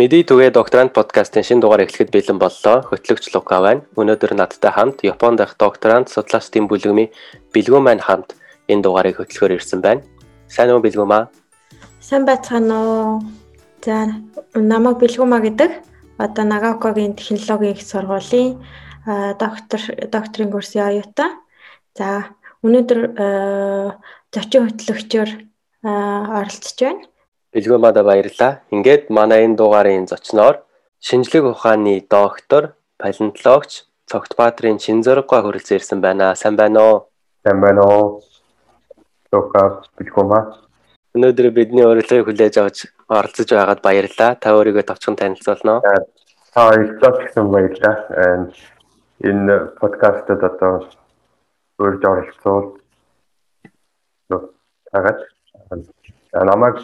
Мэдээ түгээ докторант подкастын шинэ дугаар эхлэхэд бэлэн боллоо. Хөтлөгч Лука байна. Өнөөдөр надтай хамт Японд дах докторант судлаачдын бүлгэмийн бэлгүүн маань хамт энэ дугаарыг хөтлөхөөр ирсэн байна. Сайн уу бэлгүүм аа? Сайн байцгаана уу? За намайг бэлгүүмаа гэдэг одоо Нагаокогийн технологийн их сургуулийн доктор докторийн курсын оюутан. За өнөөдөр зочин хөтлөгчөөр оролцож байна. Бэлгүүмада баярлалаа. Ингээд манай энэ дугаарын зочноор шинжлэх ухааны доктор, палеонтологч Цогтбаатрын Шинзөрөггүй хүрэлцэн ирсэн байна. Сайн байна уу? Сайн байна уу? Лука бэлгүүмаа. Өнөөдөр бидний урилгыг хүлээж авч оролцож байгаад баярлалаа. Та өөрийгөө товчхон танилцуулна уу? Та баярлалаа гэсэн баярлалаа. Энэ подкастт одоо өөрөж оролцуул. Тагаад намайг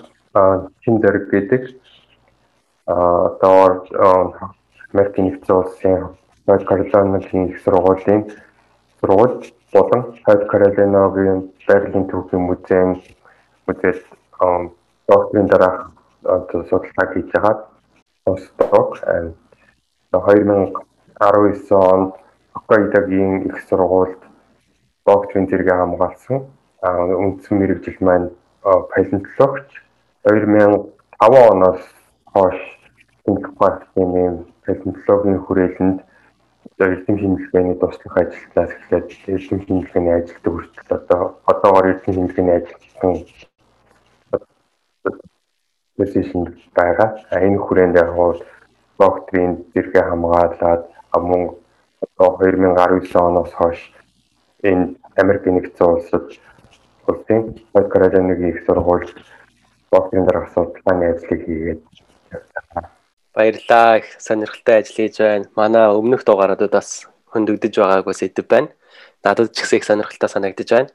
чин зэрэг гэдэг одоо Америкийн нэгдсэн улсын North Carolina-гийн их сургуулийн сургууль болон South Carolina-гийн Berlin түүхийн музейн музейд докторийн дараах судалгааг хийж байгаа. Постдок 2019 онд Хоккайдогийн их сургуульд докторийн зэрэгээ хамгаалсан. Үндсэн мэрэгжил маань палеонтологч 2005 оноос хойш инкубаторын палеонтологийн хүрээлэнд эрдэм шинжилгээний туслах ажилтлаас эхлээд эрдэм шинжилгээний ажилд хүртэл одоо одоогоор эрдэм шинжилгээний ажилтсан позишн байгаа. Энэ хүрээнд яг докторийн зэрэгэ хамгаалаад мөн одоо 2019 оноос хойш энэ Америк нэгдсэн улсад улсын Каролинагийн их сургуульд спортын дараах судалгааны ажлыг хийгээд Баярлалаа их сонирхолтой ажил хийж байна. Манай өмнөх дугаарадад бас хөндөгдөж байгаагүй сэдв байна. Надад ч гэсэн их сонирхолтой санагдаж байна.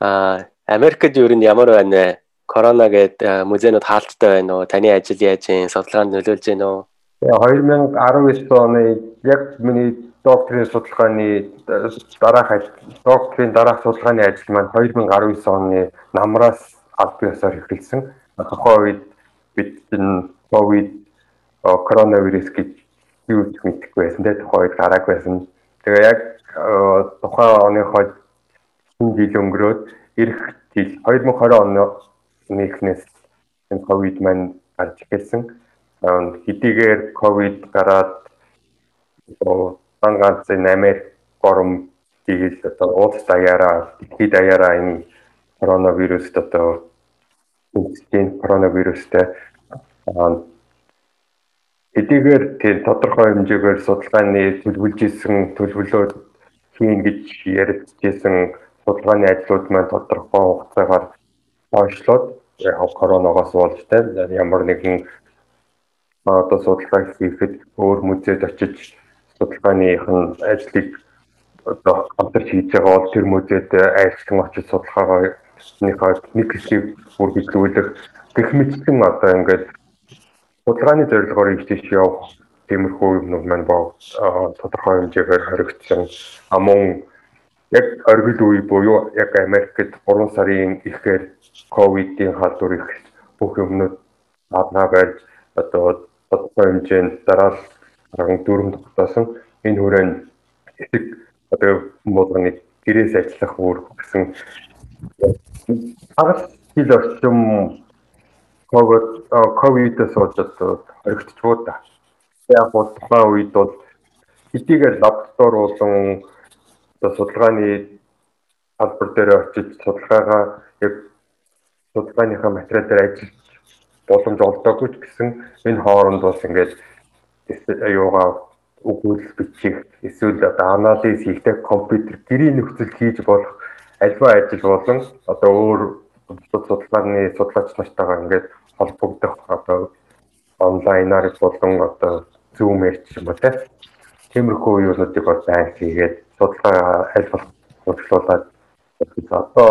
Аа Америкт юу нь ямар байна вэ? Корона гээд музейнууд хаалттай байна уу? Таны ажил яаж юм? Судалгаанд нөлөөлж байна уу? 2019 оны яг миний докторийн судалгааны дараах докторийн дараах судалгааны ажил маань 2019 оны намраас аль биесээр эхэлсэн. Тухайн үед бид энэ ковид коронавирус гэж юу ч мэдэхгүй байсан. Тэгээ тухайн үед гарааг байсан. Тэгээ яг тухайн оныхоо шинэ жил өнгөрөөд эх жил 2020 оны нэгнээс энэ ковид маань гарч ирсэн. Хэдийгээр ковид гараад дан ганц Америк гором дийл одоо уулс даяараа, дэлхийд даяараа энэ коронавируст одоо үндэстэн коронавирустай хэдийгээр тэр тодорхой хэмжээгээр судалгааны төлөвлөж исэн төлөвлөлөө хийн гэж яригдчихсэн судалгааны ажлууд маань тодорхой хугацаагаар хойшлоод яг коронавигоос тань ямар нэгэн одоо судалгаа хийхэд өөр музейд очиж судалгааныхын ажлыг одоо хамтарч хийж байгаа бол тэр музейд айлчлан очиж судалгаагаа нийхээ нэг хэсгийг бүр биелүүлэх гэх мэтсэн одоо ингээд судалгааны зорилгоор ийж явах тиймэрхүү юмнууд маань боо тодорхой хэмжээгээр хоригдсон. А мөн яг оргил үе буюу яг Америкт 3 сарын ихээр ковидын халдвар их бүх юмнууд аднаа байж одоо тодорхой хэмжээнд дараал 14 тогтоосон энэ хүрээнд хэсэг одоо болгоны гэрээс ажиллах үүрэг гэсэн хагас жил орчим ковид ковидээс болоод хоригдчихвоо та. Яг бол тухайн үед бол хэдийгээр лаборатори болон судалгааны албар дээр очиж судалгаагаа яг судалгааныхаа материал дээр ажиллаж боломж олдоогүй ч гэсэн энэ хооронд бас ингээд аюугаа өгүүлэл бичих эсвэл одоо анализ хийхдээ компьютер гэрийн нөхцөл хийж болох альва ажил болон одоо өөр судалгааны судлаач нартайгаа ингээд холбогдох одоо онлайнаар болон одоо зүүмээр ч юм уу тиймэрхүү юунуудыг бол байн хийгээд судалгаа аль болох хурцлуулаад одоо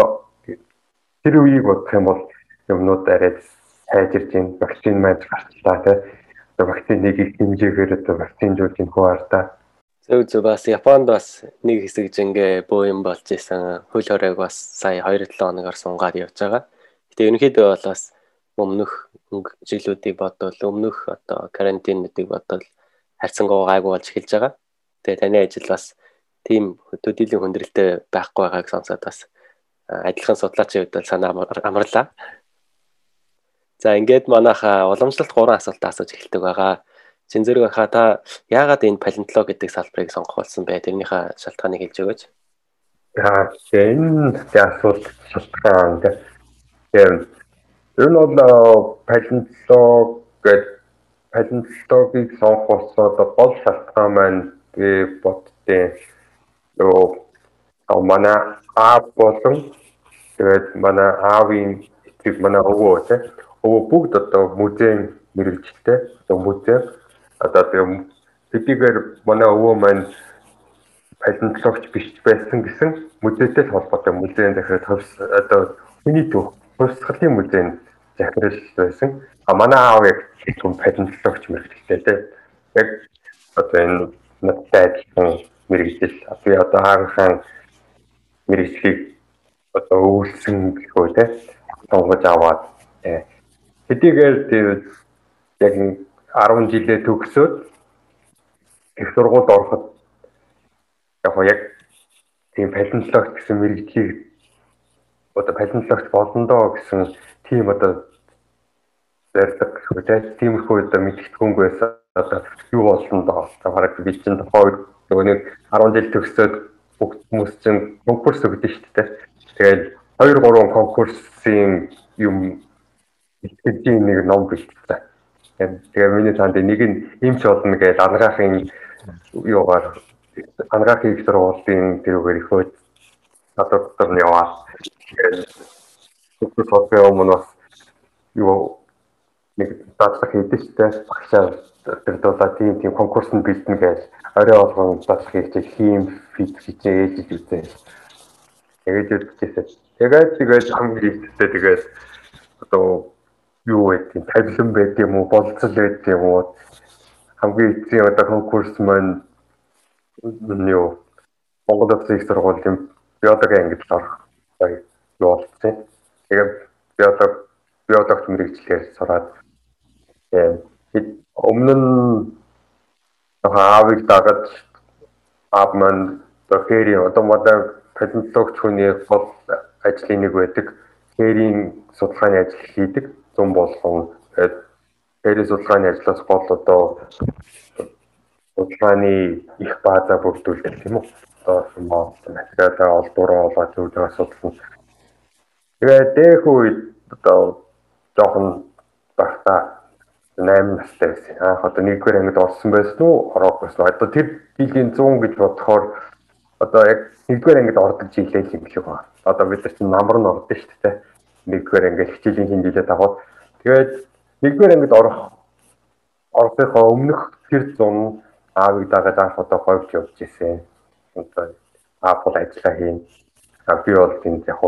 тэр үеийг бодох юм бол юмнууд арай сайжирч ин вакцин маань гарчлаа тий одоо вакциныг их хэмжээгээр одоо вакцинжуулж ин хуваартаа Зөв зөв бас Японд бас нэг хэсэг жингээ бөө юм болж исэн. Хөл хоройг бас сая 2-7 хоногор сунгаад явж байгаа. Гэтэ ерөнхийдөө бол бас өмнөх жилүүдийг бодвол өмнөх одоо карантинуудыг бодвол харьцангуй гайгүй болж эхэлж байгаа. Тэгээ таны ажил бас тийм төдийлөн хүндрэлтэй байхгүй байгааг сонсоод бас адилхан судлаачийн хувьд бол санаа амарлаа. За ингээд манайха уламжлалт 3 асуулт асууж эхэлдэг байгаа. Зинзэрэг байхаа та яагаад энэ палеонтолог гэдэг салбарыг сонгох болсон бэ? Тэрнийхээ шалтгааныг хэлж өгөөч. За энэ асуулт шалтгаан тийм ер нь бол палеонтолог гэдэг палеонтологийг сонгох болсон гол шалтгаан маань би боддیں۔ Yoo манай аав болон тэгээд манай аавын эцэг манай өвөө тийм өвөө бүгд одоо музейн мэрэгчлээ. Одоо музей одоо тэгээ хэдийгээр манай өвөө маань палеонтологч биш байсан гэсэн музейтэй холбоотой музейн дахиад хөвс одоо хүний төв хувьсгалын музейн захирал байсан. А манай аав яг түн палеонтологч мэрэгчлээ тийм яг одоо энэ надтай адилхан мэрэгжил би одоо хаагахын мэрэгжлийг одоо өвлсөн гэхөө тийм сонгож аваад хэдийгээр тэгээд яг 10 жилээ төгсөөд их сургуульд ороход яг яг тийм палеонтологч гэсэн мэрэгчлийг одоо палеонтологч болондоо гэсэн тийм одоо зардаг гэдэг тиймэрхүү одоо мэдгэдэггүй байсан. Одоо юу болсон доо? Бараг би чинь тухайн нөгөө нэг 10 жил төгсөөд бүх хүмүүс чинь конкурс өгдөө шүү дээ. Тэгээд 2 3 конкурсын юм итгэжийн нэг ном бэлтсэн Тэгээ миний танд нэг нь имч болно гэж ангаахын юугаар ангаахын их сургуулийн тэрүүгээр их хөөд надад нь яваад тэгээд сотны өмнө юу нэг дадлах хийдэж штэ багшаа дулаа тийм тийм конкурсанд бэлдэнэ гэж орой болгон дадлах хийж хийм физик хийж ээж үзээ. Тэгээд үдчихсэн. Тэгээд тэгээд хамгийн ихтэй тэгээд одоо юу байдгийг тавилан байд юм уу болцол байд юм уу хамгийн эцсийн одоо конкурс маань юу Монгол Улсын их сургуулийн биологи ангид орох юу болсон. Тэгээд биолог биологч мэрэгчлэр сураад өмнө нь аавыг дагаж аав маань дохэри одоо модон палеонтологч хүний гол ажлын нэг байдаг. Хээрийн судалгааны ажил хийдэг зам болгон дээрээ судалгааны ажлаас гол одоо судалгааны их бааза бүрдүүлдэг тийм үү. Одоо материалаа олдураа олоод зүйлээ судалсан. Тэгээд дэх үед одоо жоохон багтаа 8 настай байсан. Анх одоо нэгдүгээр ангид орсон байсан уу? Ороогүй байсан. Одоо тэр жилийн 100 гэж бодохоор одоо яг нэгдүгээр ангид ордог жилээ юм шиг байна. Одоо бид нар чинь намар нь ордог шүү дээ нэгдүгээр ангид хичээлийн хэмжээлээ дагуулж тэгээд нэгдүгээр ангид орох орохынхоо өмнөх тэр зун аавыг дагаад анх одоо говьж явж ирсэн. Одоо аав бол ажиллаа хийн. А би бол тэнд яг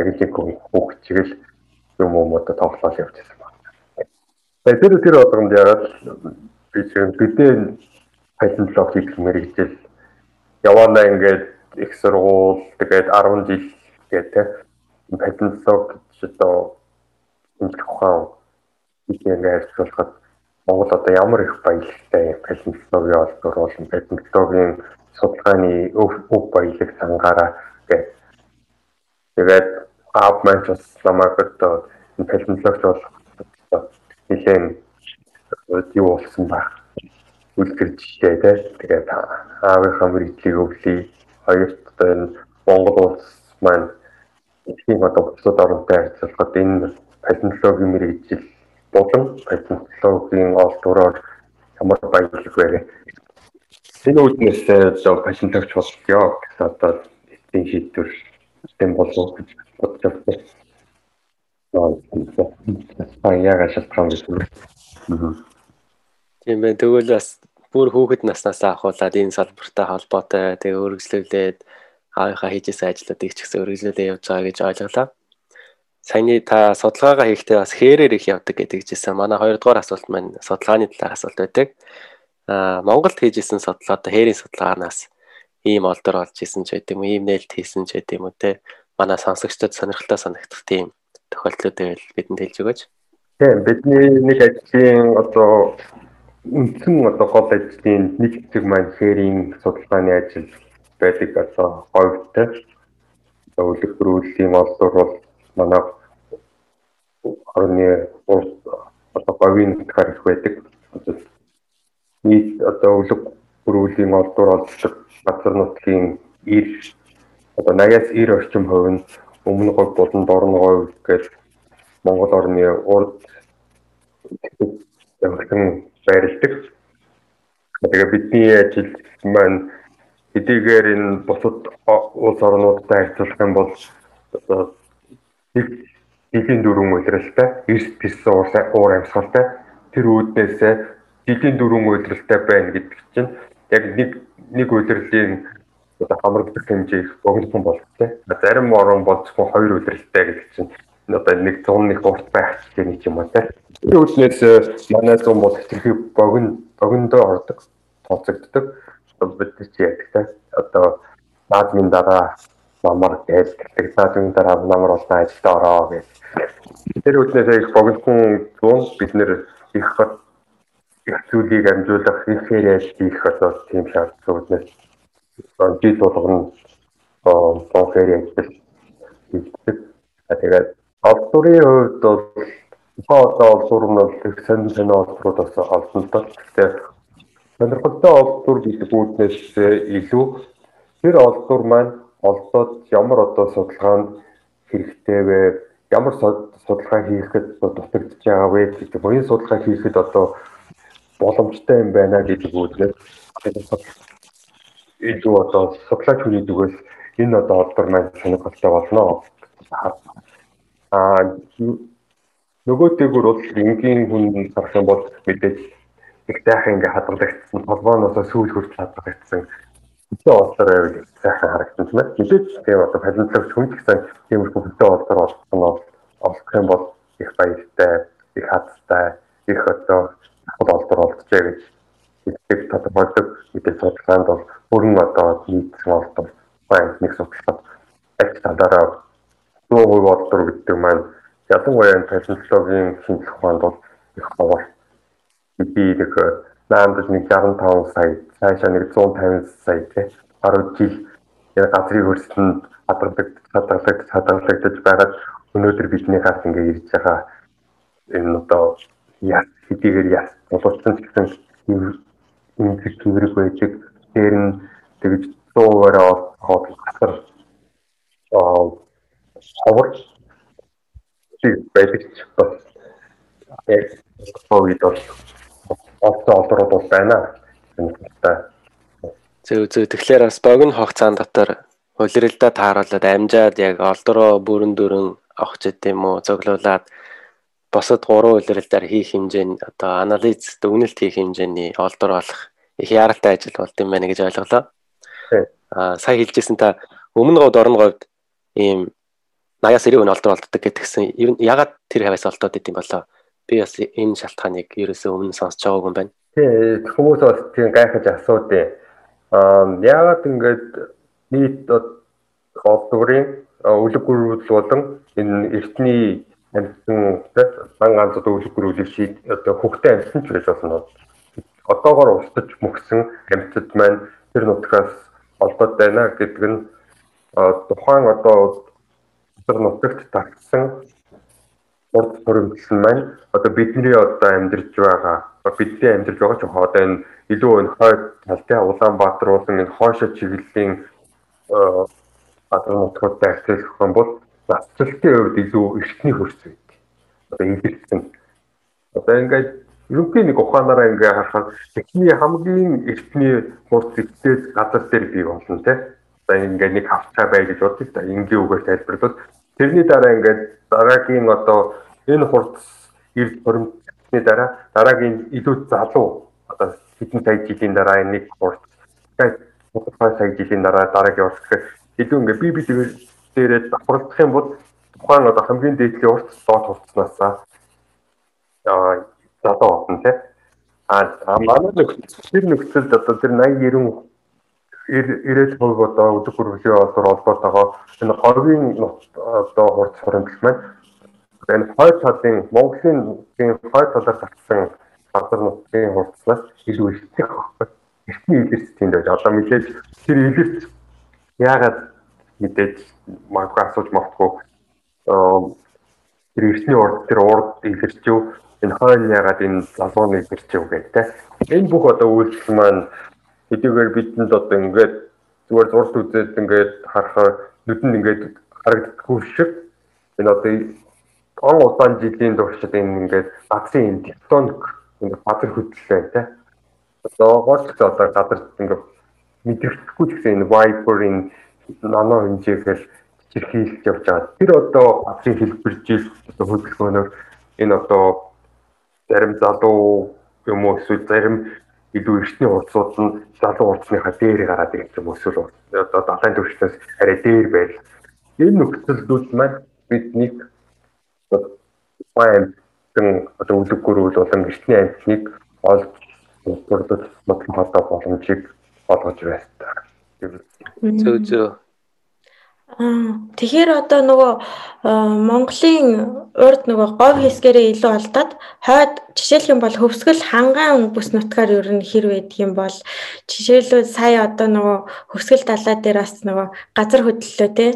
яг л хүүхд чиглэл юм уу одоо тоглол явж ирсэн байна. Тэгээд тэр тэр болгонд ягаад би чинь бидний палеонтолог хийх мэрэгжил яваана ингээд их сургууль тэгээд 10 жил гэдэг палеонтолог одоо энэ ухаан ингээд ажиллахад Монгол одоо ямар их баялагтай палеонтологийн олдор болон палеонтологийн судалгааны өв баялаг сангаараа гэж тэгээд аав маань бас намайг одоо палеонтологч болох нэлээд юу болсон баг үлгэр жишээ те. Тэгээд аавынхаа мэрэгжлийг өвлөе хоёрт одоо энэ Монгол улс маань эдгээр одоо бусад оронтой харьцуулахад энэ палеонтологийн мэрэгжил болон палеонтологийн олдвороор ямар баялаг вэ? Энэ үүднээс одоо палеонтологч болчихё гэсэн одоо эцсийн шийдвэр тийм болов гэж бодож байна. Аа яагаад шалтгаан гэж байна. Тийм байна. Тэгвэл бас бүр хүүхэд наснаас ахуулаад энэ салбартай холбоотой тэгээ өргөжлүүлээд аавынхаа хийжсэн ажлуудыг ч гэсэн өргөжлүүлээ явж байгаа гэж ойлголоо. Саяны та судалгаагаа хийхдээ бас хээрээр их явдаг гэдэг жисэн. Манай хоёрдугаар асуулт маань судалгааны талаар асуулт байдаг. Аа Монголд хийжсэн судалгаа одоо хээрийн судалгаанаас ийм олдор олж исэн ч юм уу, ийм нээлт хийсэн ч юм уу те. Манай сонсогчдод сонирхолтой санагдах тийм тохиолдлууд байвал бидэнд хэлж өгөөч. Тийм бидний нэг ажлын одоо үндсэн одоо гол ажлын нэг хэсэг маань шеринг судалгааны ажил байдаг одоо говьтай өвлөгрүүлийн олдор бол манай орны одоо говийн нутгаар их байдаг. Нийт одоо өвлөгрүүлийн олдор олдог газар нутгийн 90 одоо 80-аас 90 орчим хувь нь өмнө говь болон дорн говь гэж Монгол орны урд явагдан байрладаг. Тэгээ бидний ажил маань хэдийгээр энэ бусад улс орнуудтай харьцуулах юм бол одоо жилийн дөрвөн удиралтай, эрс пирсэн уур амьсгалтай тэр үүднээс жилийн дөрвөн удиралтай байна гэдэг чинь яг нэг нэг удирлын одоо хамрагдах хэмжээ их богинохон болтой. Зарим орон болцсон хоёр удиралтай гэдэг чинь одоо нэг 101 урт байх гэж юм аа те. Тэр үснээс манай зам бол хэрхий богино богиндоо ордог, тооцогддог. Бид чи яадаг те. Одоо наадмын дараа намар гэж гэдэг наадмын дараа намар болсон ажилд ороо гэж. Тэр үснээс их богинохон зүүн бид нэр их их зүйлийг амжуулах ихээр яаж хийх одоо тийм шаардлага үснээс жил болгоно бохэр ажил хийдэг. Тэгээд олдурын хувьд бол одоо олдур нь бол их сонин сонин олдурууд бас олсон л доо. Тэгэхээр сонирхолтой олдур гэдэг үүднээс илүү тэр олдур маань олдоод ямар одоо судалгаанд хэрэгтэй вэ? Ямар судалгаа хийхэд дутагдж байгаа вэ гэдэг. Энэ судалгаа хийхэд одоо боломжтой юм байна гэдэг үүднээс илүү одоо судлаач хүний зүгээс энэ одоо олдор маань сонирхолтой болно. Аа нөгөө дээгүүр бол энгийн хүн харах юм бол мэдээж их сайхан ингээ хадгалагдсан толгооноосоо сүүл хүртэл хадгалагдсан хөтөө олдор байвал сайхан харагдсан юм байна. Мэдээж тийм одоо палеонтологч хүн гэсэн тиймэрхүү хөтөө олдор олсон бол олох юм бол их баяртай, их хаттай, их одоо хад олдор олджээ гэж хэлдэг тодорхойлдог мэдээж судалгаанд бол бүрэн одоо нийцсэн олдор байна нэг судалгаад ажил талаараа 100% олдор гэдэг маань ялангуяа палеонтологийн шинжлэх ухаанд бол их бовор би нэг наамд нэг 65 сая цаашаа нэг 150 сая тий 10 жил. Яг газрын хөрсөнд хадгалдаг хадгалдаг хадгалагдаж байгаад өнөөдөр бидний хас ингээ ирж байгаа. Энэ одоо яс хэдийгээр яс боловсон ч гэсэн энэ хэврэг байдаг дээр нь тэгж 100%-аар хоол гасар аа ховор байдаг ч бас. Яг ковид бол олсон олдрууд бол байна. Зөв зөв тэгэхээр бас богино хугацаанд дотор улиралдаа тааруулаад амжаад яг олдроо бүрэн дүрэн авах ч гэдэм үү зөглуулад босод гурван улиралдаар хийх хэмжээний одоо анализ дүгнэлт хийх хэмжээний олдор болох их яралтай ажил болд юм байна гэж ойлголоо. Аа сая хэлжсэн та өмнө говьд орон говьд ийм 80-аас 90 олдор олддог гэдгсэн. Ягаад тэр хавьяас олдоод идэм болоо? Би бас энэ шалтгааныг ерөөсөө өмнө сонсож байгаагүй юм байна. Тий, хүмүүс бас тийм гайхаж асуудیں۔ Аа ягаад ингэж нийт олдгорын үлгэрүүд болон энэ эртний амьтсан дан ганц одоо үлгэрүүдийг шийд одоо хөхтэй амьтсан ч байж болно одоогоор устж мөхсөн амьтад маань тэр нутгаас олдоод байна гэдэг нь тухайн одоо тэр нутагт татсан урд хоригдлон маань одоо бидний одоо амьдарч байгаа бидний амьдарч байгаа ч одоо энэ илүү энэ хойд талтай Улаанбаатар уулын энэ хойшоо чиглэлийн гадар нутгуудтай харьцуулах юм бол нацралтын хувьд илүү эртний хөрс байдаг. Одоо илэрсэн. Одоо ингээд ерөнхий нэг ухаанаараа ингээ харахад техний хамгийн эртний хурц зэгтээс газар дээр бий болно те. За ингээ нэг хавцаа бай гэж бодчих та энгийн үгээр тайлбарлал. Тэрний дараа ингээ дараагийн одоо энэ хурц эрд хуримтны дараа дараагийн илүү залуу одоо хэдэн сая жилийн дараа нэг хурц тодорхой сая жилийн дараа дараагийн хурц гэхээр илүү ингээ би би дээрээ давхарлах юм бол тухайн одоо хамгийн дээдлийн урт доод хурцнаас аа залуу болно тий. А манай нөхцөл тэр нөхцөлд одоо тэр 80 90 90% одоо өдөр хөрвөлийн олбор олбоод байгаа энэ говийн одоо хурц хуримтлал маань энэ хойд талын Монголын хойд талаар татсан газар нутгийн хурцлаас илүү ихтэй байхгүй. Эртний илэрч тийм байж одоо мэдээж тэр илэрч яагаад мэдээж магадгүй асууж магадгүй тэр эртний урд тэр урд илэрч юу энэ хойно ягаад энэ залууны илэрч юу гэдэг. Энэ бүх одоо үйлдэл маань хэдийгээр бидэнд одоо ингээд зүгээр зурд үзээд ингээд харахаар нүдэнд ингээд харагддаггүй шиг энэ одоо он удаан жилийн туршид энэ ингээд газрын тектоник ингээд базар хөдлөлөө тий. Одоо гол одоо газар ингээд мэдрэхгүй ч гэсэн энэ Viper-ийн нано хэмжээгээр чирхийлж явж байгаа. Тэр одоо газрын хэлбэржил одоо хөдөлгөөнөөр энэ одоо зарим залуу юм уу эсвэл зарим илүү эртний хурцууд нь залуу хурцныхаа дээр гараад ирэх юм эсвэл одоо далайн түвшнээс арай дээр байл. Энэ нөхцөлүүд маань биднийг баян одоо үлгэрүүл болон эртний амьтныг олж бүрдүүлж бодлон одоо боломжийг олгож байна. Зөө. Аа тэгэхээр одоо нөгөө Монголын урд нөгөө говь хэсгэрээ илүү алдаад хойд жишээлх юм бол хөвсгөл хангаан бүс нутгаар ер нь хэр байдаг юм бол жишээлбэл сая одоо нөгөө хөвсгөл далаа дээр бас нөгөө газар хөдлөлөө те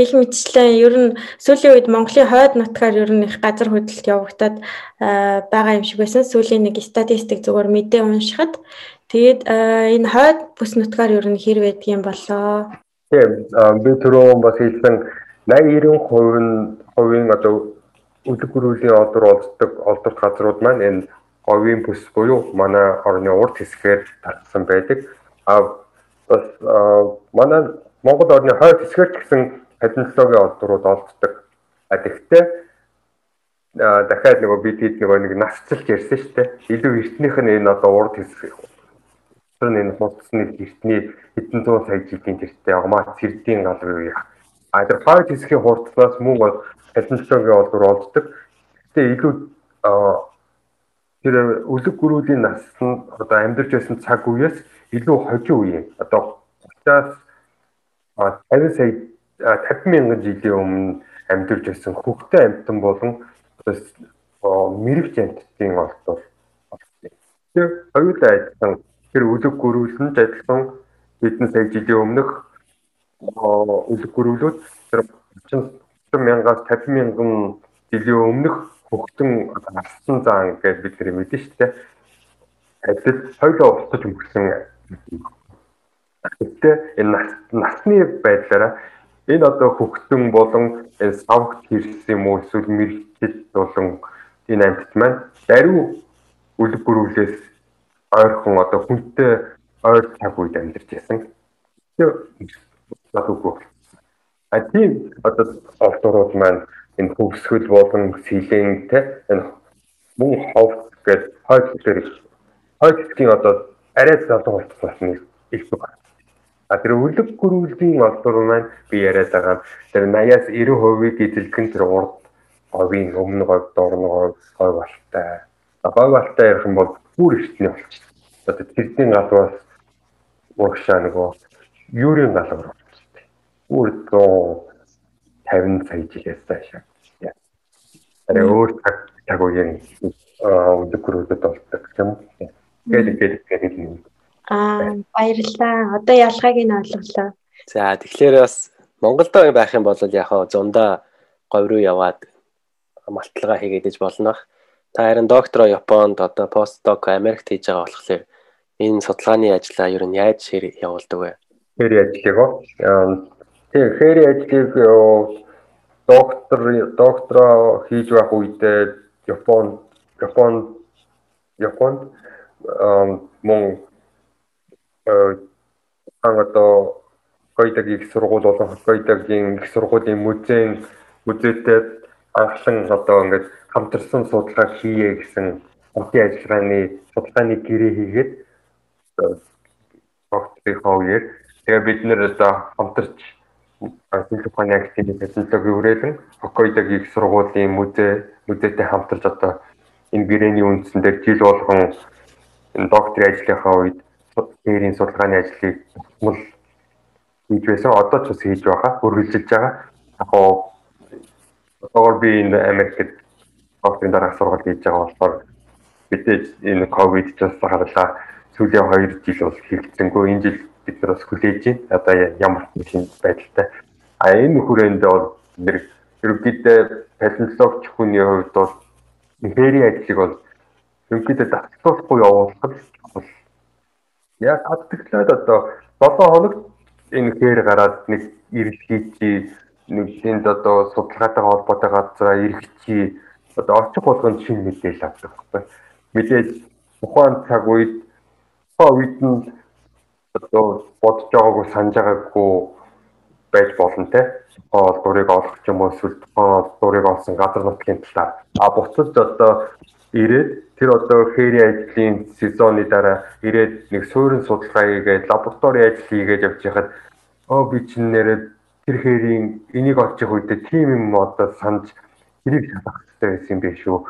гэх мэтчлэн ер нь сүүлийн үед Монголын хойд нутгаар ер нь их газар хөдлөлт явагдаад байгаа юм шиг байсан. Сүүлийн нэг статистик зүгээр мэдээ уншихад тэгээд энэ хойд бүс нутгаар ер нь хэр байдаг юм болоо. Тийм би түрүү бас хэлсэн 80 90% нь хувийн одоо үлэг гөрүүлийн олдор олддог олдорт газрууд маань энэ говийн бүс буюу манай орны урд хэсгээр татсан байдаг. А бас манай Монгол орны хойд хэсгээр ч гэсэн танилцлоогийн олдрууд олддог. А тэгвэл дахиад нөгөө бид хэд нөгөө нэг насцалж ярьсан шүү дээ. Илүү эртнийх нь энэ одоо урд хэсэг. Тэр энэ хурцсны эртний хэдэн зуун сая жилийн тэртээ агмаа цэрдийн галуу яах. А тэр хойд хэсгийн хурцлаас мөн танилцлоогийн олдор олддог. Гэтэ илүү тэр үлэг гөрүүлийн нас нь одоо амьдарч байсан цаг үеэс илүү хожим үе. Одоо 30-аас 50 сая 50 мянган жилийн өмнө амьдарч байсан хөвгтэй амьтан болон мэрэгч амьтдын олдвол тэр хоёулаа адилхан тэр үлэг гөрүүлэн адилхан хэдэн сая жилийн өмнөх үлэг гөрүүлүүд тэр 30 мянгаас 50 мянган жилийн өмнөх хөгтөн арсан заан гэж бид нэр мэдэн шүү дээ. Адил хоёулаа устж өнгөрсөн. Гэхдээ энэ насны байдлаараа Энэ одоо хөгтөн болон савгт хэрсэн юм уу эсвэл мэрэгчд болон энэ амьтд маань даруй үлэг гөрүүлээс ойрхон одоо хүнтэй ойр цаг үед амьдарч байсан. Надгүй. А тийм одоо олдорууд маань энэ хөвсгөл болон сэлэн те энэ мөн ховт гэж хойд дээр хойд хэсгийн одоо арай залуу болчихсон нэг их байна. А тэр үлэг гөрүүлгийн олдвор маань би яриад байгаа тэр 80-аас 90%-ийг эзэлгэн тэр урд говийн өмнө говь дорно говь говь балтай. Говь балтай ярих юм бол бүр эртний болчихсон. Одоо тэрний галваас уушаа нөгөө юурийн галвар болчихсон. Бүр 150 сая жилээс цаашаа. Арай өөр цаг цаг үеийн үлэг гөрүүлэд болдог юм. Тэгээд тэгээд тэгээд Аа баярлалаа. Одоо ялгааг нь ойлголоо. За тэгэхээр бас Монголд байх юм бол яг зундаа говь руу яваад малталгаа хийгээд иж болно бах. Та харин доктороо Японд одоо постдок Америкт хийж байгаа болохоор энэ судалгааны ажлаа ер нь яаж явуулдаг вэ? Хэри ажлыг оо. Тэгээ хэри ажлыг доктор доктороо хийж байх үедээ Японд Японд Японд мөн ан одоо Хоккайдогийн их сургууль болон Хоккайдогийн их сургуулийн музейн музейтэй анхлан одоо ингээд хамтарсан судалгаа хийе гэсэн хамтын ажиллагааны судалгааны гэрээ хийгээд докторийнхоо үеэр тэгээ бид нэр одоо хамтарч Сэлж ухааны академийн технологийн хүрээлэн Хоккайдогийн их сургуулийн музей музейтэй хамтарч одоо энэ гэрээний үндсэн дээр жил болгон энэ докторийн ажлынхаа үед дээрийн судалгааны ажлыг мул хийж байсан. Одоо ч бас хийж байгаа, үргэлжилж байгаа. Яг гоо Өөр би энэ Америкт октын дараа сургалт хийж байгаа болохоор мэдээж энэ ковид ч бас харлаа сүүлийн 2 жил бол хэрэгцсэнгүй энэ жил бид нар бас хүлээж байна. Одоо ямар нэгэн байдалтай. А энэ хүрээнд бол нэр ерөнхийдөө палеонтологч хүний хувьд бол империйн ажлыг бол ерөнхийдөө давталтгүй явуулах бол яг адтгэлээд одоо 7 хоног энэ хээр гараад нэг ирэлхий нэг энд одоо судалгаатай холбоотой газраа ирэх чи одоо очих болгонд шинэ мэдээлэл авдаг байхгүй. Мэдээж тухайн цаг үед үед нь одоо бодож байгаагүй санаж байгаагүй байж болно те. Тухайн дурыг олох ч юм уу эсвэл тухайн дурыг олсон газар нутгийн талаар а буцаж одоо ирээд тэр одоо хээри ажлын сезоны дараа ирээд нэг суурин судалгаа хийгээд лаборатори ажил хийгээд явж байхад оо би чинь нэрээ тэр хээрийн энийг олж явах үедээ тийм юм одоо санаж тэрийг шалгах хэрэгтэй байсан юм биш үү.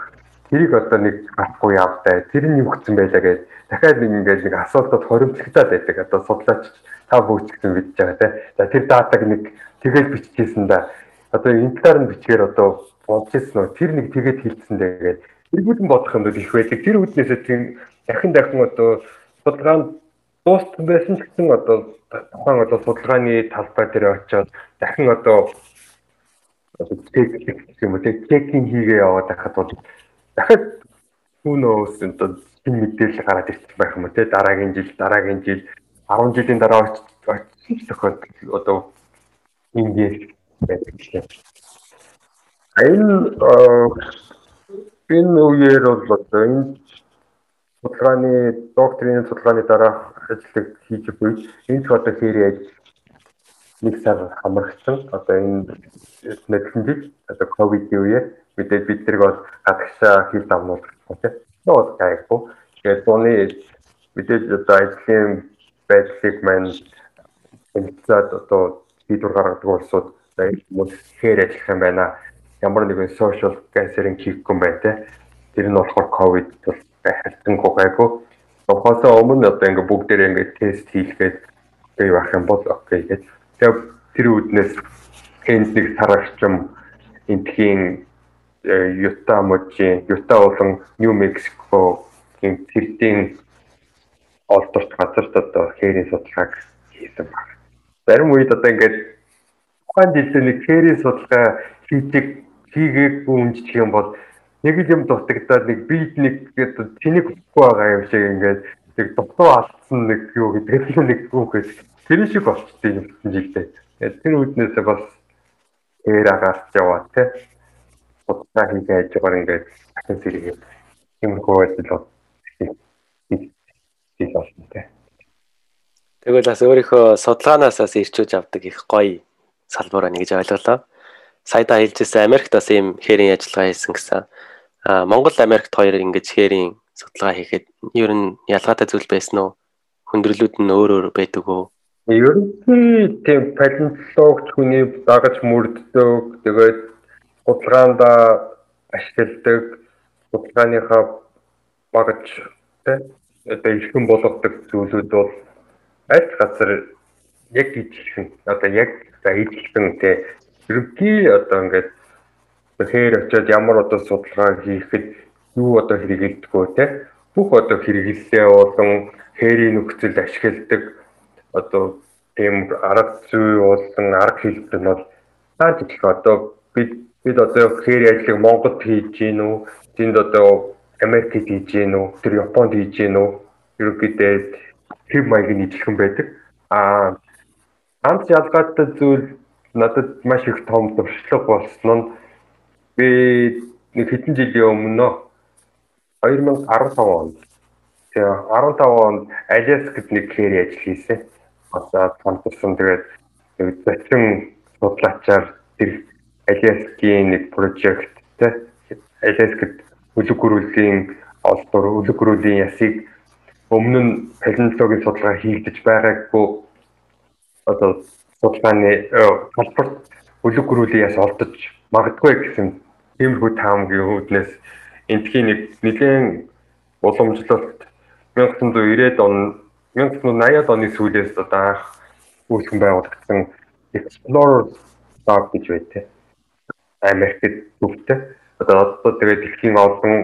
Тэрийг одоо нэг гарахгүй явдаа. Тэр нь юу гэсэн байлаа гэж дахиад нэг ингээд нэг асуултад хоримтлагдаад байдаг. Одоо судлаач та бүгдсэн мэдж байгаа те. За тэр датаг нэг тэгэл биччихсэн да. Одоо энэ талаар нь бичгээр одоо бодож ирсэн үү. Тэр нэг тэгээд хэлсэн дээгээд эргүүлэн бодох юм бол их байдаг. Тэр үднээсээ тийм дахин дахин одоо судалгаанд дуустсан байсан ч гэсэн одоо тухайн одоо судалгааны талбай дээр очиод дахин одоо чек юм уу чекинг хийгээ яваад байхад бол дахиад хүнөөс одоо тийм мэдээлэл гараад ирчих байх юм уу те дараагийн жил дараагийн жил 10 жилийн дараа ч тохиолдол одоо ингэ байдаг лээ. Энэ энэ үеэр бол одоо энэ судалгааны докторийн судалгааны дараах ажлыг хийж буй. Энэ ч одоо хээрээ ажил нэг сар хамрагсан одоо энэ нэтлэн жил одоо ковидын үеэр мэдээд бид нар бол гадагшаа хил давнуулах тийм. Нөө гайгүй. Тэгээд дууны мэдээж одоо ажлын байдлыг маань хэлцээд одоо хийдвэр гаргадаг улсууд хүмүүс хээр ажиллах юм байна ямар нэгэн social gathering хийхгүй юм байна тийм тэр нь болохоор ковид бол хайрцангуй гайгүй. Тухайсаа өмнө одоо ингээ бүгдээрээ ингээ тест хийлгээд окей байх юм бол окей гэж. Тэгээ тэр үднээс энд нэг сарагчм энтхийн Юта мужийн Юта болон Нью Мексико гин тэрдийн олдорт газарт одоо хээрийн судалгааг хийсэн баг. Зарим үед одоо ингээд тухайн жилдээ нэг хээрийн судалгаа хийдэг хийгээгүй үнжих юм бол нэг л юм дутагдаад нэг бит нэг гэдэг тэнэг өгөхгүй байгаа юм шиг ингээд нэг дутуу алдсан нэг юу гэдэг л нэг үгээс тэр шиг болчихсон юм жилдээ. Тэр үднээсээ бас ээр агаарч яваа те. Удаа хийгээ яаж байгаа ингээд ахын сэргээд юмрхүү ажил хийж болсон те. Тэгвэл бас өөрийнхөө судалгаанаас бас ирчүүж авдаг их гоё салбар байна гэж ойлголоо. Сая та хэлжсэн Америкт бас ийм хээрийн ажиллагаа хийсэн гэсэн Монгол Америкт хоёр ингэж хээрийн судалгаа хийхэд ер нь ялгаатай зүйл байсан уу? Хүндрэлүүд нь өөр өөр байдаг уу? Ер нь тийм палеонтологч хүний дагаж мөрддөг тэгээд судалгаанд ашигладаг судалгааныхаа багаж тэ одоо ихэнх болгодог зүйлүүд бол аль газар яг ижилхэн одоо яг за ижилхэн тэ ерөнхий одоо ингээд Тэгэхээр очиод ямар одоо судалгаа хийхэд юу одоо хэрэгэлдэггүй те? Бүх одоо хэрэгэллээ болон хээрийн нөхцөл ашигладаг одоо тийм арга зүй болон арга хэлбэр нь бол цааш их одоо бид бид одоо хээрийн ажлыг Монголд хийж гин үү? Тэнд одоо Америкт хийж гин үү? Тэр Японд хийж гин үү? Ерөнхийдөө хэв маягийн ижилхэн байдаг. А ганц ялгаатай зүйл надад маш их том туршлага болсон нь Би нэг хэдэн жилийн өмнө 2015 онд тэгээ 15 онд Аляскад нэг хэр ажил хийсэн. Одоо цамцсан тэгээд нэг зочин судлаачаар тэр Аляскийн нэг прожекттэй Аляскад үлэг гөрүүлийн олдор үлэг гөрүүлийн ясыг өмнө нь палеонтологийн судалгаа хийгдэж байгаагүй одоо судалгааны салбарт үлэг гөрүүлийн яс олдож магадгүй гэсэн тиймэрхүү таамгийн үүднээс энтхийн нэг нэгэн уламжлалт 1990-ад он 1980-ад оны сүүлээс одоо анх үүсгэн байгуулагдсан Explorer Dog гэж байт те. Америкт төвтэй. Одоо одоо тэгээд дэлхийн олон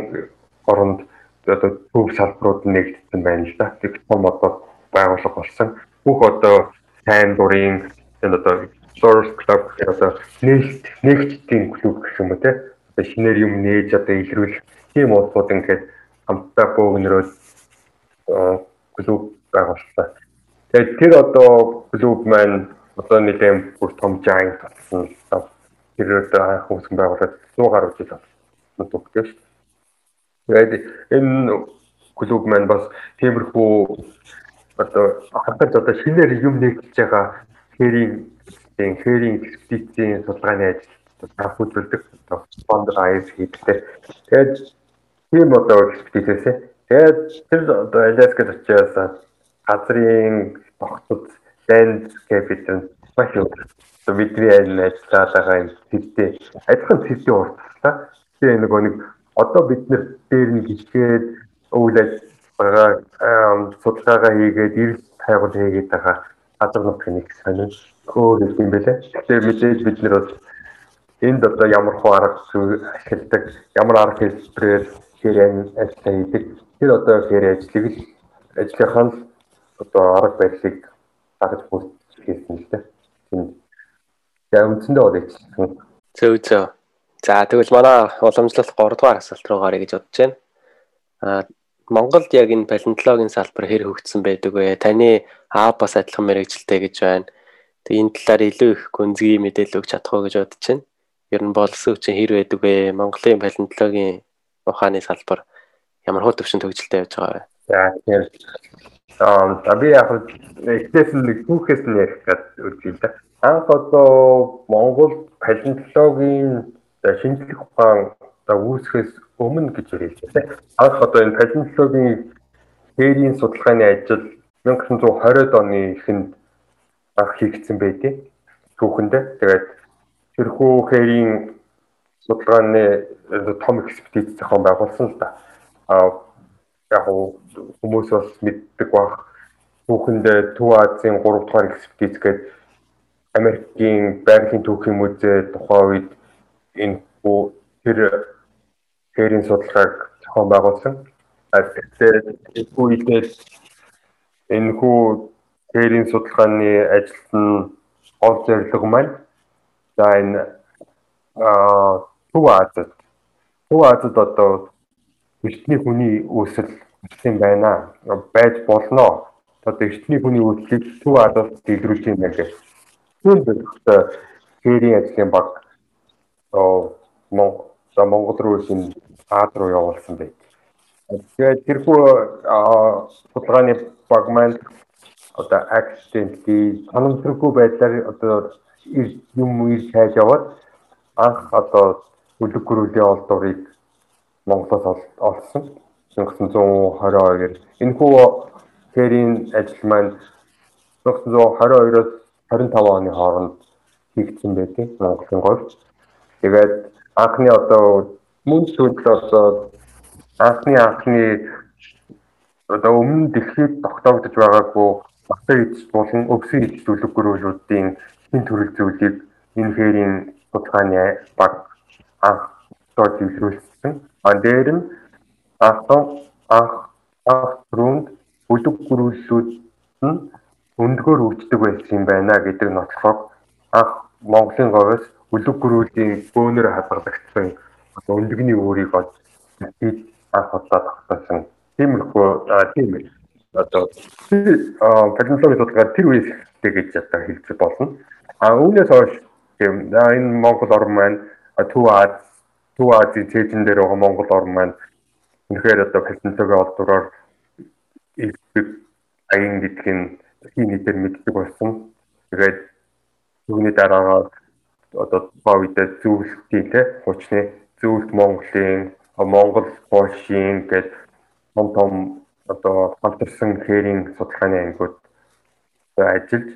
оронд одоо төв салбарууд нэгдсэн байна л да. Тэг том одоо байгууллага болсон. Бүх одоо сайн дурын одоо Source Club гэх одоо нээлт нэгжтийн клуб гэх юм уу те. Одоо шинээр юм нээж одоо илрүүлэх тийм улсууд ингээд хамтдаа бөөгнөрөө клуб байгуулсан. Тэгээд тэр одоо клуб маань одоо нэгэн бүр том жаан болсон. Тэр одоо анх үүсгэн байгуулаад 100 гаруй жил болсон төгтөө шүү. Тэгээд энэ клуб маань бас тиймэрхүү одоо хатаж одоо шинээр юм нэгж байгаа хэрийн тийм хэрийн экспедицийн судалгааны ажил анх үзүүлдэг спондер аяс хийдэг. Тэгээд тийм одоо экспедицээс тэгээд тэр одоо Аляскад очиад газрын тогтцод банд капитан маш их бидний аль ажиллаад байгаа юм тэртээ адилхан тэртээ уртслаа. Тэгээ нөгөө нэг одоо бид нэр дээр нь гिचгээд үйл ажиллагаа судалгаагаа хийгээд эрс хайгуул хийгээд байгаа газар нутгийн нэг сонин өөр юм бэлээ. Тэгэхээр мэдээж бид нэр бол энд одоо ямар хуу арга ашигладаг, ямар арга хэлбэрээр хэрэг ажиллаа хийдэг. Тэр одоо хэрэг ажлыг л ажлынхаа одоо арга барилыг дагаж хийсэн л дээ. Тийм. За үндсэндээ бол ичсэн. Зөв зөв. За тэгвэл манай уламжлалт 3 дугаар асуулт руу гарыг гэж бодож байна. А Монголд яг энэ палеонтологийн салбар хэр хөгжсөн байдаг вэ? Таны аа бас адилхан мэрэгжилтэй гэж байна. Тэгээ энэ талаар илүү их гүнзгий мэдээлэл өгч чадах уу гэж бодож байна. Ер нь болсон хүчин хэр байдаг вэ? Монголын палеонтологийн ухааны салбар ямар хөө төвшөнд хөгжилтэй явж байгаа вэ? За тэгэхээр Аа би яг эхлээс нь түүхээс нь ярих гэж үзье л да. Анх одоо Монгол палеонтологийн шинжлэх ухаан одоо үүсгэхээс өмнө гэж хэлж байна. Анх одоо энэ палеонтологийн хээрийн судалгааны ажил 1920-ад оны эхэнд анх хийгдсэн байдیں۔ Түүхэндээ. Тэгээд тэрхүү хээрийн судалгааны том экспедиц зохион байгуулсан л да. Аа яг хүмүүс бас мэддэг баг түүхэндээ Төв Азийн 3 дугаар экспедиц гээд Америкийн байгалийн түүхийн музей тухайн үед энэ тэр тэрийн судалгааг зохион байгуулсан. Тэгэхээр энэ үедээ энэ хүү тэрийн судалгааны ажилд нь гол зорилго маань за энэ аа Төв Азид Төв Азид одоо эртний хүний үүсэл юм байна. байж болно. Одоо эртний хүний үүслийг төв адалт дэлгэрүүлж юм байна гэх. Түүнд зөвхөн хэрийн ажлын баг оо Монгол руу энэ Аад руу явуулсан байт. Тэгээд тэрхүү судалгааны баг маань одоо accidentally санамсаргүй байдлаар одоо юм ирж хайж яваад анх одоо үлэг гөрүүлийн олдурыг Монголоос олсон 1922-ээр. Энэхүү тэрийн ажил маань 1922-оос 25 оны хооронд хийгдсэн байдаг Монголын говьд. Тэгээд анхны одоо мөн сүйдл одоо анхны анхны одоо өмнө дэлхийд тогтоогдож байгаагүй батар эд болон өвсөн эд төлөв гөрөөлүүдийн хэн төрөл зүйлийг энэ хэрийн судалгааны баг анх тоо зөвлөсөн. А дээр нь анх анх анх түрүүнд бүлэг гөрүүлүүд нь өндгөр өвддөг байсан юм байна гэдэг нотлохог анх Монголын говьос бүлэг гөрүүлийн бөөнөр хадгалагдсан өндөгний өөрийг олж анх удаа тогтоосон. Тиймэрхүү тийм одоо палеонтологи судалгаар тэр үеэс гэж одоо хэлж болно. А үүнээс хойш тийм энэ Монгол орн маань Төв Аз Төв Азийн цээжин дээр байгаа Монгол орн маань үнэхээр одоо палеонтологийн олдвороор их аян гэдг нь хин нийтээр мэддэг болсон. Тэгээд түүний дараагаар одоо бовидэ зөвлөлтийн те хуучны зөвлөлт Монголын Монгол Польшийн гээд том том одоо хамтарсан хэрийн судалгааны ангиуд ажиллаж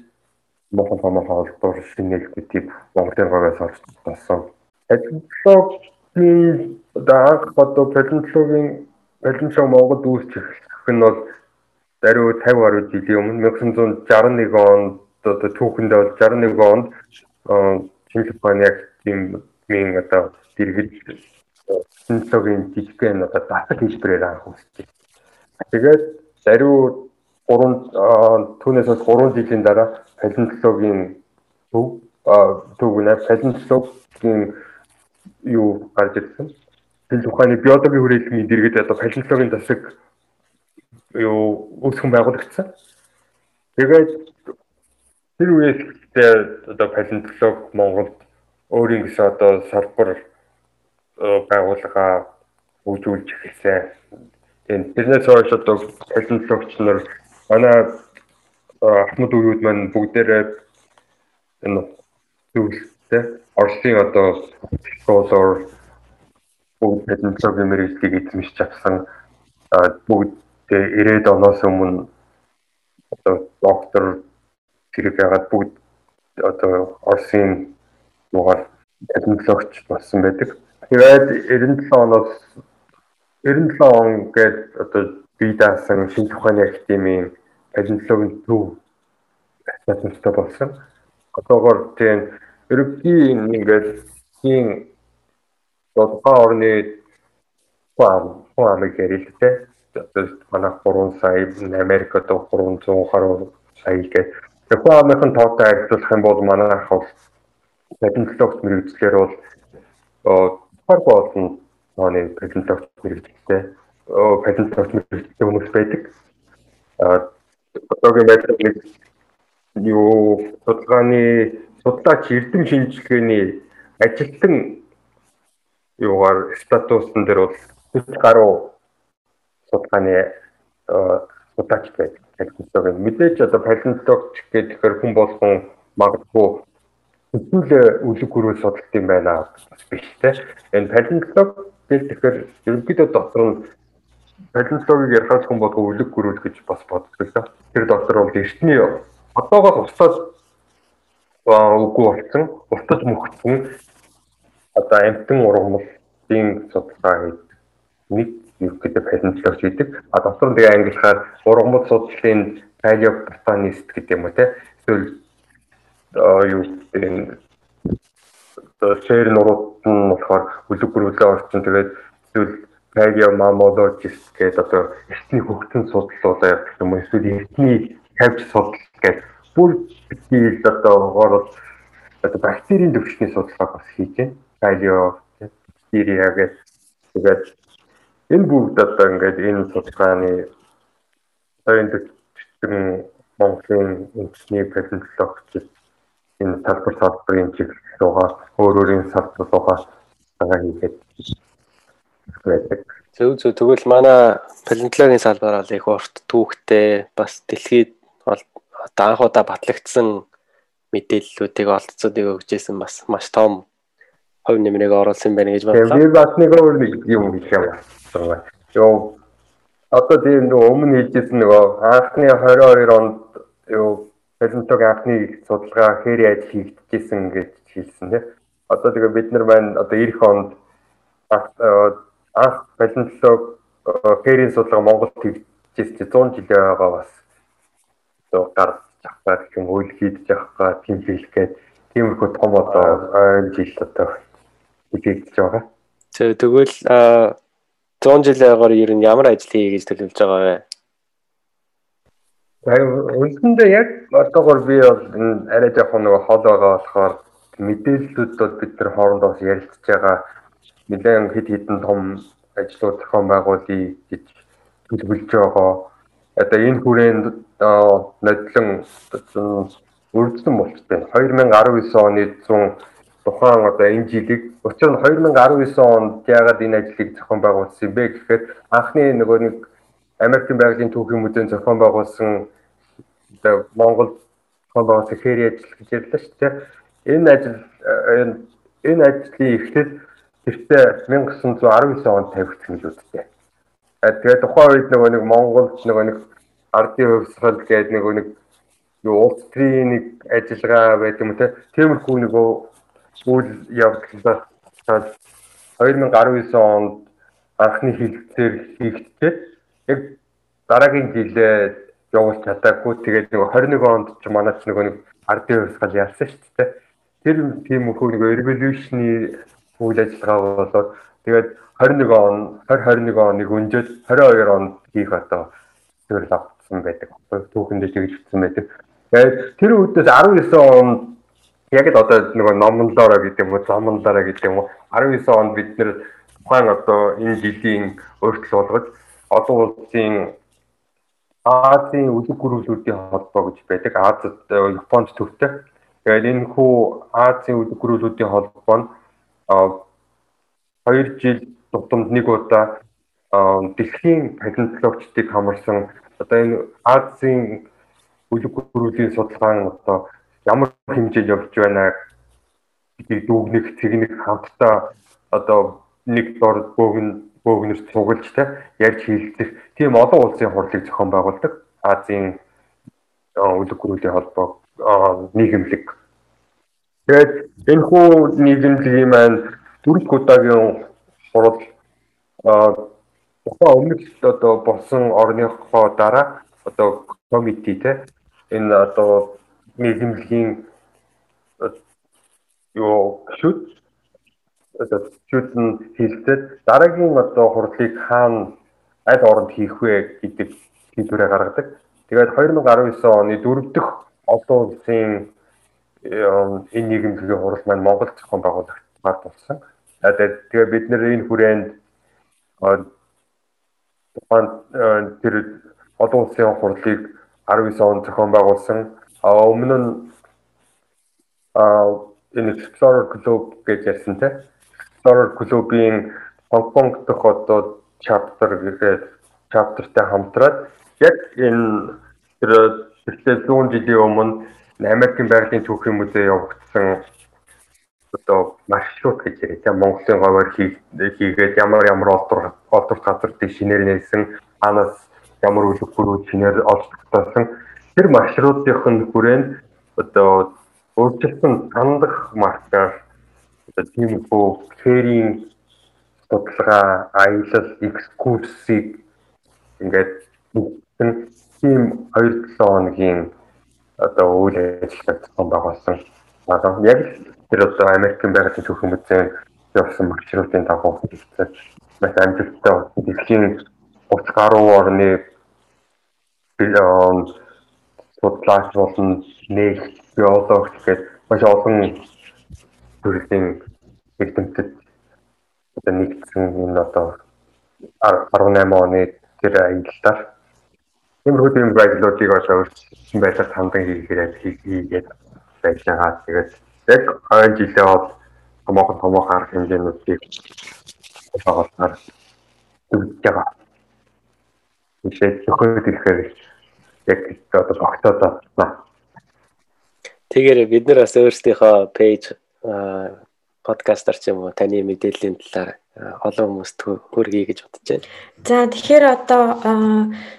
Монгол томоохон олдвор шинэлгүүдийг Монголын говьоос олж болсон. Палеонтологи одоо анх одоо палеонтологийн палеонтолог Монголд үүсч эхлэх нь бол даруй 50 гаруй жилийн өмнө 1961 онд одоо түүхэндээ бол 61 онд шинжлэх ухааны яг тийм мин одоо дэргэж синтогийн жижигхэн одоо дасгал хэлбэрээр анх үүсчээ. Тэгээд даруй 3 түүнээс бас 3 жилийн дараа палеонтологийн төв төв нэ палеонтологийн юу гарч ирсэн. Тэл ухааны биологийн хүрээлэн дэргэд одоо палеонтологийн засаг юу үүсгэн байгуулагдсан. Тэгээд тэр үеэс одоо палеонтолог Монголд өөрийн гэсэн одоо салбар байгууллага үүсгүүлж эхэлсэн. Тэгээд тэрнээс хойш одоо палеонтологч нар манай Ахмад өвгүүд маань бүгдээрээ энэ зүйлтэй Оросын одоо scholar бүгд палеонтологийн мэргэжлийг эзэмшиж авсан бүгд 90-ад оноос өмнө одоо доктор зэрэг ягаад бүгд одоо Оросын нугаар палеонтологч болсон байдаг. Тэгээд 97 оноос 97 он гээд одоо бие даасан шинж ухааны академийн палеонтологийн төв асаатнастай болсон. Одоогоор тийм ерөнхий ингээд тийм тодорхой орны фам фамыг ярилтэй. Одоо манай 3 сая Америкт 300 гаруй сая гэх. Тэгэхээр амын тоотой харьцуулах юм бол манайх бол патентологч мэрэгчлэр бол тухайг болсон тооны патентологч мэрэгчлээ патентологч мэрэгчлээ хүмүүс байдаг. одоогийн байдлаар юу судалгааны судлаач эрдэм шинжилгээний ажилтан юугаар статусын дээр бол 40 гаруй судалгааны судлаач байдаг. Палеонтолог мэдээж одоо палеонтологч гэхээр хүн болгон магадгүй хэвлээ үлэг гөрөө судалт юм байна биш те. Энэ палеонтолог гэх тэгэхээр ерөнхийдөө дотор нь палеонтологийг ярихаас хүн болгоо үлэг гөрөл гэж бас доо. Тэр дотор бол эртний одоогоос устдаад үгүй болсон, устдаж мөхсөн одоо амтан ургамлын судалгаа хийдэг. Нэг ерөнхийдөө палеонтологч гэдэг. А дотор нь тэгээ англихаар ургамал судлалын палеоботанист гэдэг юм уу те. Эсвэл юу энэ шээр нурууд нь болохоор үлэг гөрүүлээ орчин тэгээд эсвэл палеомамологист гэдэг одоо эртний хөгжин судлалаа явах юм уу? Эсвэл эртний тавьж судлал гэдэг бүр битгийл одоо орол одоо бактерийн төвчний судалгаа бас хийж байна. Палео бактериа гэдэг тэгээд Энэ бүгд одоо ингээд энэ судалгааны энэ төвчтөн Монголын үндэсний палеонтологч энэ салбар салбарын чиглэл руугаа өөр өөрийн салбар руугаа цагаа хийгээд байдаг. Зөв зөв тэгвэл манай палеонтологийн салбар бол их урт түүхтэй бас дэлхийд одоо анх удаа батлагдсан мэдээллүүдийг олдцоодыг өгчээсэн бас маш том хувь нэмрийг оруулсан байна гэж бодлоо. Би бас нэг өөр нэг юм хэлэх юм байна. Юу одоо тийм нөгөө өмнө хийжсэн нөгөө анхны 22 онд юу палеонтог анхны судалгаа хэри ажил хийгдчихсэн гэж хэлсэн тийм. Одоо тэгээ бид нар маань одоо эх онд анх палеонтолог хэрийн судалгаа Монголд хийгдчихсэн 100 жилийн байгаа бас одоо гарч авах гэх юм үйл хийдэж авах тийм хэлэх гээд тиймэрхүү том одоо ойн жил одоо хийгдэж байгаа. Тэгвэл 100 жилийн агаар ер нь ямар ажил хий гэж төлөвлөж байгаа вэ? Үндсэндээ яг одоогор би бол арай жоохон нэг хол байгаа болохоор мэдээллүүд бол бид нар хоорондоо ярилцж байгаа нэлээд хэд хэдэн том ажлууд зохион байгуулъя гэж төлөвлөж байгаа. Одоо энэ хүрээнд нодлон үрдсэн болчтой. 2019 оны 100 тухайн одоо энэ жилиг учир нь 2019 онд яагаад энэ ажлыг зохион байгуулсан юм бэ гэхээр анхны нөгөө нэг Америкийн байгалийн түүхийн музейн зохион байгуулсан Монгол байгуулсан хэри ажил гэж ярьлаа шүү дээ. Энэ ажил энэ ажлын эхлэл тэртээ 1919 онд тавигдсан гэж үздэг. Тэгээд тухайн үед нөгөө нэг Монголд нөгөө нэг ардын хувьсгал гэдэг нөгөө нэг юу улс төрийн нэг ажиллагаа байдаг юм те. Тиймэрхүү нөгөө үйл явдлаас 2019 онд анхны хилцээр хийгдчихэд яг дараагийн жилээ явуулж чадаагүй тэгээд нэг 21 онд ч манайч нөгөө нэг ардын хувьсгал ялсан шүү дээ. Тэр тийм их нэг revolution-ы үйл ажиллагаа болоод тэгээд 21 он 2021 оныг өнжөөд 22 онд хийх одоо зөвлөл авсан байдаг. Түүхэндээ тэгж утсан байдаг. Тэгээд тэр үедээс 19 онд яг л одоо нөгөө номлоороо гэдэг юм уу, замлаараа гэдэг юм уу 19 онд бид нэр тухайн одоо энэ жилийн өөрчлөлт болгож олон улсын Азийн үлэг гүрүүлүүдийн холбоо гэж байдаг. Азад Японд төвтэй. Тэгээд энэ хүү Азийн үлэг гүрүүлүүдийн холбоо нь 2 жил тутамд нэг удаа дэлхийн палеонтологчдыг хамарсан одоо энэ Азийн үлэг гүрүүлийн судалгаа одоо ямар хэмжээнд явж байна гэдгийг дүгнэх, тэгнэх хамтдаа одоо нэг дор бөөгн бөөгнөрт цуглаж та ярьж хилцэх тийм олон улсын хурлыг зохион байгуулдаг Азийн үлэг гүрүүлийн холбоо нийгэмлэг. Тэгээд энэ хүү нийгэмлэгийн маань дөрөв удаагийн хурал тухайн өмнөх одоо болсон орныхоо дараа одоо комити те энэ одоо нийгэмлэгийн юу шүт шүт нь хилцээд дараагийн одоо хурлыг хаана аль оронд хийх вэ гэдэг шийдвэрээ гаргадаг. Тэгээд 2019 оны дөрөв дэх олон улсын энэ нийгэмлэгийн хурал маань Монголд зохион байгуулагдмаар болсон. Тэгээд бид нэр энэ хүрээнд тухайн тэр олон улсын хурлыг 19 онд зохион байгуулсан. Өмнө нь энэ Explorer Club гэж ярьсан те. Explorer Club-ийн Хонконг дахь одоо chapter гэдэг chapterтай хамтраад яг энэ тэр тэрlээ 100 жилийн өмнө Америкийн байгалийн түүхийн музей явагдсан одоо маршрут гэж яриа. За Монголын говьор хийгээд ямар ямар олдвор олдвор газар дээр шинээр нээсэн анаас ямар үлэг бүрүүд шинээр тогтоосон тэр маршрутынх нь хүрээнд одоо өөрчлөлтөн сандах маркаар одоо тиймэрхүү ферийн судалгаа, аялал, экскурсийг ингээд тийм 2-7 хоногийн одоо үйл ажиллагаа зохион байгуулсан. Одоо яг тэр одоо Америкийн байгалийн түүхэн музейн явсан маршрутын дагуу хийсэн. Маш амжилттай дэлхийн 30 гаруй орны судлаач болон нэг биологч гэдэг маш олон төрлийн эрдэмтэд одоо нэгдсэн энэ одоо 18 оны тэр аяллаар тиймэрхүү тийм байдлуудыг одоо өөрчлөсөн байдлаар хийхээр хийгээд байж байгаа. Тэгээд яг ойн жилээ бол томоохон томоохон арга хэмжээнүүдийг байгуулсаар үзэж байгаа. Жишээ зөвхөн ирэхээр яг одоо багтаад байна. Тэгэхээр бид нар бас өөрсдийнхөө пэйж подкастер ч юм уу таны мэдээллийн талаар олон хүмүүст хүргэе гэж бодож байна. За тэгэхээр одоо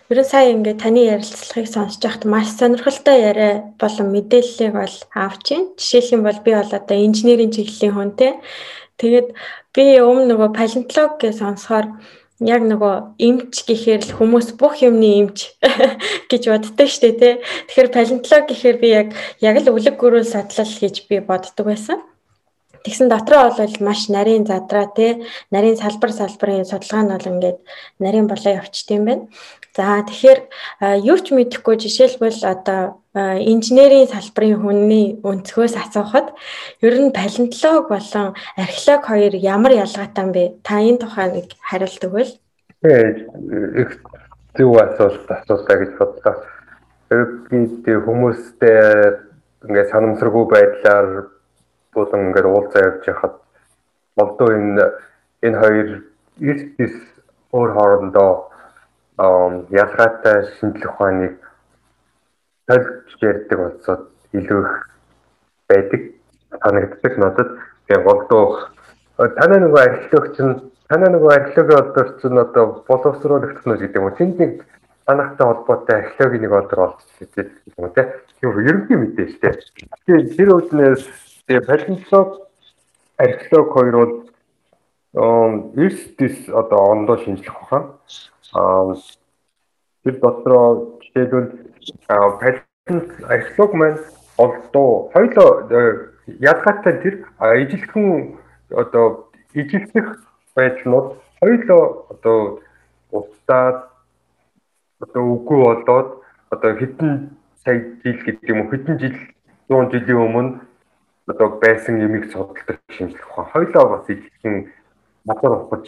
ерөн сая ингээд таны ярилцлагыг сонсож байхад маш сонирхолтой яриа болон мэдээллийг бол авч байна. Жишээлх юм бол би бол одоо инженерийн чиглэлийн хүн те. Тэгээд би өмнө нөгөө палеонтолог гэж сонсохоор яг нөгөө эмч гэхээр л хүмүүс бүх юмны эмч гэж боддог штэ тий. Тэгэхээр палеонтолог гэхээр би яг яг л үлэг гөрүүл судлал гэж би боддог байсан. Тэгсэн дотроо бол маш нарийн задраа тий нарийн салбар салбарын судалгаа нь бол ингээд нарийн болоо явчт юм байна. За тэгэхээр юу ч мэдэхгүй жишээлбэл одоо инженерийн салбарын хүний өнцгөөс асуухад ер нь палеонтолог болон археолог хоёр ямар ялгаатай юм бэ? Та энэ тухай нэг хариулт өгвөл. Их зөв асуулт асуултаа гэж бодлоо. Би хүмүүстэй ингээд санамсаргүй байдлаар болон ингээд уулзаа явж хахад молдоо энэ энэ хоёр эрдэс өөр хоорондоо ялгаатай шинжлэх ухааныг тайлж ярьдаг болсод илүү их байдаг санагддаг надад. Тэгээ голдоо танай нөгөө археологч нь танай нөгөө археологийн олдорч нь одоо боловсруулагч нь гэдэг юм? Тэнд нэг санахтай холбоотой археологийн нэг олдор олж гэдэг юм те. Тийм ерөнхий мэдээ шүү дээ. Тэгээ тэр үднээс Тэгээ палеонтолог археолог хоёр бол эрсдэс одоо ондоо шинжлэх ухаан. Аа тэр дотроо жишээлбэл палеонт археолог маань олдоо. Хоёлоо ялгаатай тэр ижилхэн одоо ижилсэх байдлууд хоёулаа одоо устдаад одоо үгүй болоод одоо хэдэн сая жил гэдэг юм уу хэдэн жил 100 жилийн өмнө одоо байсан ямиг судалдаг шинжлэх ухаан. Хоёулаа бас ижилхэн надад ухаж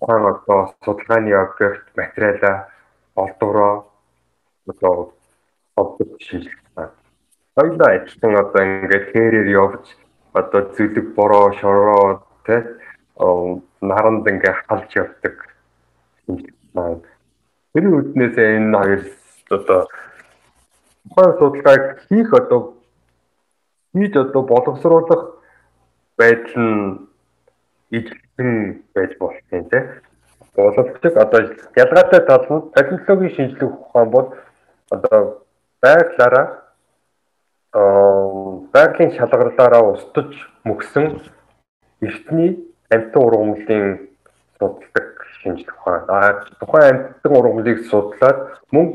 ухаан одоо судалгааны объект материалаа олдвороо одоо олдог шинжлэх ухаан. Хоёулаа ажиллан одоо ингээд хэрээр явж одоо зүлэг бороо шороо тэ наранд ингээ халж явдаг шинжлэх ухаан. Тэр үднээс энэ хоёр одоо ухаан судалгааг хийх одоо хийж одоо боловсруулах байдал нь ижилхэн байж болох юм тийм боловсролыг одоо ялгаатай тал нь технологийн шинжилгээ ухаан бол одоо байглаараа байгалийн шалгарлаараа устж мөксөн эртний амьтан ургамлын судалдаг шинжилгээ ухаан. А тухайн амьтан ургамлыг судлаад мөн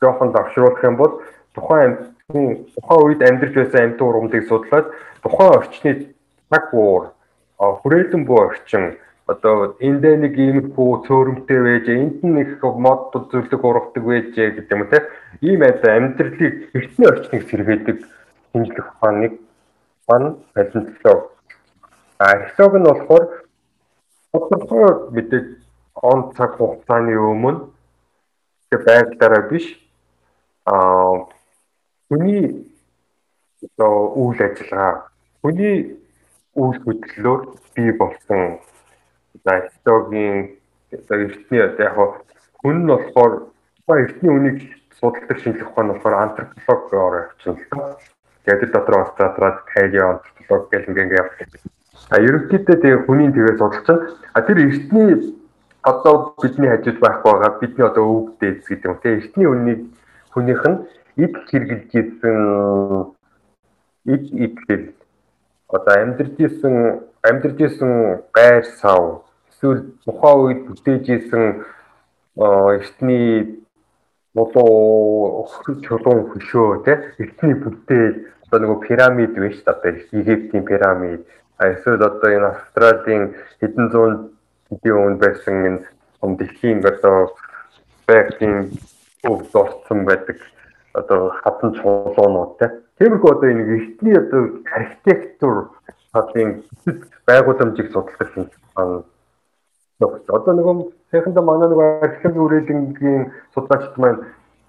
жоохон давшруулах юм бол тухайн амьтны тухайн үед амьдарч байсан амьтан ургамлыг судлаад тухайн орчны цаг уур хүрээлэн буй орчин одоо энд нэг иймэрхүү цөөрөмтэй байж энд их мод зүйлэг ургадаг байж гэдэг юм те. Ийм айдаа амьдралыг эртний орчныг сэргээдэг шинжлэх ухааныг хан палеонтолог археолог нь болохоор тодорхой мэдээ он цаг хугацааны өмнө тэг байглаараа биш а хүний одоо үйл ажиллагаа хүний үйл хөдлөлөөр бий болсон археологийн одоо эртний одоо яг хүн нь болохоор эртний үнийг судалдаг шинжлэх ухаан болохоор антропологоор явчихсан л та. Тэгээд дотор бас задраад палео антрополог гэх ингээ ингээ явдаг. А ерөнхийдөө тэгээ хүний тэгээ судалж чинь а тэр эртний одоо бидний хажууд байх байгаа бидний одоо өвөг дээдс гэдэг юм. Тэгээ эртний үнийг хүнийх нь ид хэрглэж ийсэн ид идэл одоо амьдарч ийсэн амьдарч ийсэн гайр сав. Эсвэл тухайн үед бүтээж ийсэн эртний болоо чулуун хөшөө тий эртний бүтээл одоо нөгөө пирамид биш одоо Египтийн пирамид. Эсвэл одоо энэ Австралийн хэдэн зуун жилийн өмнө байсан энэ том дэлхийн одоо байгалийн өвд орсон байдаг одоо хатан чуулуунууд тий Тиймэрхүү одоо энэ эртний одоо архитектур талын байгууламжийг судалдаг юм Одоо нөгөө сайхандаа манай нөгөө археологийн үрэлэнгийн судлаачд маань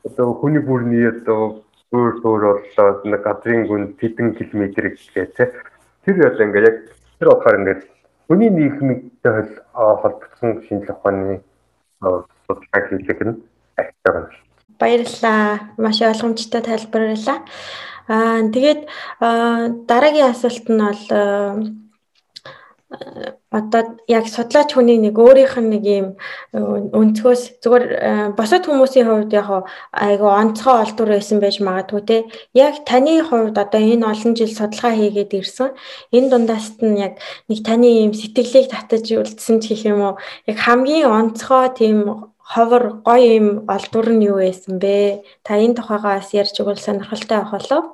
одоо хүний бүрний одоо өөр өөр боллоо нэг газрын гүн тэдэн километр гээ тэ тэр одоо ингээ яг тэр болохоор ингээ хүний нийгмтэй холбогдсон шинжлэх ухааны судалгаа хийх нь архитектор юм. Баярлалаа. Маш ойлгомжтой тайлбарлалаа. Аа тэгээд дараагийн асуулт нь бол одоо яг судлаач хүний нэг өөрийнх нь нэг юм өнцгөөс зүгээр босод хүмүүсийн хувьд яг айгу онцгой олдвор байсан байж магадгүй те яг таны хувьд одоо энэ олон жил судалгаа хийгээд ирсэн энэ дундаас нь яг нэг таны юм сэтгэлийг татаж үлдсэн ч гэх юм уу яг хамгийн онцгой тийм ховор гоё юм олдвор нь юу байсан бэ та энэ тухайгаас ярьж өгвөл сонирхолтой авах болов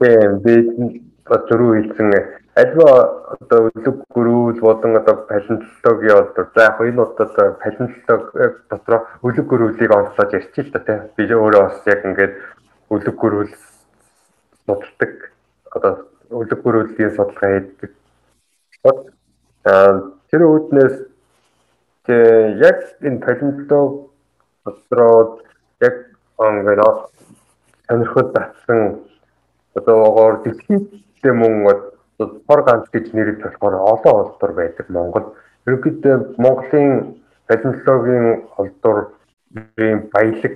Тийм би дөрөв хэлсэн альва одоо үлэг гөрүүл болон одоо палеонтологийн болдог. За яг энэ удаад палеонтологи дотроо үлэг гөрүүлийг онцлоод ярьчих л да тий. Би өөрөө бас яг ингээд үлэг гөрүүл судалдаг. Одоо үлэг гөрүүлийн судалгаа хийдэг. Тэр үүднээс яг энэ палеонтолог дотроо яг ингээд сонирхол татсан одоо дэлхийд мөн хор ганц гэж нэрлэж болохоор олон олдвор байдаг Монгол. Ерөнхийдөө Монголын палеонтологийн олдврын баялаг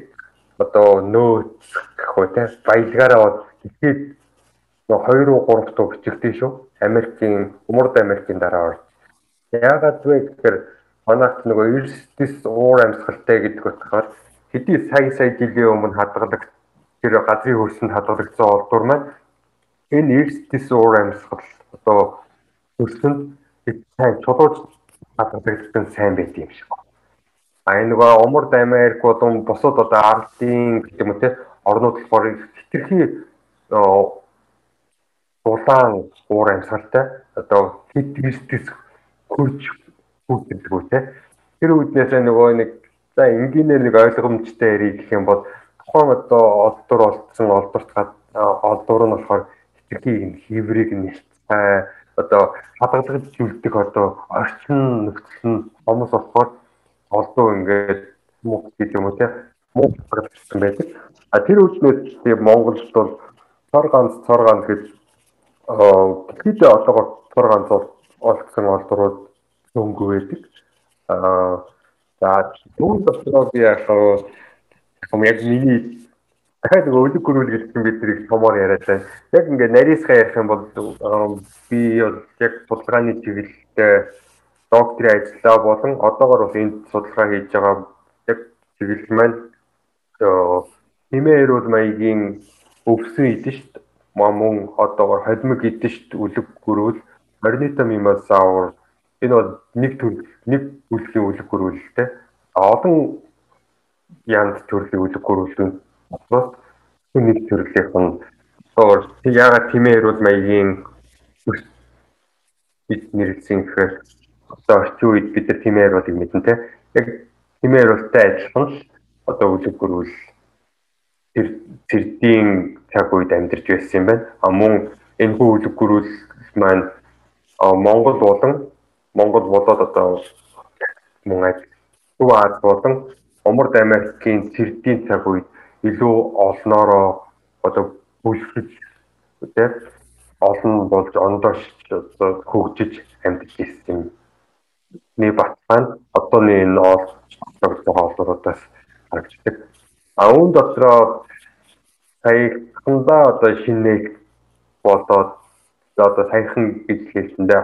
одоо нөөц гэх үү те баялагаараа дэлхийд 2 3 дуу бичигдэн шүү. Америкийн Умард Америкийн дараа орж. Яагаад вэ гэхээр манайх нөгөө эрсдэс уур амьсгалтай гэдэг утгаар хэдий сая сая жилийн өмнө хадгалагдсан тэр газрын хөрсөнд хадгалагдсан олдвор маань энэ эрсдэс уур амьсгал одоо хөрсөнд сайн чулууж хадгалагдсан сайн байт юм шиг. А энэ нөгөө Умард Америк болон бусад одоо ардын гэдэг те орнууд болохоор хитрхи улаан уур амьсгалтай одоо хит эрсдэс хурж хүүхдэлгүй те. Тэр үднээс нөгөө нэг за энгийнээр нэг ойлгомжтой ярих гэх юм бол тухайн одоо олдвор олдсон олдворт олдвор нь болохоор хитрхийг хиврийг нэлцээ одоо хадгалагдж үлдэх одоо орчин нөхцөл нь хүмүүс болохоор олдоо ингээд муу гэдэг юм уу те муу хадгалагдсан байдаг. А тэр үднээс Монголд бол цор ганц цор ганц гэж хэд одоогор цор ганц олгсон олдврууд өнгө байдаг. Аа за түүн дотроо би яг яг миний дахиад өлөг гөрүүл гэдэг нь бид нэг томоор яриад байна. Яг ингээд нарийсгаа ярих юм бол би бол яг судалгааны чиглэлтэй докторийн ажиллаа болон одоогор бас энд судалгаа хийж байгаа яг чиглэл маань химээ эрүүл маягийн өвсөн идэв шүү дээ. Мөн одоогор холимог идэв шүү дээ. Өлөг гөрүүл Орнитом имасаур энэ бол нэг төр нэг үлгийн өлөг гөрүүлтэй. Олон янз төрлийн өлөг гөрүүлүүд бас нэг төрлийнх нь өөр яагаад тиймээ эрүүл маягийн бид нэрлсэн гэхээр одоо орчин үед бид нар тиймээ эрүүлийг мэднэ те яг тиймээ эрүүлтэй адилхан л одоо үлэг гөрүүл тэр цэрдийн цаг үед амьдарч байсан юм байна. А мөн энэ хүү үлэг гөрүүл маань Монгол болон Монгол болоод одоо мөн ажил Төв Аз болон Умард Америкийн цэрдийн цаг үед илүү олноороо одоо бүлхэж тийм олон болж ондоош одоо хөгжиж амьд ирсэн нэг батхан одооны энэ байгаа олооруудаас харагддаг. А үүн дотроо саяхандаа одоо шинэ болоод одоо саяхан гэж хэлсэндээ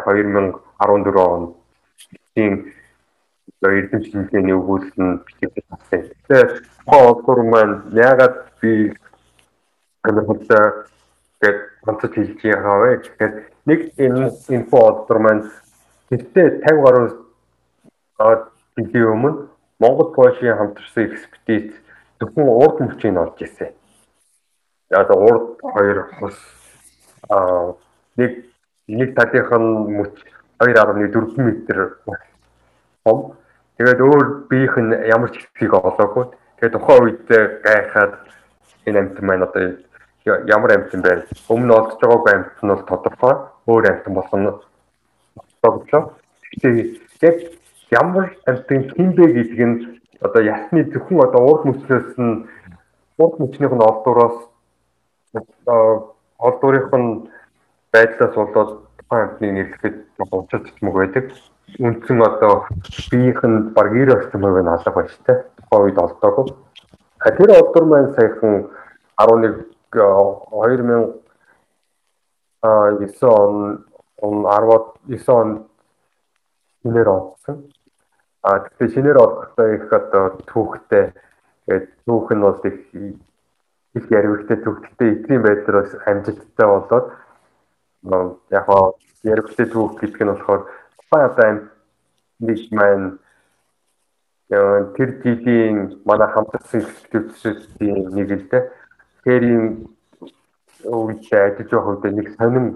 2014 он тийм эрдэм шинжилгээний өгүүлэлт нь бичиж авсан. Тэгэхээр хоолтор маань ягаад би амжилттай гэд онцож хэлж байгаа вэ гэхээр нэг энэ инфо олдор маань гэтээ 50 гаруй жилийн өмнө Монгол Польшийн хамтарсан экспедиц зөвхөн урд мөчийг олж ирсэн. Одоо урд хоёр хос аа нэг нэг талынх нь мөч 2.4 м том Тэгээд өөр биеийнх нь ямар ч хэсгийг олоогүй. Тэгээд тухайн үед гайхаад энэ амт маань одоо ямар амт юм бэ? Өмнө олдож байгаагүй амт нь бол тодорхой. Өөр амт болох нь тогтлоо. Тэгээд яг ямар амтын хинбэ гэдэг нь одоо ясны зөвхөн одоо урд мөчлөөс нь урд мөчнийх нь олдвороос олдворынх нь байдлаас болоод тухайн амтны нэрлэхэд уучрах мөг байдаг үндсэн одоо биеийнх нь баг 90 орчим хувийг нь алга байж тээ. Тухайн үед олдоогүй. Тэр олдор маань саяхан 11 2000 а 9 он он 19 он шинээр олдсон. А тэгэхээр шинээр олдохдоо их одоо түүхтэй тэгээд түүх нь бол их их яригтэй түүхтэй эцгийн байдлаар амжилттай болоод яг хаа яригтэй түүх гэдэг нь болохоор баян нэг маань тэр жилийн манай хамтарсан экспедицийн нэг л дээ. Тэрийн үетэй ажиллаж байх үед нэг сонин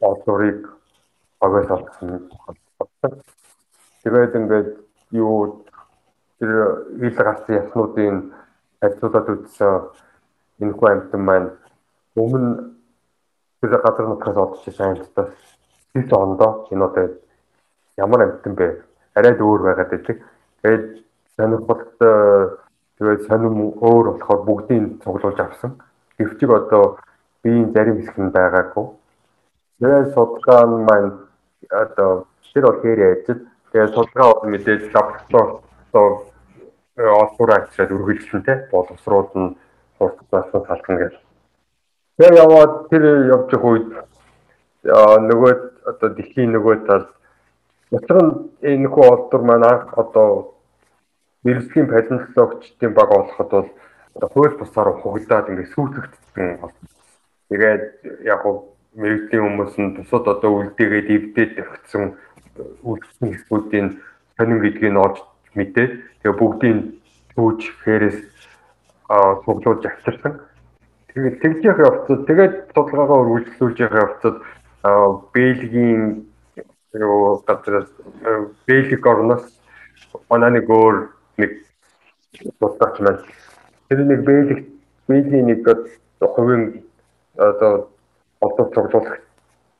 олдорыг агаас авсан. Тэгээд ингээд юу тэр ил гарсан яснуудын ажлуудад үзсэн энэ хүү амтан маань өмнө тэр газар нутгаас олж ирсэн амттаас 9 ондоо энэ одоо ямар амтан бэ? Арайд өөр байгаад байдаг. Тэгээд сонирхолтой тэгээд сонирм өөр болохоор бүгдийг цуглуулж авсан. Гэвчиг одоо биеийн зарим хэсэг нь байгаагүй. Тэгээд судалгаа маань одоо тэр бол хэр яажд. Тэгээд судалгаа бол мэдээж лаборатори одоо олбор ачаад үргэлжлэн тэ боловсрууд нь хурцлаасан салхна гэж. Тэгээд яваад тэр явж явах үед нөгөө одоо дэлхийн нөгөө тал нь энэ хүү олдор маань анх одоо мэрэгжлийн палеонтологчдын баг олоход бол хууль бусаар хугагдаад ингээд сүйтгэгдсэн. Тэгээд яг гоо мэрэгжлийн хүмүүс нь бусад одоо үлдээгээд эвдээд өгсөн үлдсэн хэсгүүдийн сонин гэдгийг олж мэдээд тэгээ бүгдийн түүж хэрэг а цуглуулж авчирсан. Тэгээд тэгж явах явцад тэгээд судалгаагаа үргэлжлүүлж явах явцад Бельгийн юу газраас бэлэг орноос манай нэг өөр нэг бодож байна. Тэр нэг бэлэг бэлийн нэг хувийн одоо одоо цуглуулах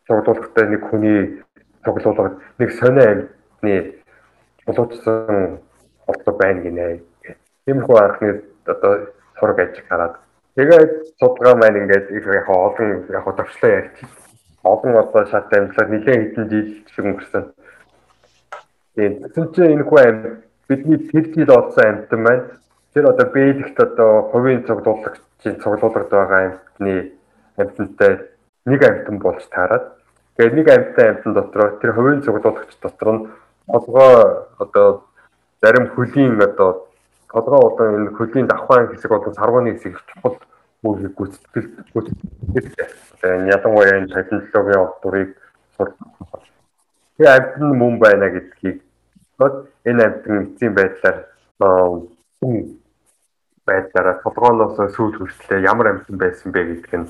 цуглуулахтай нэг хүний цуглуулга нэг сонио амьтны болоодсан олдоо байна гинэ. Тиймэрхүү анхны одоо сураг ажиг хараад тэгээд судалгаа маань ингээд яг олон яг төвчлөө ярьж олон одоо шат амьдлаар нэлээд хэдэн жил шиг өнгөрсөн. Тийм чинь энэ хүү амьд бидний тэр жил олсон амьтан маань тэр одоо бэлэгт одоо хувийн цуглуулагчийн цуглуулагд байгаа амьтны амьтантай нэг амьтан болж таарад. Тэгээд нэг амьтан амьтан дотор тэр хувийн цуглуулагч дотор нь толгой одоо зарим хөлийн одоо толгой одоо энэ хөлийн давхаан хэсэг болон сарваны хэсэг чухал үйл гүйцэтгэл гүйцэтгэл. Энэ ялангуяа энэ технологийн олдурыг тэгээ амьтан мөн байна гэдгийг бод энэ амьтан эцсийн байдлаар хүн байдлаараа толгооноос сүүл хүртлээр ямар амьтан байсан бэ гэдг нь.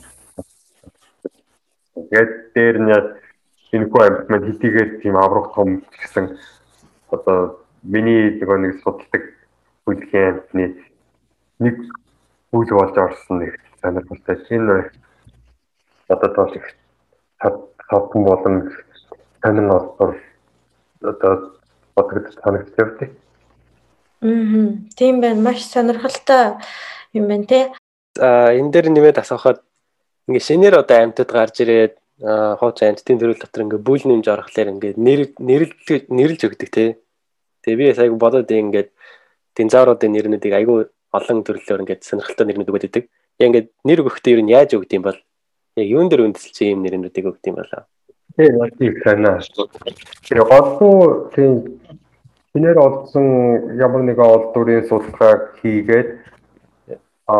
Тэгээд дээр нь энэ хүү амьд маань хэдийгээр тийм аврах том гэсэн одоо миний нөгөө нэг судалдаг бүлгийн амьтны нэг үйл болж орсон нэг сонирхолтой. Энэ одоо тоос их тавтан болон танин олбор одоо бодогдож санагдаж явдаг. Мм. Тийм байна. Маш сонирхолтой юм байна те. А энэ дээр нэмээд асуухад ингээ шинээр одоо амьтад гарч ирээд хууч амьтдын төрөл дотор ингээ бүл нэмж орохлоор ингээ нэрлэл нэрлж өгдөг те. Тэгээ би айгу бодоод ингээд динозавруудын нэрнүүдийг айгу олон төрлөөр ингээд сонирхолтой нэрнүүд өгöd идэг. Яг ингээд нэр өгөхдөө ер нь яаж өгд юм бол яг юун дээр үндэслэж ийм нэрнүүдийг өгд юм болоо. Тийм тийм санаа. Тэр голдуу тийм Шинээр олдсон ямар нэгэн олдурын судалгааг хийгээд а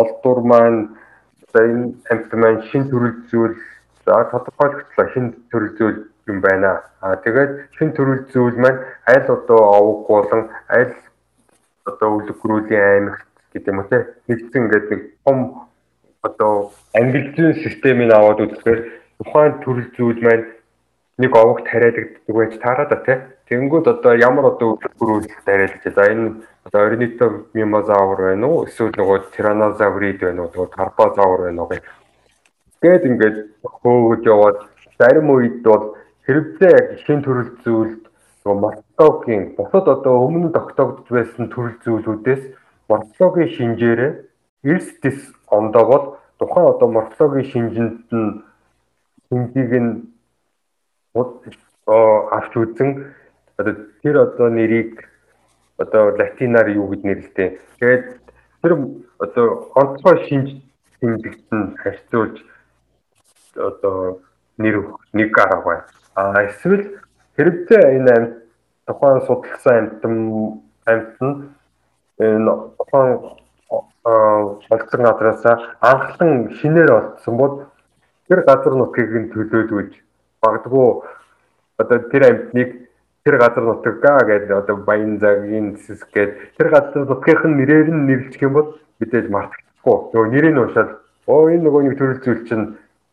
олдур маань энэ амьд маань шин төрөл зүйл за тодорхойлогдлоо шин төрөл зүйл юм байна. А тэгээд шин төрөл зүйл маань аль одоо овог болон аль одоо үлгэрүүлийн аймагт гэдэг юм уу те нэгдсэн ингээд нэг том одоо англи зүйн системийг аваад үзэхээр тухайн төрөл зүйл маань нэг овогт хариалагддаг байж таараа да тий. Тэнгүүд одоо ямар одоо өрөөлөлт хариалж за энэ одоо орнито мимозавр байна уу? Эсвэл нөгөө тиранозаврид байна уу? Нөгөө карпозавр байна уу? Гэд ингээд хөөгд яваад зарим үед бол хэрэгцээ яг шин төрөл зүйлд нөгөө морфологийн бусад одоо өмнө тогтоогдож байсан төрөл зүйлүүдээс морфологийн шинжээрээ эрс дэс ондоо бол тухайн одоо морфологийн шинжинд нь шинжийг нь авч үзэн одоо тэр одоо нэрийг одоо латинаар юу гэж нэрлэдэг. Тэгээд тэр одоо онцгой шинж тэмдэгтэн харьцуулж одоо нэр нэг арга байна. А эсвэл хэрэгцээ энэ амьд тухайн судалсан амьтан амьтан энэ тухайн олдсон газраас анхлан шинээр олдсон бол тэр газар нутгийг нь төлөөлөж магадгүй одоо тэр амьтныг тэр газар нутгаа гэдэг одоо баян цагийн зэсэг гэдэг тэр газар нутгийнх нь нэрээр нь нэрлэх юм бол мэдээж мартахгүй. Нөгөө нэрийг нь уушаад оо энэ нөгөө нэг төрөл зүйл чинь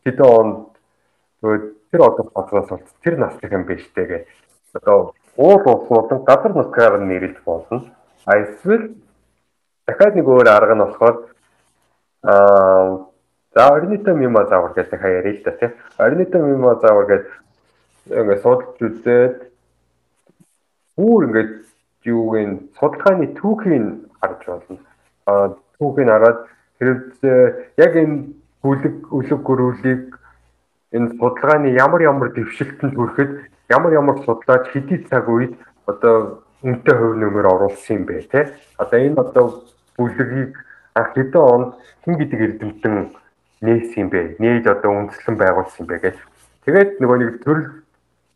хэдэн онд нөгөө тэр одоо газраас болц тэр наслах юм биш үү гэх. Одоо уул улсууд газар нутгаар нь нэрлэх болно. А эсвэл дахиад нэг өөр арга нь болохоор аа За орнито мимозавр гэдэг хаяа ярил л да тийм. Орнито мимозавр гэдэг ингээд судалж үзээд бүр ингээд юугийн судалгааны түүхийг харж болно. Аа түүхийг хараад хэрэгцээ яг энэ бүлэг үлэг гөрүүлийг энэ судалгааны ямар ямар дэвшилтэнд хүрэхэд ямар ямар судлаач хэдий цаг үед одоо үнэтэй хувь нэмэр оруулсан юм бэ те. Одоо энэ одоо бүлэгийг анх хэдэн онд хин гэдэг эрдэмтэн нээсэн юм бэ? Нээж одоо үндэслэн байгуулсан юм бэ гэж. Тэгээд нөгөө нэг төрөл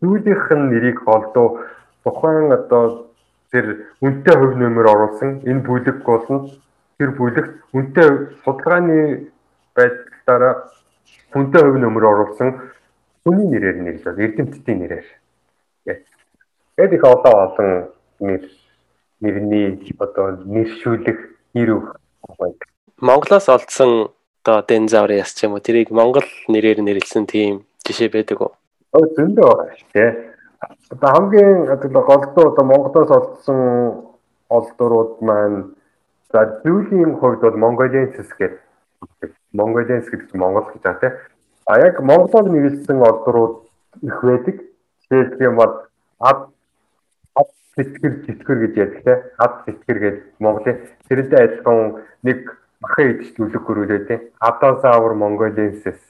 зүйлийнх нь нэрийг холдоо тухайн одоо тэр үнэтэй хувь нэмэр оруулсан энэ бүлэг болно. Тэр бүлэгт үнэтэй судалгааны байдлаараа үнэтэй хувь нэмэр оруулсан хүний нэрээр нэрлээ. Эрдэмтдийн нэрээр. Тэгээд их олон олон нэр нэрний одоо нэршүүлэх нэр өгөх байна. Монголоос олдсон одоо динозаврын яс ч юм уу тэрийг монгол нэрээр нэрлсэн тийм жишээ байдаг уу? Өө зөндөө байгаа шүү дээ. одоо хамгийн одоо голдуу одоо Монголоос олдсон олдурууд маань за зүйлийн хувьд бол Mongoliensis гэдэг Mongolians гэдэг Монгол гэж байгаа тийм. А яг Монголоор нэрлсэн олдурууд их байдаг. Тэгээд юм бол ад ад сэтгэр сэтгэр гэж ярьдаг тийм. Ад сэтгэр гэдэг Монголын тэрнтэй адилхан нэг ахын идэж төлөв хөрүүлээ тийм. Адасаавар Mongoliensis.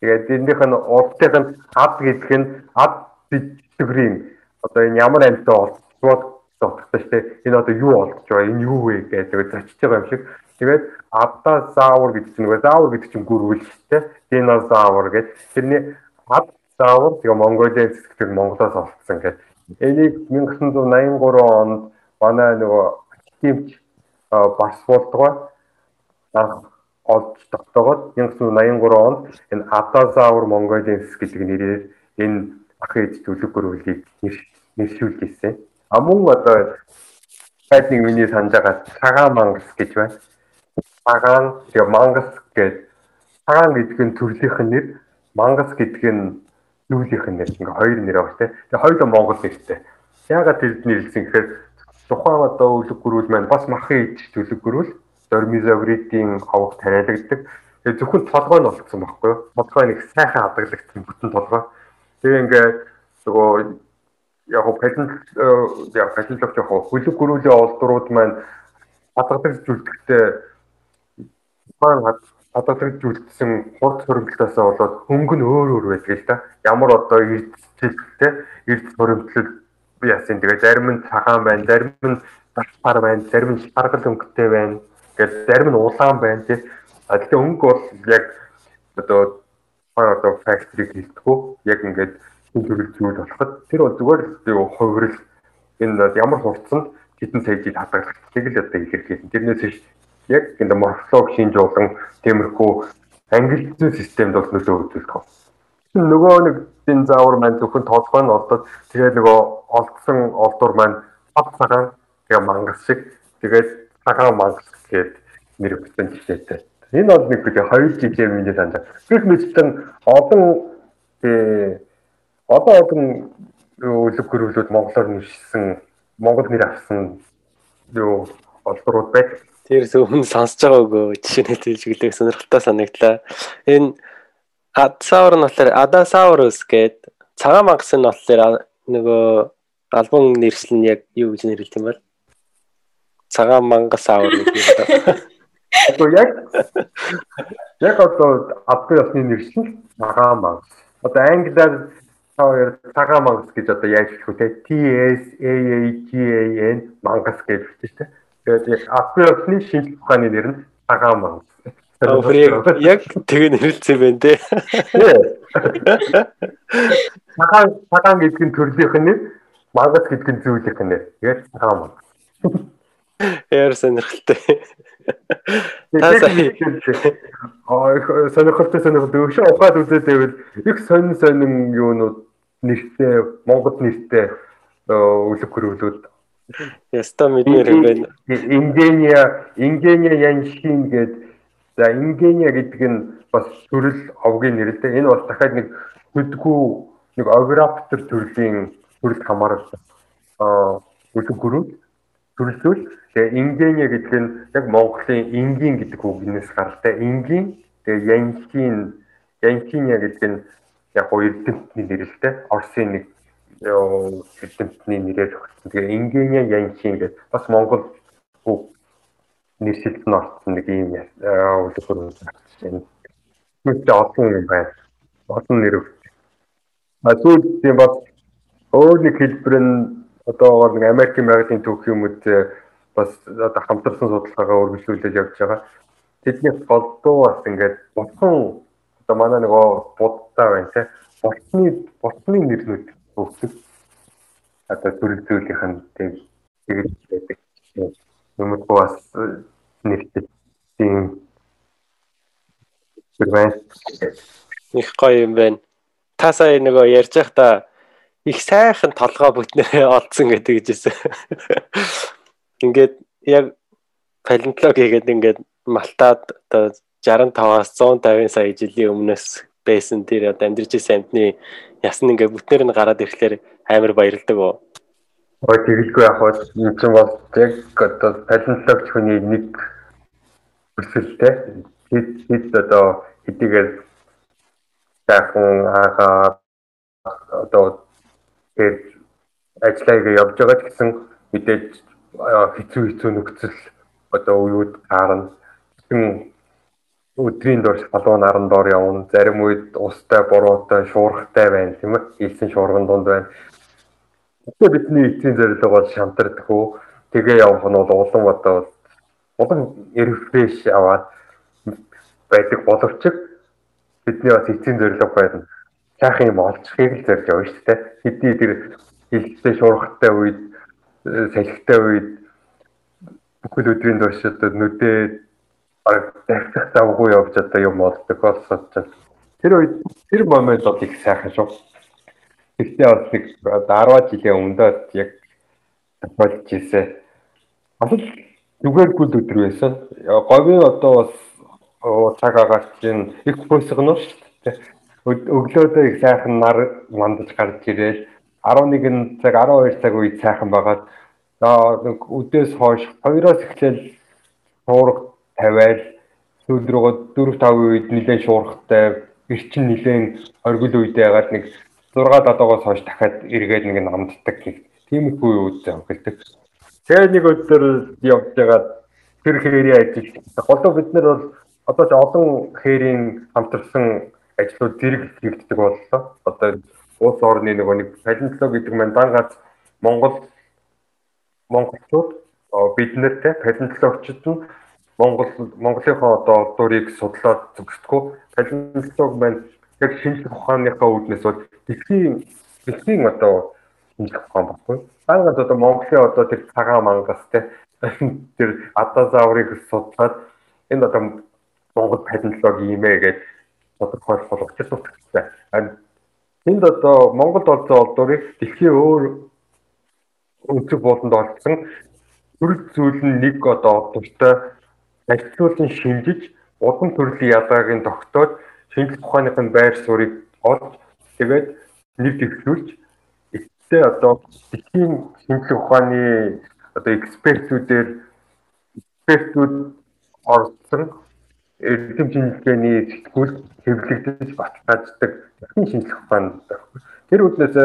Тэгээд энийх нь урдтайх нь ад гэдэг нь ад сэтгэрийн одоо энэ ямар амьтаа олдсон дотготой шүү дээ. Энэ одоо юу байгаа? Энэ юу вэ гэдэг зочиж байгаа юм шиг. Тэгээд адда заавар гэдэг чинь нөгөө заавар гэдэг чинь гүрвэлтэй. Динозавр гэдэг. Тэрний ад заавар тэгээ Монголиас гэдэг Монголоос олдсон гэдэг. Энийг 1983 онд манай нөгөө тимч бас болдгоо олж тогтоогод 1983 онд энэ Адазавр Mongolia гэдэг нэрээр энэ ах ээж төлөв гөрвөлийг нэршүүлж ирсэн. А мөн одоо хайд нэг миний санаж байгаа цагаан мангас гэж байна. Цагаан тэгээ мангас гэдэг цагаан гэдэг нь төрлийнх нь нэр, мангас гэдэг нь зүйлийнх нь нэр. Ингээ хоёр нэр байгаа тийм. Тэгээ хоёулаа монгол нэртэй. Яагаад тэр нэрлсэн гэхээр тухайн одоо өлөг гөрүүл маань бас махын иж төлөг гөрүүл дормизавридийн хавх тариалагддаг. Тэгээ зөвхөн толгой нь болцсон байхгүй юу? Толгой нэг сайхан хадгалагдсан бүтэн толгой. Тэгээ ингээ нөгөө яг патент яг патентлог яг хөлөг гөрүүлийн олдурууд маань хадгадаг зүйлдэгтэй маань хадгадаг зүйлдсэн хурд хөрөнгөлтөөсөө болоод хөнгө нь өөр өөр байдаг л да. Ямар одоо эрдцэлтэй эрдц хөрөнгөлт би яасан тэгээ зарим нь цагаан байна, зарим нь дашпар байна, зарим нь шаргал өнгөтэй байна. Ингээд зарим нь улаан байна тий. А тэгэхээр өнгө бол яг одоо одоо factory гэлтгүү яг ингээд төрөл зүйл болоход тэр бол зүгээр л хувирал энэ ямар хурцсанд хэдэн сая жил хадгалагдчихыг л одоо илэрхийлсэн. Тэрнээс биш яг энэ морфолог шинжуулан тиймэрхүү англи зүйн системд бол нөлөө үзүүлдэг. Нөгөө нэг дин заавар маань зөвхөн толгой нь олдод тэгээд нөгөө олдсон олдур маань бат цагаан тэгээ мангас шиг тэгээд цагаан мангас гэдэг нэр өгсөн жишээтэй. Энэ бол нэг үгүй хоёр жижиг миний санаа. Гэх мэтлэн олон одоо одон өлөг хөрвлүүд монголоор нэршсэн монгол нэр авсан юу олборууд байдаг. Тэрс өмнө сонсож байгаагүй жишээ нь хэлжиглэх сонирхолтой санагдлаа. Энэ Адсаур нь болохоор Адасаурус гээд цагаан мангас нь болохоор нөгөө албан нэршил нь яг юу гэж нэрлэдэг юм бол цагаан мангас аавар гэдэг юм. Одоо яг яг одоо адны ясны нэршил цагаан мангас. Одоо англиар хоёр цагаан мангас гэж одоо яаж хэлэх вэ? T S A A G A N мангас гэж хэлдэг шүү дээ. Тэгээд яг Априосны шинжлэх ухааны нэр нь цагаан мангас. Яг тэгээ нэрлэлсэн байх те. Цагаан цагаан гэдэг нь төрлийнх нь нэр, мангас гэдэг нь зүйлийнх нь нэр. Тэгээд цагаан мангас. Яар сонирхолтой. Аа сонирхолтой сонирхолтой өшөө ухаад үзээд байвал их сонин сонин юунууд нэртэй Монгол нэртэй өлөг хөрвлүүд Яста мэднэр юм байна. Ингения, Ингения Яншин гэдэг за Ингения гэдэг нь бас төрөл овгийн нэртэй. Энэ бол дахиад нэг хөдгүү нэг ограптер төрлийн төрөлд хамаардаг. Аа өлөг хөрвөл төрөлжүүл. Тэгээ Ингения гэдэг нь яг Монголын энгийн гэдэг үгнээс гаралтай. Энгийн тэгээ Яншин, Яншиня гэдэг нь яг гоо эрдэмтний нэрэлтэй Орсын нэг эрдэмтний нэрээр өгсөн. Тэгээ Ингения Яншин гэдэг бас Монгол бүх нэршилд нь орсон нэг юм үлгэр байна. Мэдээ олон юм байна. Олон нэр өгсөн. А сүүлд тийм бас өөр нэг хэлбэр нь одоо нэг Америкийн мэрэгжлийн түүх юмуд бас одоо хамтарсан судалгаагаа үргэлжлүүлээд явж байгаа. Тэдний голдуу бас ингээд бодхон одоо манай нөгөө буддаа байна те болтны болтны нэрнүүд өгдөг одоо төрөл зүйлийнх нь тэгээд байдаг. Юмд бас нэртэй тийм их гоё юм байна. Та сая нөгөө ярьж байхдаа их сайхан толгой бүтнээ олдсон гэдэг гэжсэн ингээд яг палеонтологи гэдэг ингээд малтаад одоо 65-аас 150 сая жилийн өмнөөс байсан тэр одоо амьдарч ирсэн амьтны ясн ингээ бүтнээр нь гараад ирэхлээр амар баярлдаг уу? Ой тэгэлгүй яг хоо юм чинь бол яг одоо талентлагч хүний нэг өсөлтэй хэд хэд одоо хэдийгээр сайхан аа одоо тэр ажиллагаа явж байгаа ч гэсэн мэдээж хэцүү хэцүү нөхцөл одоо уууд гарна. Тэгсэн өдрийн дор балуун наран доор явна. Зарим үед устай, буруутай, шуурхтай байна тийм ээ. Хийсэн шуурган дунд байна. Тэгэхээр бидний эцсийн зорилго бол шантардаг уу. Тэгээ явах нь бол улам одоо улам рефреш аваад байдаг боловч бидний бас эцсийн зорилго байна. Сайхан юм олчихыг л зорж явна шүү дээ. Хэдий тэр хилтэй шуурхтай үед салхитай үед бүхэл өдрийн турш одоо нүдээ дахих завгүй явж одоо юм болдог болсон чинь тэр үед тэр момент бол их сайхан шүү. Гэхдээ бас нэг 10 жилийн өмнөд яг болж ирсэн. Асал зүгээргүй өдөр байсан. Говийн одоо бас цаг агаар чинь их босгоно шүү дээ. Өглөөдөө их сайхан нар мандаж гарч ирэл 11 цаг 12 цаг үед сайхан байгаад өдөөс хойш 2-оос эхлээл шуурга тавиал сүүл рүүгээ 4 5 үед нэлээд шуурхтай эрчин нэлээд оргил үед ягаад нэг 6 7-оос хойш дахиад эргээд нэг намддаг гэх тийм их үе үед явагддаг. Тэгээ нэг өдөр явж байгаа тэр хээрийн ажил. Голоо бид нар бол одоо ч олон хээрийн хамтарсан ажлууд зэрэг хийгддэг боллоо. Одоо улс орны нөгөө нэг палеонтолог гэдэг маань дангац Монгол монголчууд бид нартэй палеонтологчид нь Монгол Монголынхоо одоо олдурыг судлаад зохисдгоо палеонтолог маань яг шинжлэх ухааныхаа үүднээс бол дэлхийн дэлхийн одоо шинжлэх ухаан баггүй. Ангад одоо Монголын одоо тэр цагаан мангас те тэр адазаврыг судлаад энэ одоо Монгол палеонтолог юм ээ гэж тодорхойлох бол учир тутагтай. Энд одоо Монголд олзоо олдурыг дэлхийн өөр өнцөг бууланд олцсон төрөл зүйл нь нэг одоо дуртай ажлуулан шинжиж улам төрлийн ялгааг нь тогтоож шинжлэх ухааных нь байр суурийг олж тэгээд нэр дэвшүүлж эцсээ одоо дэлхийн шинжлэх ухааны одоо экспертүүдээр экспертүүд орсон эрдэм шинжилгээний сэтгүүл хэвлэгдэж баталгааждаг дахин шинжлэх ухаан. Тэр үднээс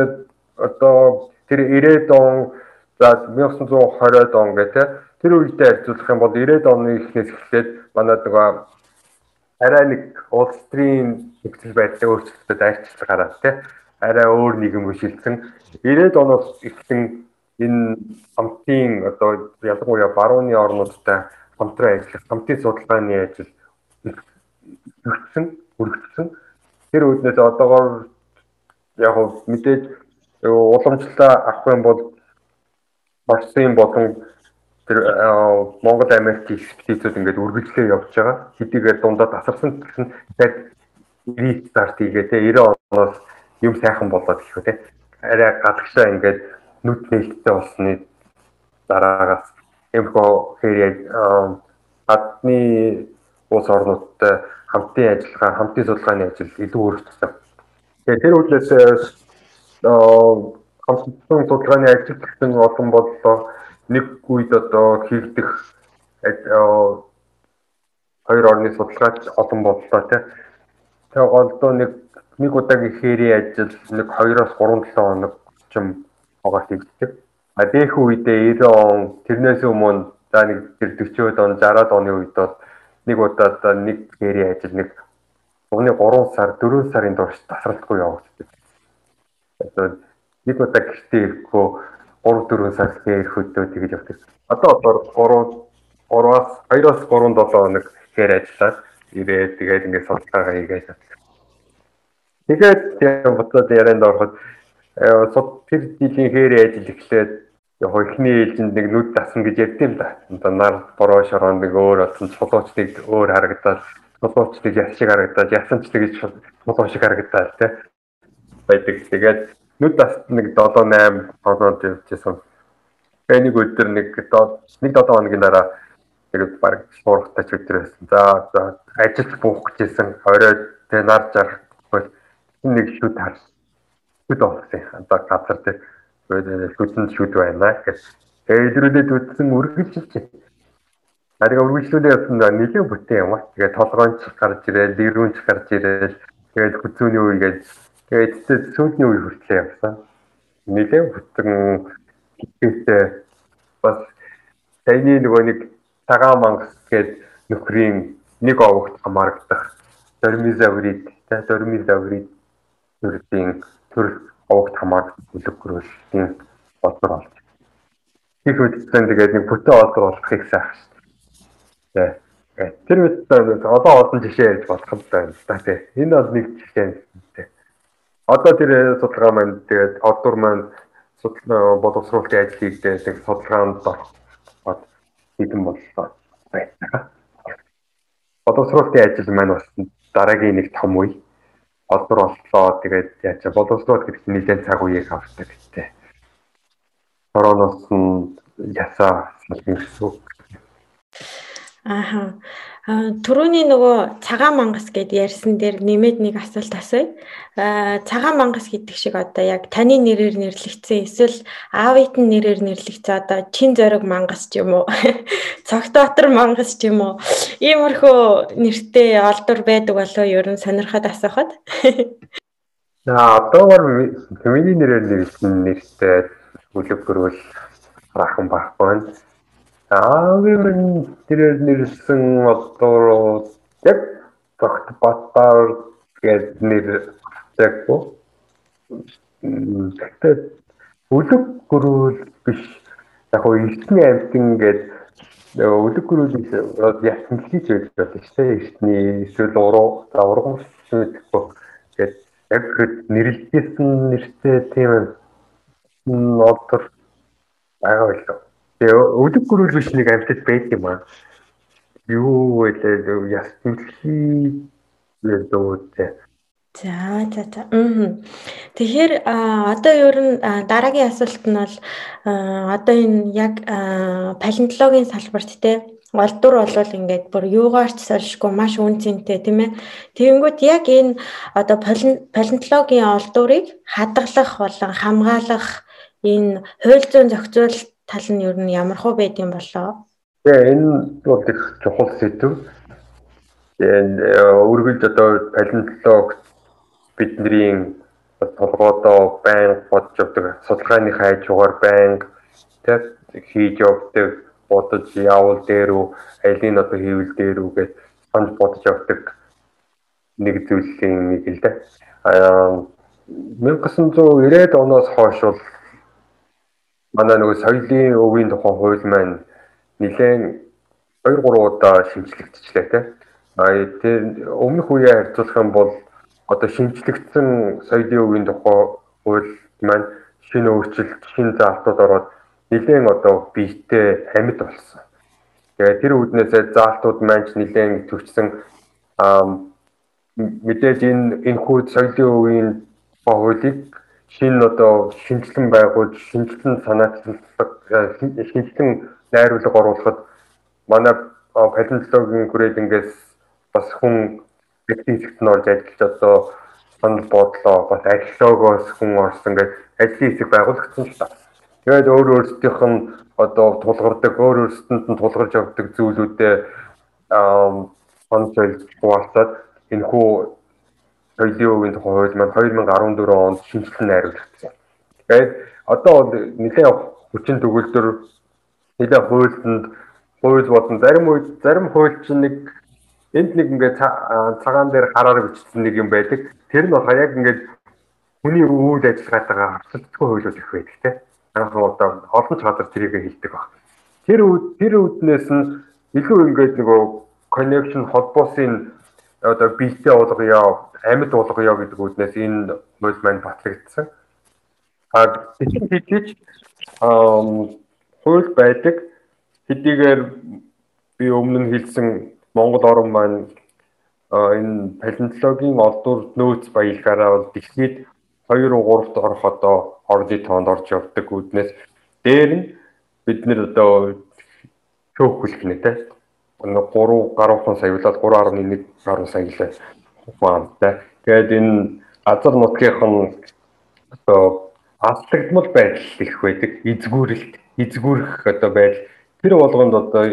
одоо тэр 90-ад он за 1920-ад он гэх тэр үедээ харьцуулах юм бол 90-ад оны эхнээс эхлээд манай нөгөө арай нэг улс төрийн нөхцөл байдлыг өөрчлөлтөд арчилсан гараад тий арай өөр нийгэм бишилсэн 90-ад оноос эхлэн энэ хамтын одоо ялангуяа барууны орнуудтай хамтран ажиллах хамтын судалгааны ажил өгсөн өргөцсөн. Тэр үднээс одоогоор яг мэдээж уламжлалаа авах юм бол Орсын болон тэр Монгол Америк экспедицүүд ингээд үргэлжлээ явж байгаа. Хэдийгээр дундаа тасарсан гэсэн яг 90 старт хийгээ те 90 оноос юм сайхан болоод гэх үү те. Арай гадагшаа ингээд нүд нээлттэй болсны дараагаас эмхөө хэрэг гадны улс орнуудтай хамтын ажиллагаа, хамтын судалгааны ажил илүү өргөжсөн. Тэгээ тэр үдлээс хамтсан судалгааны ажил гэсэн олон боллоо нэг үед одоо хийгдэх хоёр орны судалгаач олон боллоо тий. Тэгээ одоо нэг нэг удаагийн хээрийн ажил нэг 2-оос 3-7 хоног ч юм байгаа хийгддэг. А дэх үедээ 90 он тэрнээс өмнө за нэг тэр 40-од он 60-ад оны үед бол нэг удаад нэг хээрийн ажил нэг Угны 3 сар 4 сарын турш тасралтгүй явагддаг. Одоо нэг удаа гэртээ ирэхгүй 3 4 сар хэрэг хөдөө тэгж явдаг. Одоо одоо 3 3-аас 2-оос 3 7 хоног хэр ажиллаад ирээд тэгээд ингээд судалгаагаа хийгээд. Тэгээд тийм бодлоо ярианд ороход сод тэр жилийн хээрээ ажил эхлээд яг ихний ээлжинд нэг нүд дасан гэж ярьдсан юм да. Одоо нар бороо шорон нэг өөр болсон чулуучдыг өөр харагдаад чулуучдыг яс шиг харагдаад тэгж чулуу шиг харагдаад тий байдаг. Тэгээд нүд даст нэг 7 8 хоноод явчихсан. Тэгээ нэг өдөр нэг нэг 7 хоногийн дараа тэгээд баг шуурхтай ч өдөр байсан. За за ажилд буух гэжсэн орой тэгээ нар жарахгүй нэг шүд хар шүд болсон одоо газар дээр шүдэнд шүд байна гэж тэгээ идрүүлээд үтсэн үргэлжилж Харин үргэлжлүүлээ явсан нэгэн бүтэн юм аа. Тэгээд толгоонч гарч ирэл, дэрүүнч гарч ирэл, тэгээд хүзүүний үегээд тэгээд сүүлийн үе хүртлээ явсан. Нэгэн бүтэн хитээсээ бас таны нөгөө нэг цагаан мангас гээд нөхрийн нэг овогт хамаарагдах дормизаврид тэ дормизаврид төрлийн төр овогт хамаардаг бүлэг гөрөлтийн олбор болж. Их үдцэн тэгээд нэг бүтэн олбор болохыг сайх шүү. Тэр үед одоо олон жишээ ярьж болох юм байна. За тий. Энэ бол нэг жишээ. Одоо тэр судалгаа маань тэгээд оддур маань боловсруулалтын ажлыг тэгээд судалгаанд орох хэдэн боллоо байна. Боловсруулалтын ажил маань бас дараагийн нэг том үе олбор боллоо. Тэгээд яаж боловсруулалт гэдэг чинь нэгэн цаг үеийг авдаг гэдэг. Короноос нь ясаа салгин гэсэн үг. Ааха. Төрөний нөгөө цагаан мангас гэд ярьсан дээр нэмээд нэг асуулт асууя. Аа цагаан мангас гэдэг шиг одоо яг таны нэрээр нэрлэгдсэн эсвэл аавыт нь нэрээр нэрлэгдсэн одоо чин зориг мангас ч юм уу? Цогтбаатар мангас ч юм уу? Иймэрхүү нэртэй олдор байдаг болоо ер нь сонирхоод асуухад. За одоогор миний нэрээр нэрлэгдсэн нэртэй үлэг гөрвөл рахын баггүй. Аавын тэрээр нэрсэн одоо яг тогт батар гэж нэр заггүй. Тэгтээ үлэг гөрүүл биш. Яг нь эртний амьтан гэж үлэг гөрүүлээс ясан хийж байдаг байна шүү дээ. Эртний эсвэл уруу за ургамч гэдэггүй. Тэгээд яг нэрлэжсэн нэртэй тийм одор байгаа байлаа. Тэгээ өдөг гөрүүл биш нэг амьтад байт юм аа. Юу вэ? Яс төлхий дөөтэй. За за за. Тэгэхээр одоо ер нь дараагийн асуулт нь бол одоо энэ яг палеонтологийн салбарт те олдур болвол ингээд бүр юугаарч сольшгүй маш үнцэнтэй тийм ээ. Тэгэнгүүт яг энэ одоо палеонтологийн олдурыг хадгалах болон хамгаалах энэ хууль зүйн зохицуулалт тал нь ер нь ямар хөө байд юм болоо? Тэгээ энэ бол их чухал сэдв. Тэгээ үргэлж одоо палеонтолог бидний толгойдоо байн бодж явдаг судалгааны хайжуугаар байн тэг хийж явдаг бодож явал дээр үү айлын одоо хийвэл дээр үү гэж санаж бодож явдаг нэг зүйлийн нэг л дээ. Аа 1990-ад оноос хойш бол манай нөгөө соёлын өвийн тухай хууль маань нэлээд 2 3 удаа шинжлэгдчихлээ те. А тэр өмнөх үеэ харьцуулах юм бол одоо шинжлэгдсэн соёлын өвийн тухай хууль маань шинэ өөрчлөлт, шинэ заалтууд ороод нэлээд одоо биетэй амьд болсон. Тэгээ тэр үүднээсээ заалтууд маань ч нэлээд төвчсөн мэдээж энэ энэ хүүд соёлын өвийн хуулийг шинэ одоо шинжилэн байгуулж шинжилэн санаачлалдаг шинжилэн найруулга оруулахад манай палеонтологийн хүрээлэнгээс бас хүн хэсэгт нь орж ажиллаж одоо санал бодлоо бас археологоос хүн орсон гэж ажлын хэсэг байгуулагдсан л та. Тэгээд өөр өөрсдийнх нь одоо тулгардаг өөр өөрсдөнд нь тулгарч явдаг зүйлүүдэд аа консоль хуваалцаад энэ хүү соёлын өвийн тухай хууль маань 2014 онд шинжилэн найруулагдсан. Тэгээд одоо бол нэлээд хүчин төгөлдөр нэлээд хуульд хууль болон зарим үед зарим хууль чинь нэг энд нэг ингээд цагаан дээр хараар бичсэн нэг юм байдаг. Тэр нь болохоор яг ингээд хүний үйл ажиллагаатайгаа харьцуултгүй хуулиуд их байдаг тийм. Анхан одоо олон ч газар тэрийг хэлдэг баг. Тэр тэр үднээс нь илүү ингээд нөгөө connection холбоосын одоо биетэй болгоё амьд болгоё гэдэг үднээс энэ хууль маань батлагдсан. А тэгсэн хэдийч хууль байдаг хэдийгээр би өмнө нь хэлсэн Монгол орн маань энэ палеонтологийн олдур нөөц баялгаараа бол дэлхийд 2 3-т орох одоо орны тоонд орж явдаг үднээс дээр нь бид нэр одоо цөөх хүлхнэ те 3 гаруйхан сая болоод 3.1 гаруй сая лээ ухаантай. Тэгээд энэ газар нутгийнхан одоо алдагдмал байдал их байдаг. Эзгүүрэлт, эзгүүрэх одоо байдал тэр болгонд одоо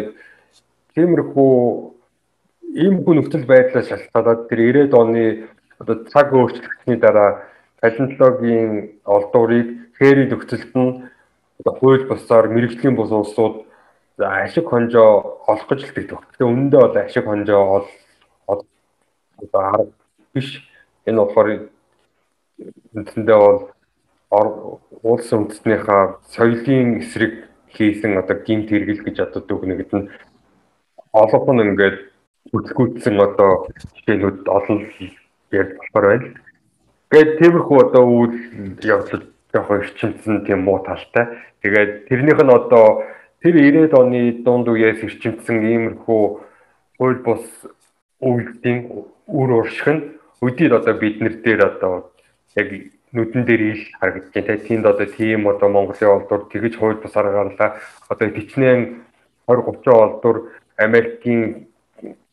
тиймэрхүү иймэрхүү нөхцөл байдлаас шалтгаалаад тэр 90-ад оны одоо цаг өөрчлөлтний дараа палеонтологийн олдуурыг хэри нөхцөлд нь одоо хууль бусаар мэрэгжлийн бус улсууд ашиг хонжоо олох гэж л тэгдэг. Тэгээ үнэндээ бол ашиг хонжоо ол одоо арга биш. Энэ болохоор үндсэндээ бол улс үндэстнийхээ соёлын эсрэг хийсэн одоо гинт хэрэгэл гэж одоо дүгнэгд нь олон нь ингээд үзгүүцсэн одоо жишээнүүд олон ярьж болохоор байна. Тэгээд тиймэрхүү одоо үйл явдал жоохон эрчимсэн тийм муу талтай. Тэгээд тэрнийх нь одоо тэр 90-ад оны дунд үеэс эрчимсэн иймэрхүү хууль бус үйлдлийн үр уршиг нь өдөрт одоо бид нар дээр одоо яг нүдэн дээр ил харагдаж байна. Тэнд одоо тийм одоо Монголын олдур тэгж хууль бусаар гарлаа. Одоо тичнээн 20 30 олдур Америкийн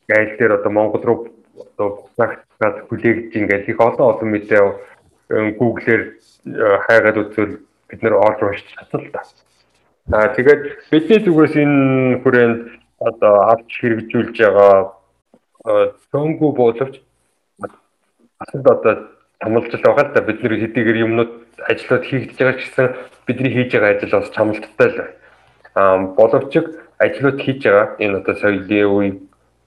гайл дээр одоо Монгол руу одоо буцаагтаад хүлээгдэж ингээл их олон олон мэдээ Google-ээр хайгаад үзвэл бид нэр олж уншиж чадсан л та. Аа тэгээд бидний зүгээс энэ хүрээнд одоо авч хэрэгжүүлж байгаа цөөнгүү боловч асууд одоо тамалжил байгаа л да бид нэр хэдийгээр юмнууд ажлууд хийгдэж байгаа ч гэсэн бидний хийж байгаа ажил бас чамлалттай л. Аа боловч ажлууд хийж байгаа. Энэ одоо соёлын үе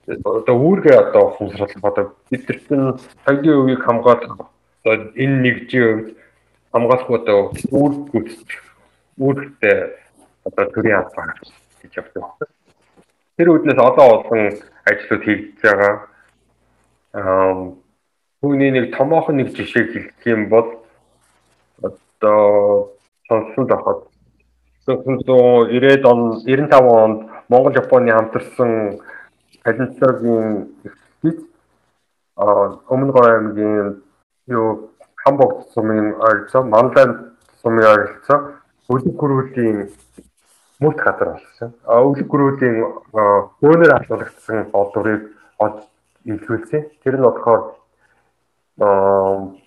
одоо үүргээ одоо ухамсарлах одоо бид нар соёлын үеийг хамгаалах одоо энэ нэгжийн үед хамгаалах одоо үүрэг гүйцэтгэх үүрэгтэй одоо төрийн албаа явдаг байна. Тэр үднээс одоо олон ажлууд хийгдэж байгаа. Аа түүний нэг томоохон нэг жишээг хэлэх юм бол одоо сонсон доход 1990-ад он 95 онд Монгол Японы хамтарсан экспедиц а өмнө гоо аймгийн юу Хамбогд сумын ойролцоо, Манлайн сумын ойролцоо өлөг гөрүүлийн мөрт газар болсон. А өлөг гөрүүлийн хөөнөр алуулагдсан олдурыг олж илрүүлсэн. Тэр нь болохоор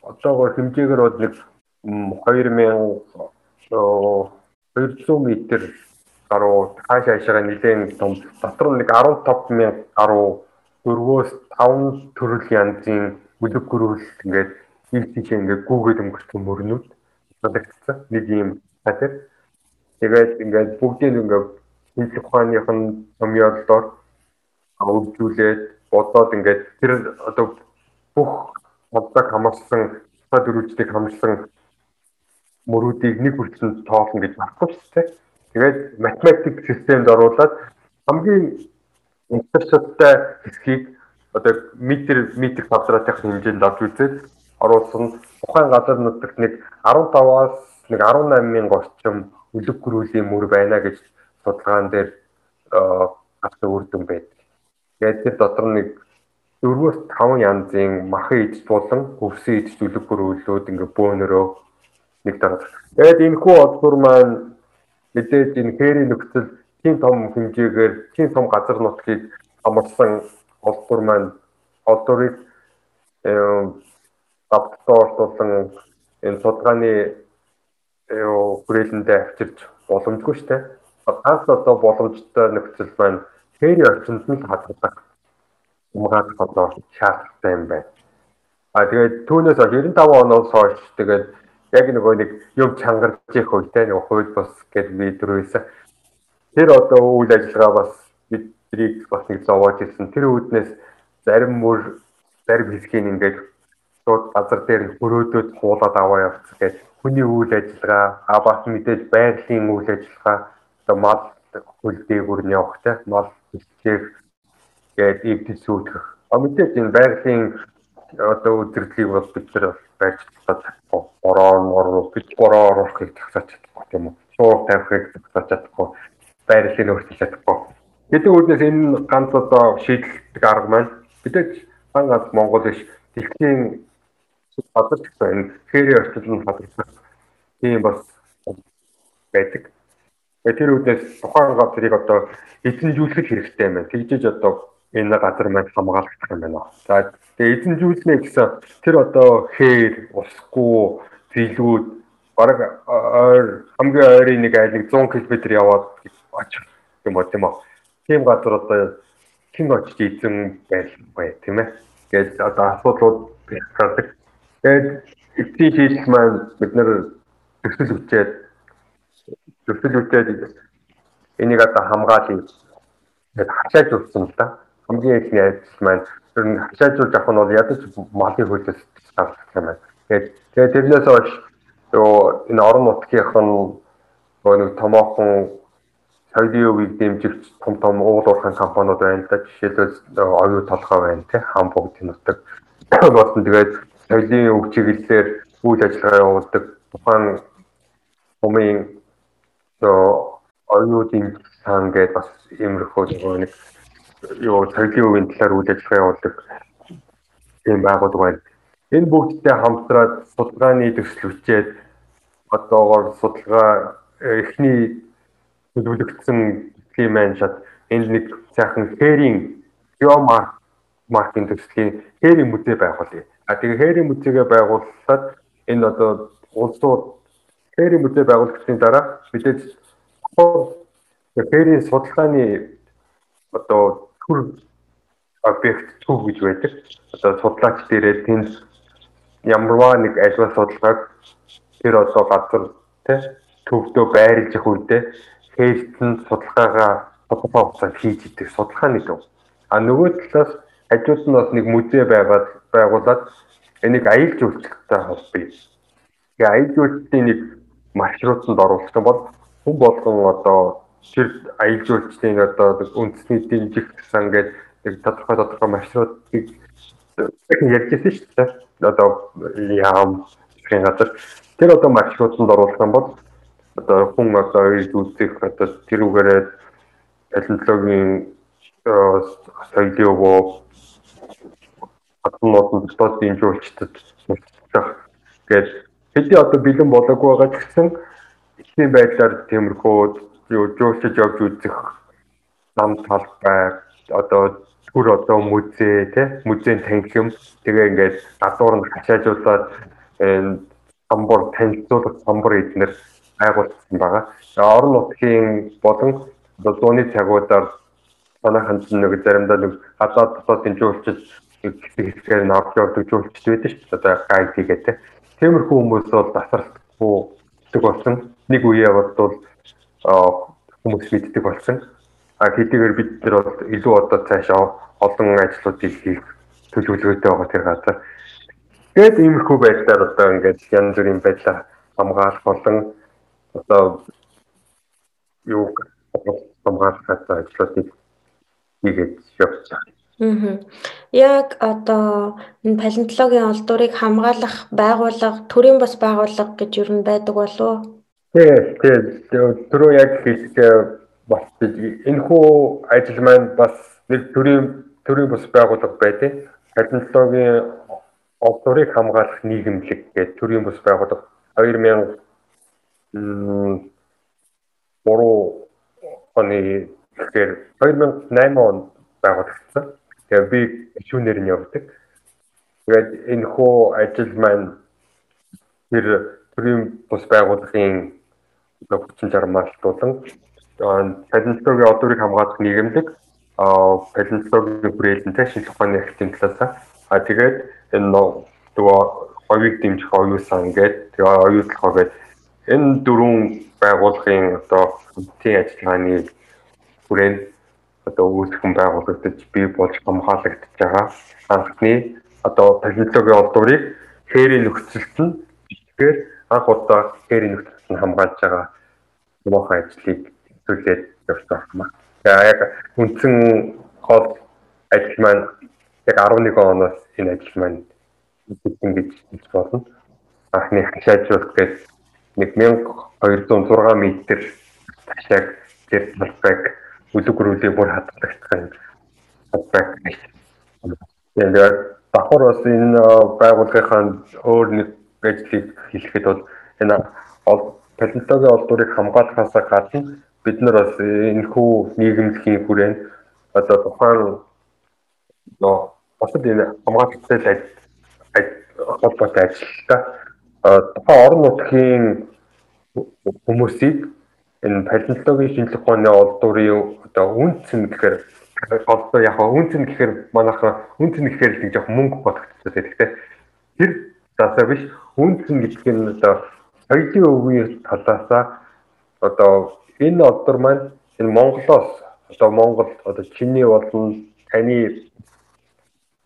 одоогоор хэмжээгээр бол нэг 2000 200 м гаруй хааш хаашаа нэлээд том дотор нэг 15000 гаруй 4-өөс 5 төрөл янзын бүлэг гөрүүл ингээд ил тийш ингээд гүүгээд өнгөрсөн мөрнүүд бодогдсон нэг юм хатар тэгээд ингээд бүгдийг ингээд шинжлэх ухааных нь томьёолоор өгжүүлээд бодоод ингээд тэр одоо бүх бодлого хамарсан дөрвөлжлийг хамарсан мөрүүдийг нэг хүртэл тоолно гэж багхгүй шүү дээ. Тэгээд математик системд оруулаад хамгийн интерсеттэй хэсгийг одоо метр метр квадратын хэмжээнд авч үзээд оруулсан тухайн газар нутагт нэг 15-аас нэг 18 мянга орчим үлэг гөрүүлийн мөр байна гэж судалгаан дээр авсан үр дүн байдаг. Тэгээд тэр дотор нэг 4-өөс 5 янзын махан идэж болон өвсөн идэж үлэг гөрүүлүүд ингээ бөөнөрөө нэг дараа. Тэгээд энэ хүү олбор маань мэдээж энэ хээрийн нөхцөл тийм том хэмжээгээр тийм том газар нутгийг амарсан олбор маань олдорыг давталтуулсан энэ судалгааны хүрээлэндээ авчирч боломжгүй шүү дээ. Ганц одоо боломжтой нөхцөл маань хээрийн орчинд нь хадгалах умгаах одоо шаардлагатай юм байна. А тэгээд түүнээс 95 оноос хойш тэгээд яг нөгөө нэг юм чангарч их үедээ нөгөө хууль бус гэдэг дөрөвөөс тэр одоо үйл ажиллагаа бас биднийг бас нэг зовоож ирсэн. Тэр үүднээс зарим мөр зарим хэсгийг ингээд шууд газар дээр хөрөөдөөд хуулаад аваа явцгаа гэж хүний үйл ажиллагаа а бас мэдээж байгалийн үйл ажиллагаа одоо мал хөл дээгүүр нь явахтай мал хөлтөөр гээд ивдэл сүйтгэх. А мэдээж энэ байгалийн одоо үзэгдлийг бол бид нар байж чадахгүй. Бороо норвол бид бороо оруулахыг тагсаач чадахгүй тийм үү? Шуур тавихыг тагсаач чадахгүй. Байрлалыг өөрчилж чадахгүй. Гэдэг үгнээс энэ ганц одоо шийдэлдэг арга маань хан ганц Монгол биш дэлхийн хадгалж байна. Фэри орчил нь хадгалах тийм бас байдаг. Тэр үднээс тухайн газрыг одоо эзэмжүүлэх хэрэгтэй юм байна. Тэгжиж одоо энэ газар маань хамгаалагдах юм байна. За тэгээ эзэмжүүлнэ гэсэн тэр одоо хээр, усгүй, зилүүд бараг ойр хамгийн ойрын нэг айл нэг 100 км яваад очих юм ба тийм үү. Тийм газар одоо хэн очиж эзэн байл бай тийм ээ. Гэж одоо асуудлууд гардаг. Тэгээд эцсийн шийдэл маань бид нэр төсөл үчээд төсөл үчээд энийг одоо хамгаалъя. Тэгээд хашааж утсан л да. Хамгийн ихний ажил маань тэр нь хашаажуулж авах нь бол ядаж малын хөлөөс гардаг юм байна. Тэгээд тэгээд тэрнээс хойш yoo энэ орон нутгийнх нь нэг томоохон соёлын өвийг дэмжигч том том уул уурхайн компаниуд байна да жишээлбэл оюу толгой байна тий хам бүгд нутаг болсон тэгээд соёлын өв чиглэлээр үйл ажиллагаа явуулдаг тухайн хүмүүс оюутын сан гэдэг бас иймэрхүү нэг юу соёлын өвийн талаар үйл ажиллагаа явуулдаг тийм байгууллага байна. Энэ бүгдтэй хамтраад судалгааны төсөл хүчээд одоогоор судалгаа эхний төлөвлөгдсөн тийм маань шат энэ нэг сайхан хээрийн биомарк маркийн төслийн хээрийн музей байгуулъя. А тэгээ хээрийн музейгээ байгууллаад энэ одоо улсууд хээрийн музей байгуулагдсны дараа мэдээж хээрийн судалгааны одоо төр объект төв гэж байдаг. Одоо судлаач дээрээ тэнд ямарваа нэг ажил судалгааг тэр одоо газар тий төвдөө байрлаж их үедээ хээлтэн судалгаагаа судалгаа хугацаанд хийж идэг судалгааны төв. А нөгөө талаас хажууд нь бас нэг музей байгаад байгуулад энийг аялал жуулчлалтай холбоё. Тэгээ аялал жуулчлалын нэг маршрутанд оруулсан бол хүн болгон одоо тэр аялал жуулчлалын одоо үндэсний дэмжих сан гэдэг нэг тодорхой тодорхой маршрутыг ярьжсэн шүү дээ. Одоо яам гэх газар тэр одоо маршрутанд оруулсан бол одоо хүн одоо ирж үзэх одоо тэрүүгээрээ технологийн соёлын өвөө хатнууд дотоод дэмжүүлчдэд сурталчилах гэж. Хэдий одоо бэлэн болоогүй байгаа ч гэсэн ихний байдлаар тиймэрхүү жуулчж явж үзэх нам талбай одоо түр одоо музей тий музейн танхим. Тэгээ ингээд гадуур нь хашаажуулаад самбар танилцуулах самбар эднэр байгуулсан байгаа. Орон нутгийн болон дууны цагуудаар санаа хандсан нэг заримдаа нэг гадаад дотоодын жуулчид хэсэг хэсгээр нь орж явдаг жуулчид байдаг шүү дээ. Одоо гайд хийгээд тиймэрхүү хүмүүс бол тасралтгүй тэг болсон. Нэг үеэ бол хүмүүс мэддэг болсон. А хэдийгээр бид нар бол илүү одоо цаашаа олон ажлуудыг хийх төлөвлөгөөтэй байгаа тэр газар. Тэгээд иймэрхүү байдлаар одоо ингээд янз бүрийн байдлаар хамгаалах болон одоо юу хамгаалах ажлуудыг хийгээд явж байгаа. Яг одоо энэ палеонтологийн олдурыг хамгаалах байгууллага, төрийн бас байгууллага гэж юу н байдаг болов? Тий, тий. Түрүү яг хэлсэн бас энэ хүү ажил маань бас нэг төрийн төрийн бас байгууллага байдаг. Палеонтологийн олдурыг хамгаалах нийгэмлэг гэдэг төрийн бас байгууллага 2000 3 оны тэгэхээр 2008 онд байгуулагдсан. Тэгээ би гишүүнээр нь явдаг. Тэгээд энэ хөө ажил маань тэр төрийн бус байгууллагын хүчин чармаар тулан палеонтологийн одурыг хамгаалах нийгэмлэг палеонтологийн хүрээлэнтэй шинжлэх ухааны эрхтийн талаас а тэгээд энэ нөгөө говийг дэмжих оюусан гэдэг тэгээ оюутлахоо гэдэг энэ дөрвөн байгууллагын одоо хамтын ажиллагааны хүрээнд одоо үүсгэн байгуулагдаж бий болж хамгаалагдж байгаа анхны одоо технологийн олдврыг хээрийн нөхцөлд нь тэгэхээр анх удаа хээрийн нөхцөлд нь хамгаалж байгаа мохоо ажлыг төлөөд явж байна. За яг үндсэн гол ажил маань яг 11 оноос энэ ажил маань хийсэн гэж хэлж болно. Анхны хашаажуулалт гэдэг нэг 1206 м ташааг тэр талбайг үлэг рүүлээ бүр хадгалагдсан талбайг тэгээд давхар бас энэ байгууллагынхаа өөр нэг ажлыг хэлэхэд бол энэ палеонтологийн олдурыг хамгаалахаас гадна бид нар бас энэ хүү нийгэмлэгийн хүрээнд одоо тухайн нөө босод энэ хамгаалалттай холбоотой ажилтаа тухайн орон нутгийн хүмүүсийг энэ палеонтологийн шинжлэх ухааны олдврын одоо үнцэн гэхээр одоо яг үнцэн гэхээр манайхаа үнцэн гэхээр л жоох мөнгө бодогдчихсон тэгэхээр тэр засаа биш үнцэн гэдэг нь одоо соёлын өвгийн талаасаа одоо энэ олдвор маань энэ Монголоос одоо Монгол одоо чиний болон таны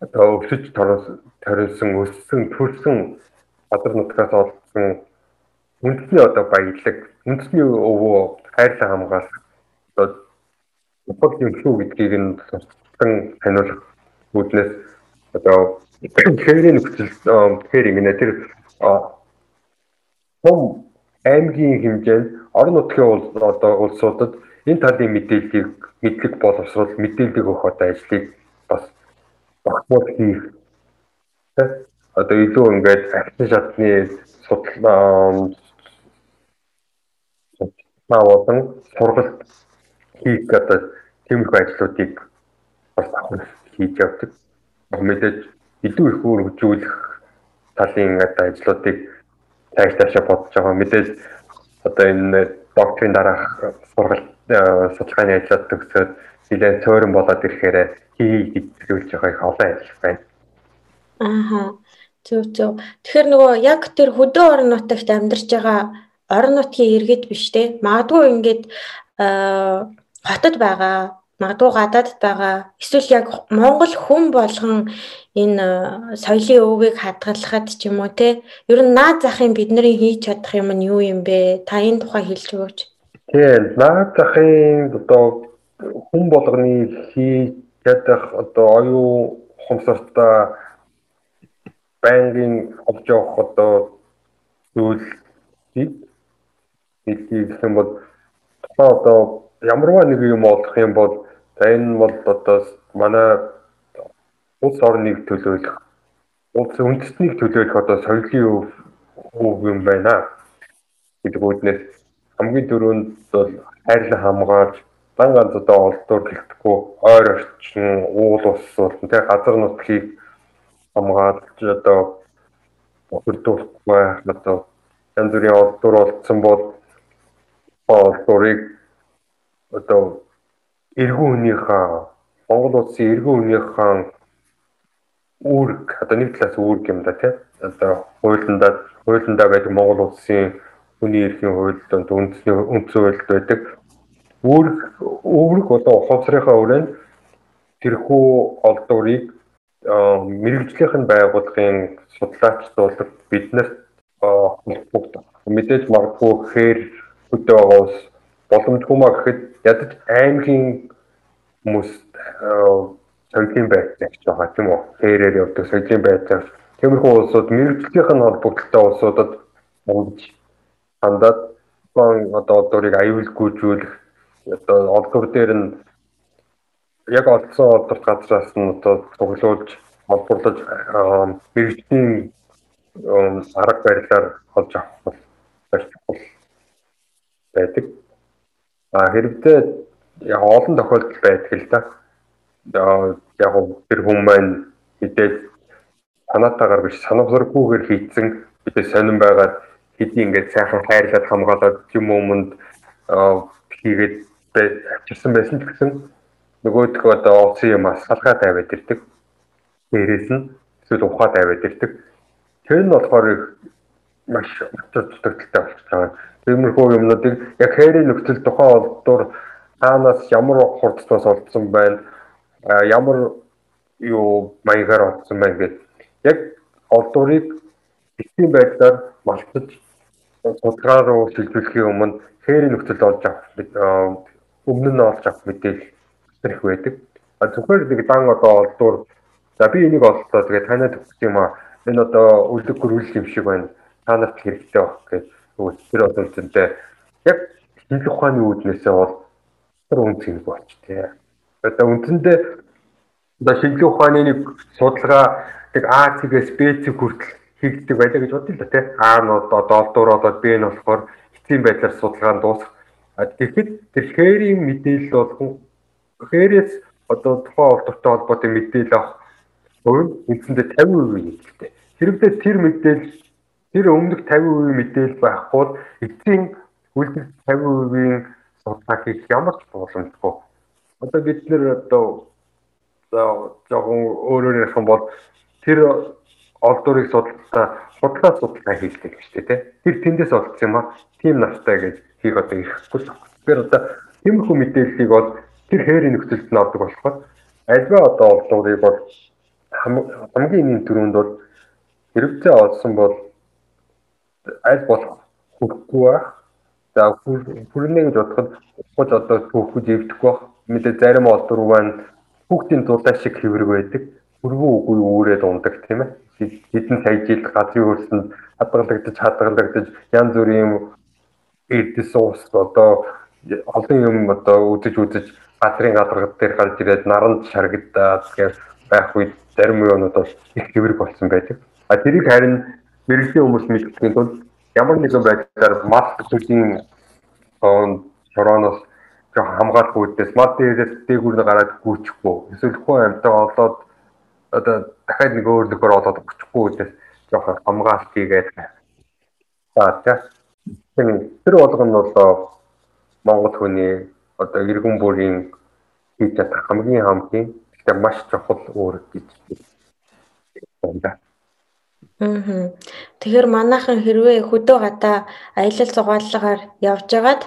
одоо өвсөж торилсон өссөн төрсэн газар нутгаас олдсон үндэсний одоо баялаг үндэсний өвөө хайрлан хамгаалах одоо Япон юм шүү гэдгийг нь сурталчилан таниулах үүднээс одоо хэрийн нөхцөл тэгэхээр ингэ тэр том аймгийн хэмжээнд орон нутгийн одоо улсуудад энэ талын мэдээллийг мэдлэг боловсруул мэдээлэл өгөх одоо ажлыг бас багтмал хийх. Одоо илүү ингээд арчин шатны судлаа болон сургалт хийх одоо тиймэрхүү ажлуудыг бас авах хийж явдаг. Мэдээж илүү их үр хөгжүүлэх талын одоо ажлуудыг цааш таашаа бодож байгаа. Мэдээж одоо энэ докторийн дараах сургалт судалгааны ажлууд төгсөөд нэлээд цөөрөн болоод ирэхээр хий хэвлүүлж байгаа их олон ажил байна. Ааха. Зөв зөв. Тэгэхээр нөгөө яг тэр хөдөө орон нутагт амьдарч байгаа орон нутгийн иргэд биш те. Магадгүй ингээд хотод байгаа магадгүй гадаадд байгаа эсвэл яг Монгол хүн болгон энэ соёлын өвгийг хадгалахад ч юм уу те ер нь наад захын бид нарын хийж чадах юм нь юу юм бэ? Та энэ тухай хэлж өгөөч. Тийм, наад захын одоо хүн болгоны хийж чадах одоо оюун ухамсартаа байнгын олж явах одоо зүйлсийг хэлхий гэх юм бол тухайн одоо ямарваа нэг юм олох юм бол за энэ бол одоо манай улс орныг төлөөлөх улс үндэстнийг төлөөлөх одоо соёлын өв юм байна гэдэг үүднээс хамгийн түрүүнд бол хайрлан хамгаалж дан ганц одоо олдуур гэлтэхгүй ойр орчин уул ус болон тэг газар нутгийг хамгаалж одоо хөрдүүлэхгүй одоо янз бүрийн олдуур болцсон бол олдуурыг одоо эргэн хүнийхээ Монгол улсын эргэн хүнийхээ үүрэг одоо нэг талаас үүрэг юм да тий одоо хуулиндаа хуулиндаа байдаг Монгол улсын хүний эрхийн хуульд үндэсний үндсэн хуульд байдаг. Үүрэг үүрэг болон ухамсарынхаа өрөөнд тэрхүү олдуурыг мэрэгжлийнх нь байгууллагын судлаач болдог биднэрт холбогддог. Мэдээж магадгүй хээр хөдөө байгаа ус боломжгүй маа гэхэд ядаж аймгийн хүмүүс соёлын байдлаар ч байгаа тийм үү? Хэрээр явдаг соёлын байдлаар тиймэрхүү улсууд мэрэгжлийнх нь холбогдолтой улсуудад онгож хандаад одоо одоорыг аюулгүйжүүлэх одоо олдвор дээр нь яг олдсон олдворт газраас нь одоо цуглуулж олборлож мэрэгчлийн арга барилаар олж авах бол байдаг. А хэрэгтэй яг олон тохиолдол байдаг л да. Яг тэр хүмүүс маань мэдээж санаатаагаар биш санамсаргүйгээр хийцэн бидээ сонирн байгаад хэдий ингээд сайхан хайрлаад хамгаалаад юм өмнөд хийгээд авчирсан байсан ч гэсэн нөгөөдх одоо олсон юм салгаа тавиад ирдэг. Дээрээс нь эсвэл ухаа тавиад ирдэг. Тэр нь болохоор маш өтөр дутагдaltaй болчихж байгаа. Тиймэрхүү юмнуудыг яг хайрын нөхцөл тухайн олдвор хаанаас ямар хурдтаас олдсон байна, ямар юу маягаар олдсон байна гэдэг яг олдврыг эцсийн байдлаар малтаж судалгаа руу шилжүүлэхийн өмнө хээрийн нөхцөлд олж авах өмнө нь олж авах мэдээлэл их байдаг. А зөвхөн нэг дан одоо олдвор за би энийг оллоо тэгээд танад өгөх юм а энэ одоо үлдэх гөрүүл юм шиг байна. Та нарт хэрэгтэй баг гэж нөгөө тэр одоо зэнтэй яг шинжлэх ухааны үүднээсээ бол тэр үн цэг болч тээ. Одоо үндсэндээ одоо шинжлэх ухааны нэг судалгаа тэг А цэгээс Б цэг хүртэл хийгддэг байлаа гэж бодъё л да тий. А нь одоо долдуур болоод Б нь болохоор эцсийн байдлаар судалгаа нь дуусах. Тэгэхэд тэр хээрийн мэдээлэл болгон хээрээс одоо тухайн олдортой холбоотой мэдээлэл авах хувь үндсэндээ 50% нэгтэй. Хэрвээ тэр мэдээлэл тэр өмнөх 50% мэдээлэл байхгүй бол эцсийн үлдэх 50%-ийн судалгаа хийх ямар ч боломжгүй. Одоо бид нэр одоо жоохон өөрөөр ярих юм бол тэр олдурыг судлаа судлаа судалгаа хийлдэг гэж тийм. Тэр тэндээс олдсон юм аа. Тим настай гэж хийх одоо ирэхгүй л. Тэгэхээр одоо тиймэрхүү мэдээллийг бол тэр хээрийн нөхцөлд нь авдаг болохоор альва одоо олдурыг бол хамгийн нэг төрөнд бол хэрэгцээ олсон бол аль болох хүрхгүй байх. За хүрнэ гэж бодоход ухаж одоо түүхэж эвдэхгүй байх. Мэдээ зарим олдур маань хүүхдийн дулаан шиг хэврэг байдаг. Хүрвүү үгүй үүрээ дундаг тийм ээ хэдэн сая жил газрын хөрсөнд хадгалагдаж хадгалагдаж янз бүрийн эрдэс ус одоо олон юм одоо үзэж үзэж газрын гадаргад дээр гарч ирээд наранд шаргадаад гэх байх үед зарим юмнууд бол их хэврэг болсон байдаг. А тэрийг харин мэрэгжлийн хүмүүс мэдхийн тулд ямар нэгэн байдлаар мал төсөлийн шорооноос хамгаалах үүдээс мал дээрээс дээгүүр нь гараад гүйчихгүй. Эсвэл хүн амьтаа олоод одоо дахиад нэг өөр нөхөр олоод очихгүй учраас жоохон хамгаалт хийгээд за тийм тэр болгоно нь бол Монгол хүний одоо иргэн бүрийн хийж чадах хамгийн хамгийн гэхдээ маш чухал үүрэг гэж байна. Аа. Тэгэхээр манайхан хэрвээ хөдөө гадаа аялал зугааллагаар явж агаад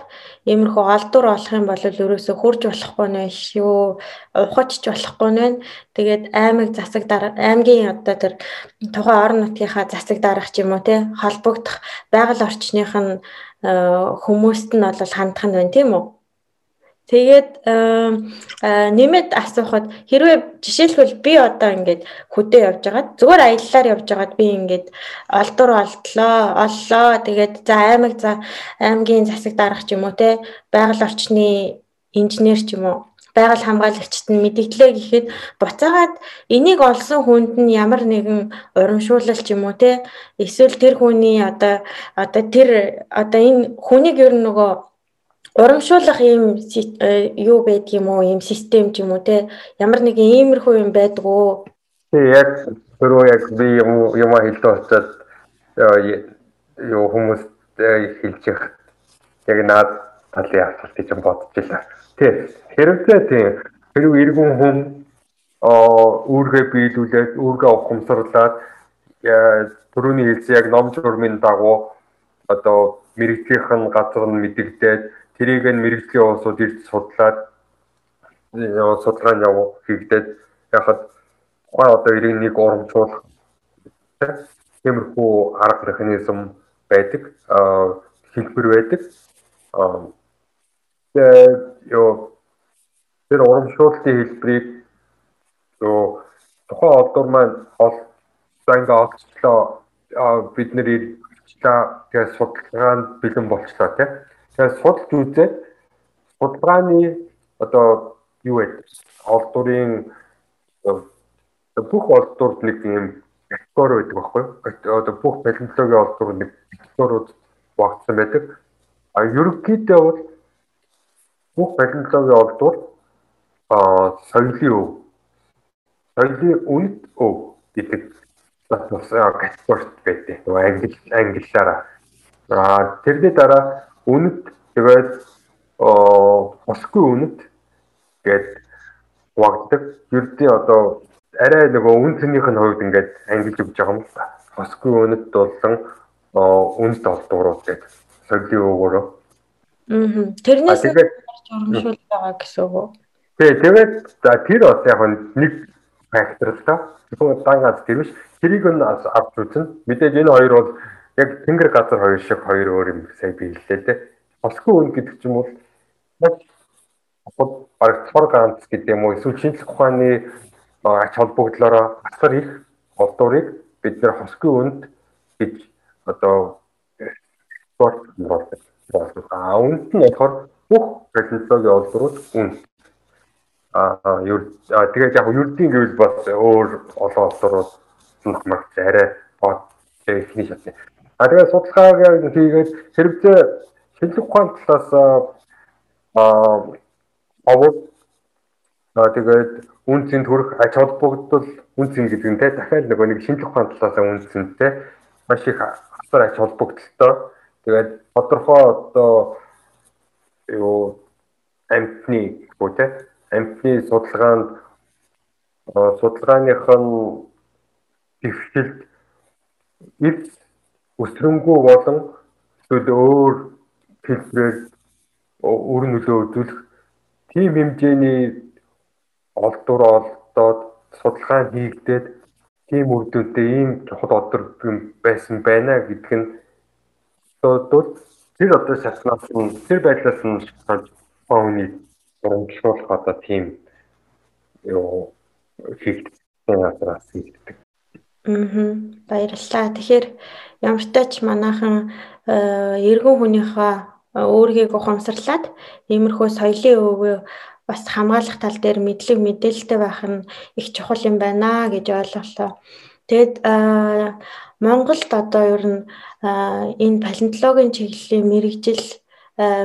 иймэрхүү алдуур олох юм бол ерөөсө хурж болохгүй нэ шүү. Ухаж болохгүй нэ. Тэгээд аймаг засаг дараа аймгийн одоо тэр тухайн орон нутгийнхаа засаг дарах ч юм уу те холбогдох байгаль орчных нь э, хүмүүст нь бол хандах нь байна тийм үү? Тэгээд нэмэт асуухад хэрвээ жишээлбэл би одоо ингээд хөдөө явж байгаад зүгээр аяллаар явж байгаад би ингээд олдур олдлоо, оллоо. Тэгээд за аймаг за аймгийн засаг дарах ч юм уу те байгаль орчны инженер ч юм уу байгаль хамгаалагчид нь мэдээлээ гэхэд буцаагаад энийг олсон хүнд нь ямар нэгэн урамшуулал ч юм уу те эсвэл тэр хүний одоо одоо тэр одоо энэ хүнийг ер нь нөгөө урамшуулах ийм э, юу байдаг юм уу ийм систем ч юм уу те? Ямар нэг иймэрхүү юм байдаг уу? Тий яг түрүү яг би юм юм хэлдэг очоод э, юу хүмүүс э, хэлж их яг наад талын асуулт гэж бодож байлаа тий хэрэгцээ тий. Хэрэг иргэн хүн үүргээ биелүүлээд үүргээ ухамсарлаад түрүүний хэлсэн яг ном журмын дагуу одоо мэрэгжлийн газар нь мэдэгдээд тэрийг нь мэрэгжлийн уусууд ирж судлаад судалгаа нь яв хийгдээд яхад тухайн одоо иргэнийг урамжуулах тиймэрхүү арга механизм байдаг хэлбэр байдаг. Тэгээд ёо тэр урамшууллын хэлбэрийг ёо тухайн олдур маань ол за ингээ олцлоо бид нэр ирчлээ тэгээд судалгаанд бэлэн болчлоо тийм Тэгэхээр судалж үзээд судалгааны одоо юу вэ? Олдурын бүх олдурд нэг юм категори байдаг байхгүй юу? Одоо бүх баленологийн олдур нэг категориуд багтсан байдаг. А ерөнхийдөө бол бүх баленологийн олдур а соёлын өв соёлын үнэт өв гэдэг бас категорид байдаг. Англи англиараа. А тэрний дараа үнэт тэгээд босгүй үнэт гээд хуваагддаг. Ердийн одоо арай нөгөө үн цэнийх нь хувьд ингээд ангилж өгч байгаа юм та. Босгүй үнэт болон үнэт олдуурууд гэдэг соёлын өгөөрөө. Аа. Тэрнээс урамшуул байгаа гэсэн үг үү? Тий, тэгээд за тэр бас яг нэг фактор л та. Тэгвэл дангаас тэр биш. Тэрийг нь авч үзнэ. Мэдээж энэ хоёр бол яг тэнгэр газар хоёр шиг хоёр өөр юм сая биеллээ те. Босгүй үн гэдэг ч юм бол яг баг цор ганц гэдэг юм уу эсвэл шинжлэх ухааны ач холбогдлороо асар их олдуурыг бид нэр хосгүй үнд гэж одоо спорт болдог. А үнд нь болохоор бүх технологийн олдурууд үнд. А тэгээд яг юрдийн гэвэл бас өөр олон олдурууд хамаарч арай бод техник шатны. А тэгээд судалгаагаа хийгээд хэрэгцээ шинжлэх ухааны талаас аа овод тэгээд үн цэнд хүрэх ач холбогдол үн цэн гэдэг нь те дахиад нөгөө нэг шинжлэх ухааны талаас үн цэнтэй маш их асар ач холбогдолтой. Тэгээд тодорхой одоо юу амтны гоо те амтны судалгаанд судалгааных нь дэвшилт эд өсрөнгөө болон эсвэл өөр хэлбэрээр өр нөлөө үзүүлэх тийм хэмжээний олдвор олдоод судалгаа хийгдээд тийм үр дүнтэй ийм чухал одор байсан байна гэдг нь одоо тэр одоо шатнаас нь тэр байдлаас нь фауны урамжлуулах одоо тийм юу хийгдсэн газраас хийгддэг. Аа баярлалаа. Тэгэхээр ямар ч манайхан эргэн хүнийхээ өөрийг ухамсарлаад иймэрхүү соёлын өвөө бас хамгаалах тал дээр мэдлэг мэдээлэлтэй байх нь их чухал юм байна гэж ойлголоо. Тэгэд Монголд одоо ер нь энэ палеонтологийн чиглэлийн мэрэгжил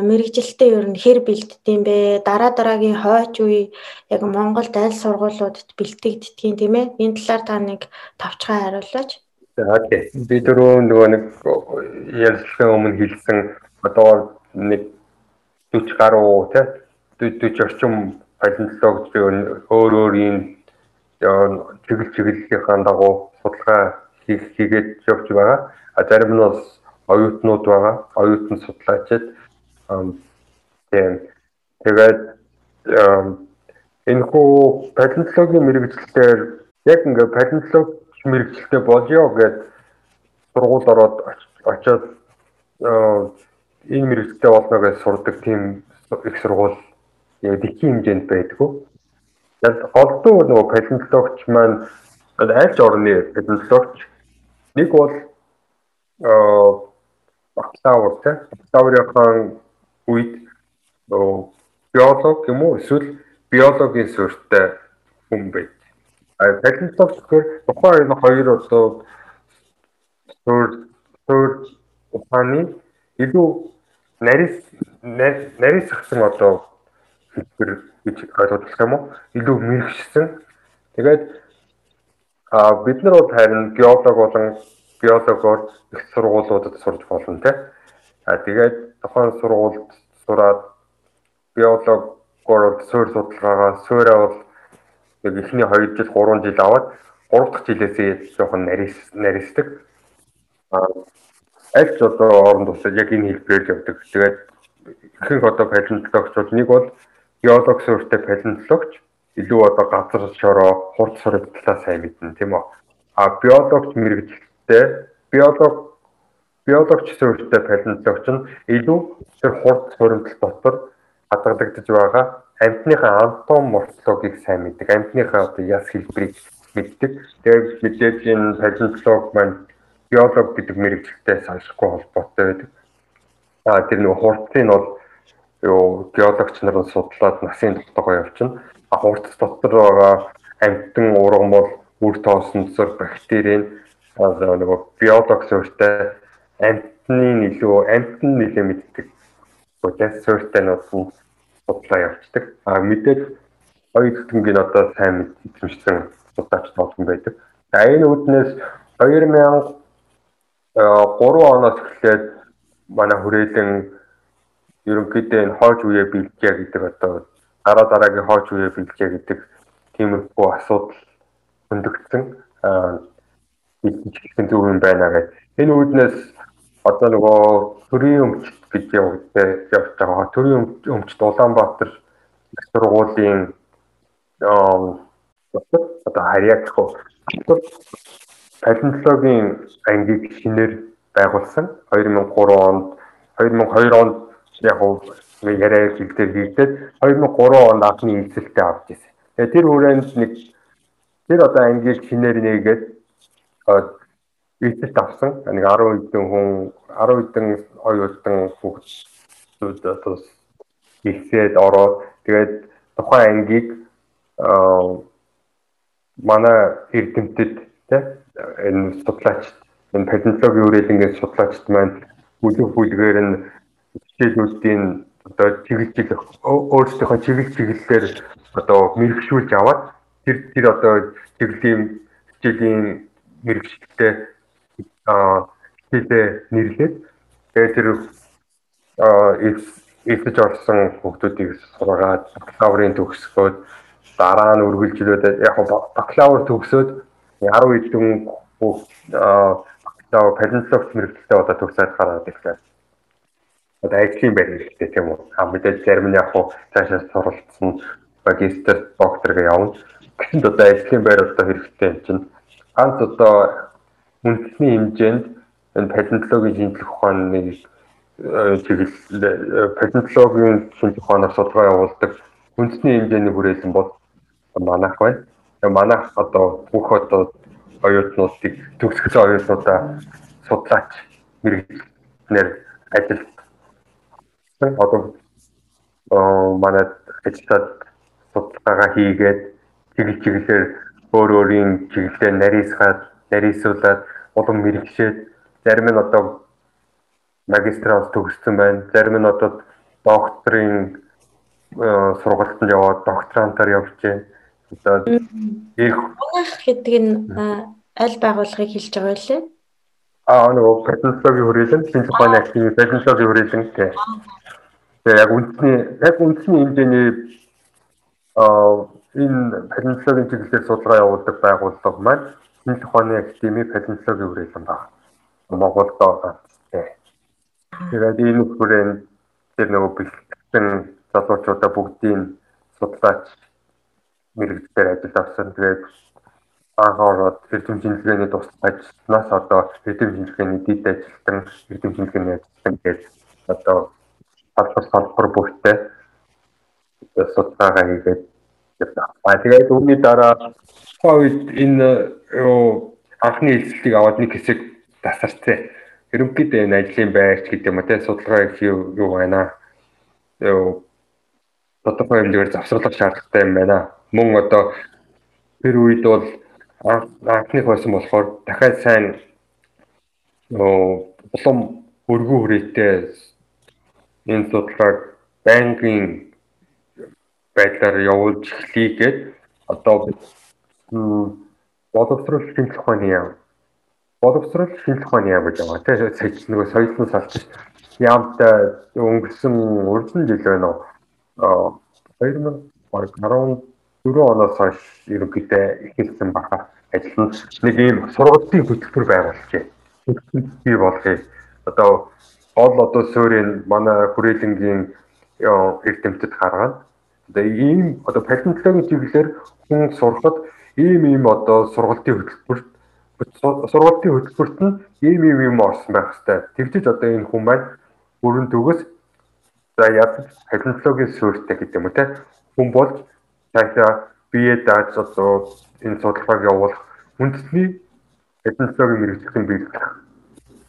мэрэгжилтэд ер нь хэр бэлддэм бэ? Дараа дараагийн хойч үе яг Монголд аль сургуулиудад бэлтгэгддгийг тийм ээ? Энэ талаар та нэг товчхон хариулаач. Тий. Би дөрөв нөгөө нэг ярилцлагын өмнө хэлсэн одоо нэг 40 гаруй тий 40 орчим палеонтологч өөр өөрийн чиглэл чиглэлийнхаа дагуу судалгаа хийгээд явж байгаа. А зарим нь бас оюутнууд байгаа. Оюутан судлаачид тэгээд энэ хүү палеонтологийн мэрэгчлэлээр яг ингээ палеонтологч мэрэгчлэлтэй болёо гэд сургууль ороод очоод энэ мэрэгчлэлтэй болно гэж сурдаг тийм их сургууль яг дэлхийн хэмжээнд байдгүй. Яг голдуу нөгөө палеонтологч маань айлч орны палеонтологч нэг бол бакалавр тэ бакалаврын үед биолог юм уу эсвэл биологийн суурьтай хүн байж. А палеонтологч гэхээр тухайн энэ хоёр одоо суурь суурь ухааны илүү нарийн нарийн сагсан одоо хэлбэр гэж ойлгох юм уу? Илүү мэрэгчсэн. Тэгээд а бид нар бол харин геолог болон геологоор их сургуулиудад сурж болно те. А тэгээд тухайн сургуульд сураад геологоор суурь судалгаагаа суурьаа бол яг эхний 2 жил 3 жил аваад 3 дахь жилээсээ жоохон нарийс нарийсдаг. А аль ч одоо оронд усад яг энэ хэлбэрээр явдаг. Тэгээд ихэнх одоо палеонтологчууд нэг бол геолог суурьтай палеонтологч илүү одоо газар шороо хурц сурах талаа сайн мэднэ тийм үү. А биологч мэрэгчлээ биолог биологч суурьтай палеонтологч нь илүү тэр хурц суримтлал дотор хадгалагдаж байгаа амьтныхаа анатом морфологийг сайн мэддэг. Амьтныхаа одоо яс хэлбэрийг мэддэг. Тэгээд мэдээж энэ палеонтолог маань биолог гэдэг мэрэгчлэлтэй саншгүй холбоотой байдаг. А тэр нэг хурцын бол юу геологч нар судлаад насын тогтоогоо явуулна. А хурц дотор байгаа амьтан ургам бол үр тоосонцор бактери нөгөө биологч суурьтай амьтны илүү амьтан нэлээ мэддэг. Угаас суурьтайнууд нь судлаа явуулдаг. А мэдээж хоёр төгтөнгийн одоо сайн мэдчихсэн судлаач толгон байдаг. За энэ үднээс 2000 3 оноос эхлээд манай хүрээлэн ерөнхийдөө энэ хойч үеэ бэлжээ гэдэг одоо дараа дараагийн хойч үеэ бэлжээ гэдэг тиймэрхүү асуудал хөндөгдсөн бэлтгэжлэх зөв юм байна гэж. Энэ үүднээс одоо нөгөө төрийн өмчт гэж явагдаж явж байгаа. Төрийн өмчт Улаанбаатар их сургуулийн одоо харьяах хөө палеонтологийн ангийг шинээр байгуулсан 2003 онд 2002 онд яг нь яриа хэлдэл хийгдээд 2003 онд анхны эзэлтэй авч ирсэн. Тэгээ тэр хүрээнд нэг тэр одоо англи шинээр нээгээд эзэлт авсан. Нэг 10 хэдэн хүн 10 хэдэн оюутан хүүхдүүд одоо ихсээд ороод тэгээд тухайн ангийг манай эрдэмтэд тий энэ судлаач энэ палеонтологийн үрэлэнгийн судлаачд маань бүлэг бүлгээр нь хичээлүүдийн одоо чиглэл өөрсдийнхөө чиглэл чиглэлээр одоо мэрэгшүүлж аваад тэр тэр одоо чиглэлийн хичээлийн мэрэгчлээ аа хичээлээ нэрлээд тэгээд тэр эсэж орсон хүмүүсийг сургаад бакалаврын төгсгөөд дараа нь үргэлжлүүлээд яг бакалавр төгсөөд 10 хэдэн бакалавр палеонтологи мэрэгчлээ одоо төгсөөд гараад ирлээ. Одоо ажлын байр хэрэгтэй тийм үү? А мэдээж зарим нь яг хуу цаашаа суралцсан магистр докторгээ явна. Гэсэнд одоо ажлын байр одоо хэрэгтэй юм чинь ганц одоо үндэсний хэмжээнд энэ палеонтологийн шинжлэх ухааны чиглэл палеонтологийн шинжлэх ухаанаар судалгаа явуулдаг үндэсний хэмжээний хүрээлэн бол манайх байна. Тэгээ манайх одоо бүх одоо оюутнуудыг төгсгөл оюутнуудаа судлаач мэрэгчлэр ажилт одоо манай ажилтнууд судалгаагаа хийгээд чиглэл чиглэлээр өөр өөрийн чиглэлээр нарийсгаад нарийсуулаад улам мэрэгшээд зарим нь одоо магистраас төгссөн байна. Зарим нь одоо докторийн сургалтанд яваад докторантаар явж байна. Одоо их гэдэг нь аль байгууллагыг хэлж байгаа вэ? Аа нөгөө патентологийн хүрээлэн, шинж ухааны активын патентологийн хүрээлэн гэх. Тэгээ яг үндэсний яг үндэсний хэмжээний аа энэ патентологийн чиглэлээр судалгаа явуулдаг байгууллага маань шинж ухааны академи патентологийн хүрээлэн байна. Монголд байгаа. Тэгээд энэ хүрээнд тэр нөгөө бэлтгэсэн залуучуудаа бүгдийн судлаач мэрэгчлэр ажиллаж авсан. Тэгээд анхаарал эрдэм шинжилгээний туслах ажлаас одоо эрдэм шинжилгээний дэд ажилтан эрдэм шинжилгээний ажилтан гэж одоо салбар салбар бүртээ судалгаагаа хийгээд аа тэгээд үүний дараа covid энэ юу анхны хэлцлийг аваад нэг хэсэг тасарчээ. Ерөнхийдөө энэ ажлын байрч гэдэг юм те судалгаа их юу байна. Тодорхой хэмжээгээр завсарлах шаардлагатай юм байна. Мөн одоо тэр үед бол анхных байсан болохоор дахиад сайн улам өргөн хүрээтэй энэ судалгааг банкын байдлаар явуулж эхлэе одоо боловсрол шинжлэх ухааны яам боловсрол шинжлэх ухааны яам гэж байгаа. Тийм сая нөгөө соёлын салч яамтай өнгөрсөн урдсан жил байна уу? 2014 оноос хойш ерөнхийдөө эхэлсэн баха ажил нь нэг ийм сургалтын хөтөлбөр байгуулжээ. Хөтөлбөр бий болгоё. Одоо гол одоо суурийн манай хүрээлэнгийн эрдэмтэд гаргаад одоо ийм одоо палеонтологийн чиглэлээр хүн сурахад ийм ийм одоо сургалтын хөтөлбөрт сургалтын хөтөлбөрт нь ийм ийм юм орсон байх хэвээр. Тэгжиж одоо энэ хүн маань бүрэн төгс За ядаж палеонтологийн суурьтай гэдэг юм те хүн болж цаашаа бие дааж одоо энэ судалгааг явуулах үндэсний палеонтологийн мэрэгжлийн биелэх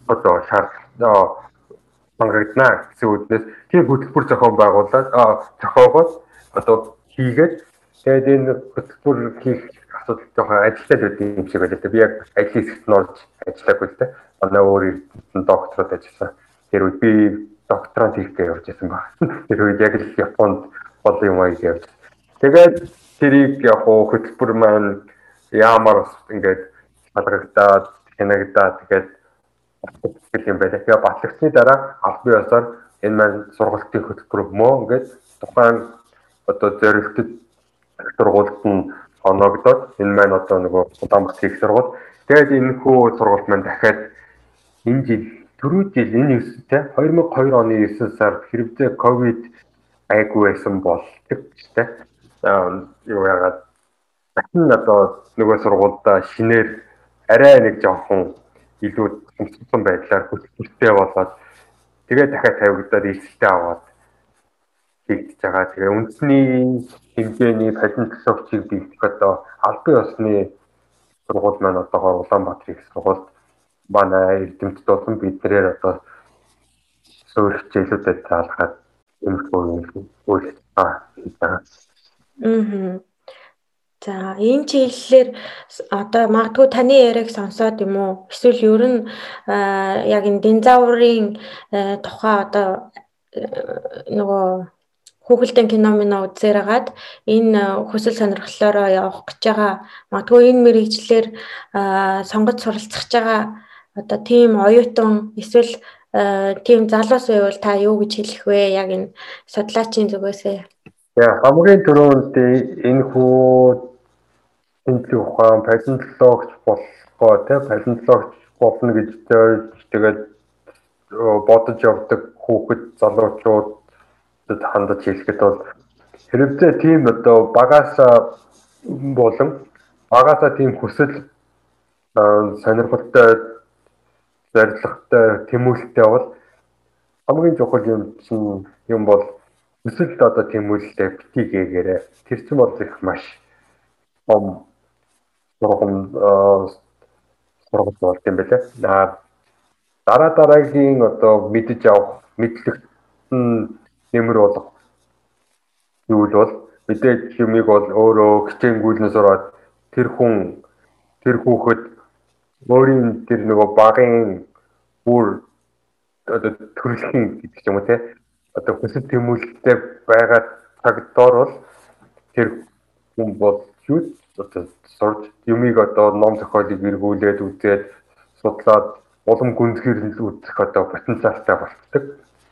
одоо шаардлага хангагдана гэсэн үгнээс тийм хөтөлбөр зохион байгуулаад зохиогоод одоо хийгээд тэгээд энэ хөтөлбөр хийх асуудал жоохон ажилтаад байдаг юм шиг байлаа. Би яг ажлын хэсэгт нь орж ажиллаагүй л дээ. Манай өөр доктород ажилласан. Тэр үед би докторант хийхдээ явж байсан баг. Тэр үед яг л Японд бол юм аяг явж. Тэгээд тэрийг яг хөтөлбөр маань яамаар ингээд халгагдаад хянагдаад тэгээд гэх юм байна. Тэгээ батлагдсны дараа албан ёсоор энэ маань сургалтын хөтөлбөр мөө ингээд тухайн одоо зорилтод сургуульд нь оногдоод энэ маань одоо нөгөө Улаанбаатар их сургууль. Тэгээд энэ хүү сургууль маань дахиад энэ жил түрүү жил энэ 9 те 2002 оны 9 сард хэрвээ ковид айгүй байсан бол тэгчтэй юу яагаад дахин одоо нөгөө сургуульда шинээр арай нэг жоохон илүү хэмжсэн байдлаар хөтөлбөртэй болоод тэгээ дахиад тавигдаад эсэлтэй аваад хийгдэж байгаа. Тэгээ үндэсний хэмжээний палеонтологичийг бэлдэх одоо албан ёсны сургууль маань одоогоор Улаанбаатар их сургуульд манай эрдэмтд болон биднээр одоо суурь хичээлүүдэд таалахад эмхүү үйл байгаа. Аа. За энэ чиглэлээр одоо магадгүй таны яриаг сонсоод юм уу эсвэл ер нь яг энэ динозаврын тухай одоо нөгөө хүүхэлдэйн кино минь үзээрагаад энэ хүсэл сонирхлоороо явах гэж байгаа магадгүй энэ мэрэгчлэр сонгож суралцах гэж байгаа одоо тийм оюутан эсвэл тийм залуус байвал та юу гэж хэлэх вэ? Яг энэ судлаачийн зүгээсээ. Яа хамгийн түрүүнд энэ хүү тэмцэх ухаан палеонтологч болохоо тий палеонтологч болно гэж тэгээд бодож явдаг хүүхэд залуучууд хандаж хэлэхэд бол хэрэгцээ тийм одоо багасаа болон багасаа тийм хүсэл сонирхолтой зоригтой тэмүүлэлтэй бол хамгийн чухал юм чинь юм бол өсөлт одоо тэмүүлэлтэй битгий гээгээрээ тэр чинь бол их маш том сургам сургал болт юм байлаа. Аа дараа дараагийн одоо мэдж авах мэдлэгт нэмэр болох зүйл бол мэдээж юмыг бол өөрөө хичээнгүүлнээс ороод тэр хүн тэр хүүхэд өөрийн тэр нөгөө багын бүр одоо төрөлхийн гэдэг юм уу те одоо хүсэл тэмүүлэлтэй байгаа цаг доор бол тэр хүн бол юу одоо сурж юмыг одоо ном зохиолыг эргүүлээд үзээд судлаад улам гүнзгийр нь үзэх одоо потенциалтай болцдог.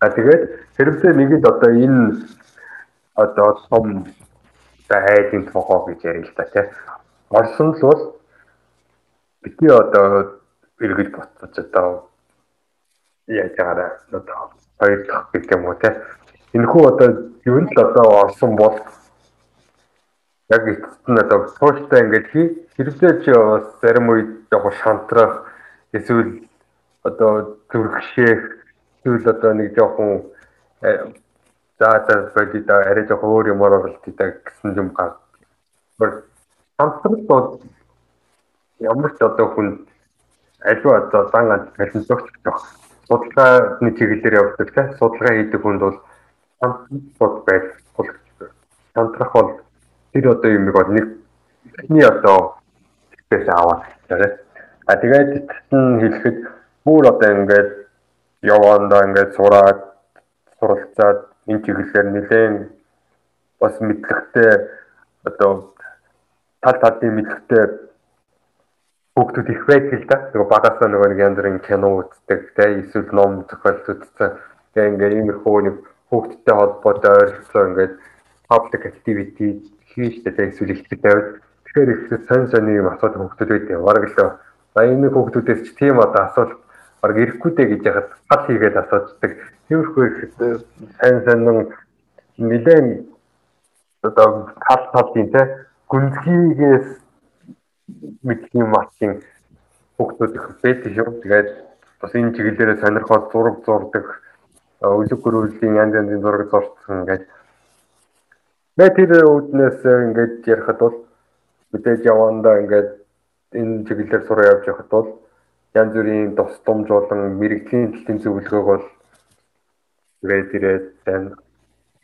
А тэгээд хэрэгцээ нэгэд одоо энэ одоо том хайдын тогоо гэж ярил л та тий. Орсон л бол бити одоо эргэж буцаж одоо яаж байгаараа одоо хоёр дахь гэх юм уу тий. Энэхүү одоо юу нь л одоо орсон бол яг эцэст нь одоо тууштай ингээд хэрэглээ чи бас зарим үед яг шантрах эсвэл одоо зүрхшээх эсвэл одоо нэг жоохон э, за за да арай жоохон өөр юм оролт гэдэг гэсэн юм гар. Шантрах бол ямар ч одоо хүн аливаа одоо дан ганц баримтлагч гэх судалгааны чиглэлээр явдаг тийм судалгаа хийдэг хүнд бол шантрах байх шантрах бол тэр одоо юм бол нэг эхний одоо спейс аваад тэгээд а тэгээд эцэст хэлэхэд бүр одоо ингээд явандаа ингээд сураад суралцаад энэ чиглэлээр нэлээд бас мэдлэгтэй одоо тал талын мэдлэгтэй хүүхдүүд их байдаг л да. Нөгөө багасаа нөгөө нэг янз бүрийн кино үздэг, тэ эсвэл ном зохиолт үздэг. Тэгээ ингээд иймэрхүү нэг хүүхдтэй холбоотой ойролцоо ингээд public activity хийж дээ эсвэл ихтэй тавиад тэгэхээр их сонь сонь юм асуудал хөгтөд байдیں۔ Бараг л баяны хөгтүүдээс ч тийм одоо асуулт бараг ирэхгүй дээ гэж яхад гал хийгээд асуучдаг. Тиймэрхүү их сонь сонин нэлээд одоо тал талын те гүнзгийгээс мэдх юм ачийн хөгтүүд их байдаг шүү. Тэгээд бас энэ чиглэлээрээ сонирхоод зураг зурдаг өлөг гөрүүлийн янз янзын зураг зурсан ингээд Бэ тэр үүднээс ингээд ярихад бол мэдээж явандаа ингээд энэ чиглэлээр сураа явж явахад бол янз бүрийн тус томж болон мэрэгжлийн төлтийн зөвлөгөөг бол ирээд ирээд тань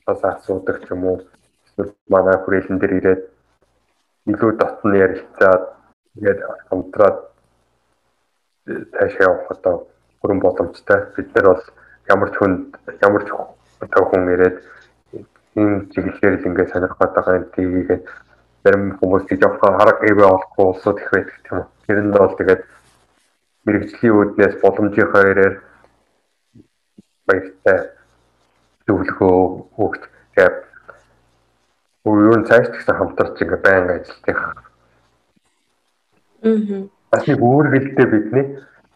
бас асуудаг ч юм уу эсвэл манай хүрээлэн дээр ирээд илүү дотн ярилцаад тэгээд хамтраад цаашаа явах одоо бүрэн боломжтой. Бид нар бол ямар ч хүнд ямар ч хүн ирээд энэ чиглэлээр л ингээд сонирхоод байгаа юм тийгээд зарим хүмүүс тийж явах арга ивэ олохгүй улсууд их байдаг тийм үү. Тэрэнд бол тэгээд мэрэгжлийн үүднээс боломжийнхаа ирээр баяртай зөвлөгөө өгч тэгээд нь цааш гэсэн хамтарч ингээд байнга ажиллах. Аа. Бас нэг өөр хэлтэй бидний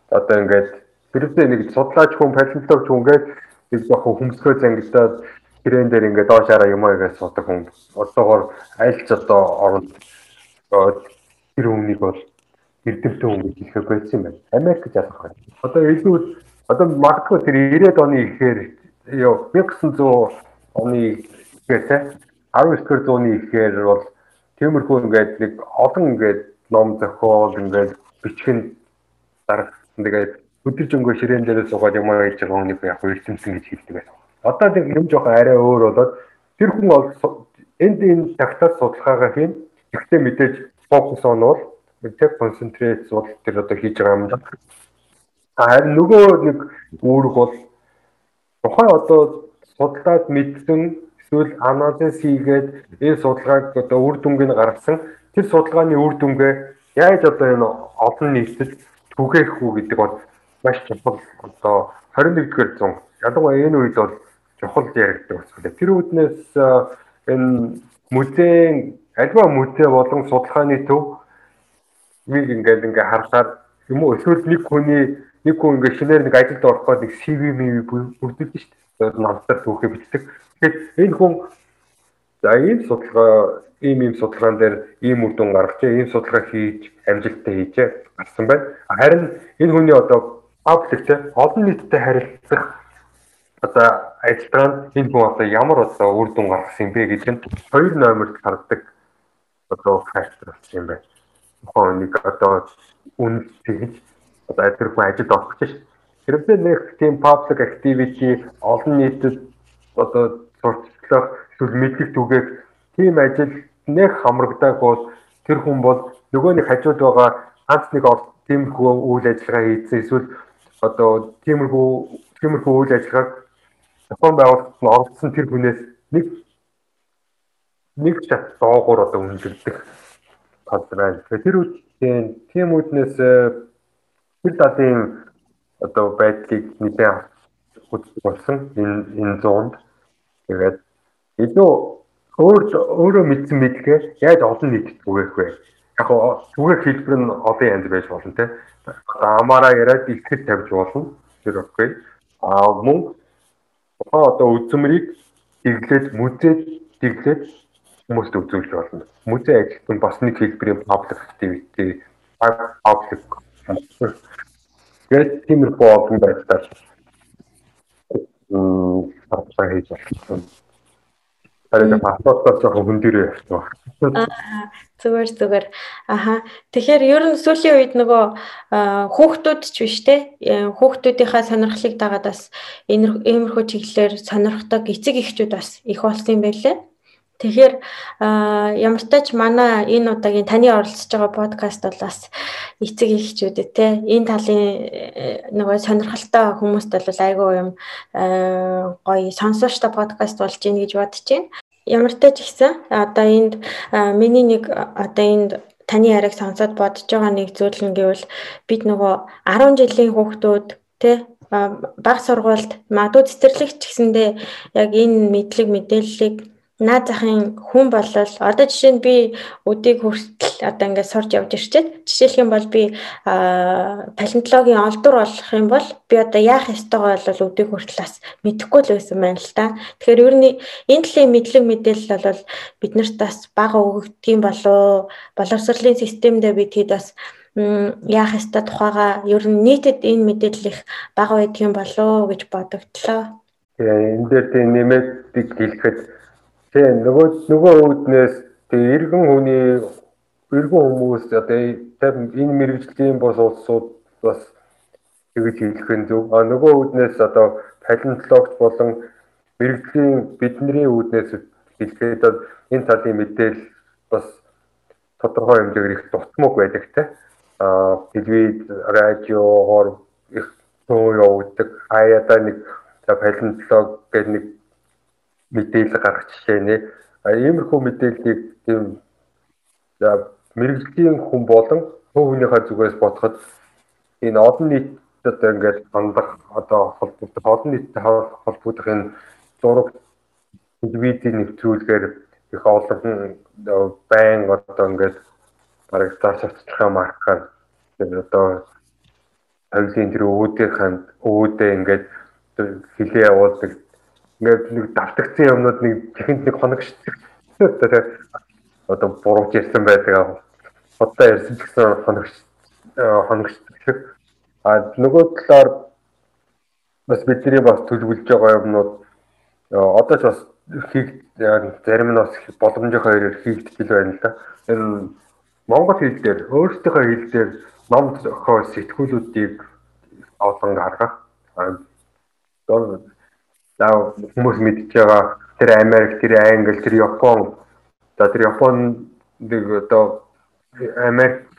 одоо ингээд хэрэгцээ нэг судлаач хүн палеонтологч хүн ингээд нэг жоохон хөмсгөө зангидаад гэрэн дээр ингээд доошаараа юм аа гэж судаг хүн одоогоор аль ч одоо оронд тэр өмнөнийг бол эрдэмтэн хүн гэж хэлэх байсан юм байна. Америк ялах байна. Одоо илүү одоо магадгүй тэр 90-ад оны ихээр ёо 1900 оны ихээр те 19-р зууны ихээр бол тиймэрхүү ингээд нэг олон ингээд ном зохиол ингээд бичгэн дарагдсан. Тэгээд өдөржингөө ширээн дээрээ суугаад юм гэж байгаа хүнийг яг эрдэмтэн гэж хэлдэг байсан. Одоо нэг юм жоохон арай өөр болоод тэр хүн бол энд энэ тагтаад судалгаагаа хийн. Гэхдээ мэдээж фокус он бол тэг концентрейт бол тэр одоо хийж байгаа юм да. Харин нөгөө нэг үүрэг бол тухайн одоо судлаад мэдсэн эсвэл анализ хийгээд энэ судалгааг одоо үр дүнгийг гаргасан тэр судалгааны үр дүнгээ яаж одоо энэ олон нийтэд түгээх үү гэдэг бол маш чухал одоо 21-р зуун ялангуяа энэ үед бол чухал яригддаг байна. Тэр үүднээс энэ музейн альва музей болон судалгааны төв нэг ингээд ингээ харахаар юм уу эсвэл нэг хүний нэг хүн ингээ шинээр нэг ажилд орох гээд нэг CV мэв бүрдүүлдэг шүү дээ. Намтар түүхээ бичдэг. Тэгэхээр энэ хүн за ийм судалгаа ийм ийм судалгаан дээр ийм үр дүн гаргажээ, ийм судалгаа хийж амжилттай хийжээ гарсан байна. Харин энэ хүний одоо пабликтэй олон нийтэд харилцах одоо ажилтгаанд энэ хүн одоо ямар одоо үр дүн гаргасан бэ гэдэг нь хоёр номерт хардаг одоо фактор болсон юм байна. Тухайн нэг одоо үн тэгж одоо тэр хүн ажилд орох гэж шүү. Хэрвээ нэг тийм public activity олон нийтэд одоо сурталчлах эсвэл мэдлэг түгээх тийм ажил нэг хамрагдааг бол тэр хүн бол нөгөө нэг хажууд байгаа ганц нэг тиймэрхүү үйл ажиллагаа хийсэн эсвэл одоо тиймэрхүү тиймэрхүү үйл ажиллагааг зохион байгуулалт нь оролцсон тэр хүнээс нэг нэг шат доогуур одоо үнэлдэг тал байна. Тэр үеийн тийм үднээс э, тэр талын одоо байдлыг нэлээд үздэг болсон энэ энэ зуунд. Тэгээд илүү өөр өөрөө мэдсэн мэдлэгээ яаж олон нийтэд түгээх вэ? Яг гоо түгээх хэлбэр нь олон янз байж болно те. Амаараа яриад илтгэл тавьж болно. Тэр окей. Аа мөн одоо үзмэрийг дэглээд мүзээд дэглээд хүмүүст үзүүлж болно. Музей ажилтан бас нэг хэлбэрийн public activity, public тэгээд тиймэрхүү олон байдлаар мм хатсаа хийж байна. Тэгээд паспортоо жоохон хөндөрөө явсан. Аа зүгээр зүгээр. Аха. Тэгэхээр ер нь сүүлийн үед нөгөө хүүхдүүд ч биш те. Хүүхдүүдийнхаа сонирхлыг дагаад бас иймэрхүү чиглэлээр сонирхдог эцэг эхчүүд бас их болсон юм байлээ. Тэгэхээр ямар ч тач манай энэ удаагийн таны оролцож байгаа подкаст бол бас эцэг эхчүүдэд те энэ талын э, нөгөө сонирхолтой хүмүүст бол айгүй юм гоё сонсоочтой подкаст болж гин гэж бодож байна. Ямар ч тач ихсэн одоо энд миний нэг одоо энд таны яриаг сонсоод бодож байгаа нэг зүйл нь гэвэл бид нөгөө 10 жилийн хүүхдүүд те баг сургуульд магадгүй цэцэрлэгч гэсэндээ яг энэ мэдлэг мэдээллийг наад захын хүн болол одоо жишээ нь би өдийг хүртэл одоо ингээд сурж явж ирчээд жишээлх юм бол би палеонтологийн олдур болох юм бол би одоо яах ёстойгоо бол өдийг хүртэл бас мэдэхгүй л байсан байна л та. Тэгэхээр ер нь энэ талын мэдлэг мэдээлэл бол биднэрт бас бага өгөгддөг юм болоо боловсролын системдээ бид хэд бас яах ёстой тухайга ер нь нийтэд энэ мэдээлэл их бага байдгийн болоо гэж бодогдлоо. Тэгээ энэ дээр тийм нэмээд хэлэхэд Тийм нөгөө нөгөө үүднээс тэгээ иргэн хүний иргэн хүмүүс одоо энэ мэрэгжлийн бос улсууд бас тэгж хэлэх нь зөв. А нөгөө үүднээс одоо палеонтологч болон мэрэгжлийн бидний үүднээс хэлэхэд энэ талын мэдээлэл бас тодорхой хэмжээгээр их дутмаг байдаг те. А телевиз, радиогоор их тоо явуулдаг. Хаяада нэг палеонтолог гэдэг нэг мэдээлэл гаргах жишээ нэ. А иймэрхүү мэдээллийг тийм за мэрэгжлийн хүн болон хувь хүнийхээ зүгээс бодоход энэ олон нийт одоо ингээд хандах одоо холбогдох олон нийттэй холбогдох энэ зураг телевизийн нэвтрүүлгээр их олон байн одоо ингээд бараг цаашаачлах юм арахаар тэгээд одоо тавилын тэр үүдийнхэн үүдээ ингээд хилээ явуулдаг ингээд нэг давтагдсан юмнууд нэг чихэнд нэг хоногшдаг. Одоо бурууч ярьсан байдаг. Одоо ярьсан гэсэн хоногш хоногшдаг. А нөгөө талаар бас бидний бас төлөвлөж байгаа юмнууд одоо ч бас хийх зарим нь бас боломжтой хоёроор хийгдэж байна л да. Энэ Монгол хэл дээр өөрсдийнхөө хэл дээр ном зохиол сэтгүүлүүдийг олон гаргах. За хүмүүс мэдж байгаа тэр Америк, тэр Англи, тэр Япон. За тэр Япон нэг одоо Америк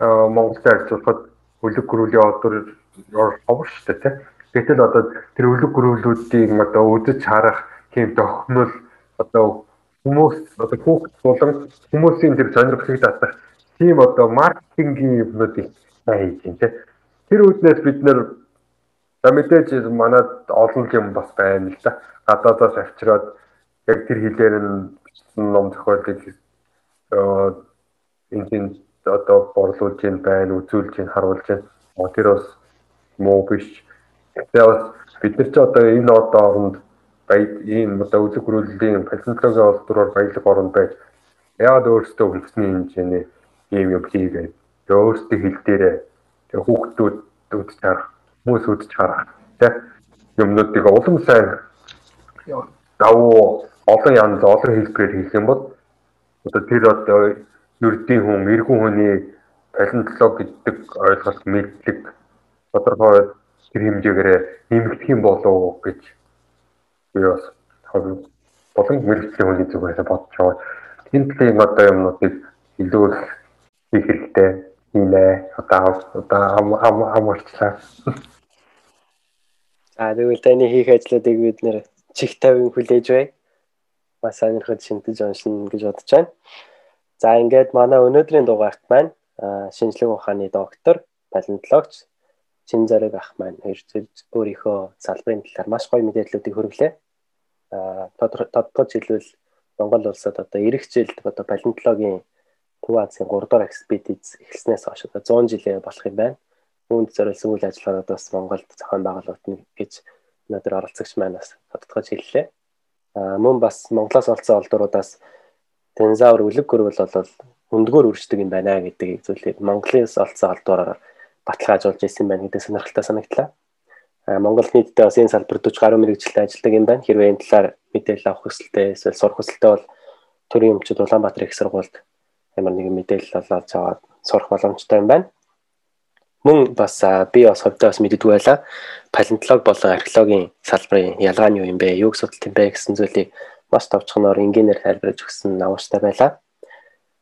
Монголд харьцуулахад хөлөг гөрүүлийн одор ховор шүү дээ тий. Гэтэл одоо тэр өлөг гөрүүлүүдийн одоо үзэж харах тийм тохиомл одоо хүмүүс одоо хүүхд болон хүмүүсийн тэр сонирхлыг татах тийм одоо маркетингийн юмнуудыг хийж юм те. Тэр үүднээс бид нэр за мэдээж манад олон юм бас байна л да. Гадаадаас авчираад яг тэр хэлээр нь ном зохиолыг энэ одоо борлуулж ийн байна, үзүүлж ийн, харуулж ийн. Тэр бас муу биш. Тэгээ бас бид нар ч одоо энэ одоо оронд баяд ийм одоо үзэг хөрвүүллийн палеонтологийн олдвороор баялаг орнд байж яагаад өөрсдөө хөлсний хэмжээний ийм юм хийгээд өөрсдөө хэл дээрээ хүүхдүүд үзэж харах хүмүүс үзэж харах тэг юмнуудыг улам сайн давуу олон янз олон хэлбэрээр хийх юм бол одоо тэр одоо ердийн хүн эргэн хүний палеонтолог гэдэг ойлголт мэдлэг тодорхой тэр хэмжээгээр нэмэгдэх юм болов гэж би бас болон мэрэгчлийн хүний зүгээс бодож байгаа. Энэ талын одоо юмнуудыг илүү их хэрэгтэй хийнэ. Одоо одоо ам амарчлаа. За тэгвэл таны хийх ажлуудыг бид нэр чих тавин хүлээж бай. Маш сонирхож шинтэж уншина гэж бодож байна. За ингээд манай өнөөдрийн дугаарт маань шинжлэх ухааны доктор, палеонтологч Чин зориг ах маань өөрийнхөө салбарын талаар маш гоё мэдээллүүдийг хүргэлээ. Аа тодтогч хэлбэл Монгол улсад одоо эх жилд одоо палеонтологийн Төв Азийн 3 дахь экспедиц эхэлснээс хойш одоо 100 жилээ болох юм байна. Үүнд зориулсан үйл ажиллагаанууд бас Монголд зохион байгуулагдана гэж өнөөдөр оролцогч маань бас тодтогч хэллээ. Аа мөн бас Монголоос олцсон олдуруудаас динозавр үлэг гөрвөл бол өндгөр үрждэг юм байна гэдэг зүйлийг Монголоос олцсон олдураар баталгаажуулж ирсэн байна гэдэг сонирхолтой санагдлаа. Монгол нийтдээ бас энэ салбар 40 гаруй мэрэгчлээ ажилладаг юм байна. Хэрвээ энэ талаар мэдээлэл авах хүсэлтэй эсвэл сурах хүсэлтэй бол төрийн өмчөд Улаанбаатар их сургуульд ямар нэгэн мэдээлэл олоод аваад сурах боломжтой юм байна. Мөн бас би бас хувьдаа бас мэддэггүй байлаа. Палеонтолог болон археологийн салбарын ялгаа нь юу юм бэ? Юуг судалт юм бэ гэсэн зүйлийг маш товчхоноор энгийнээр тайлбарлаж өгсөн авууштай байлаа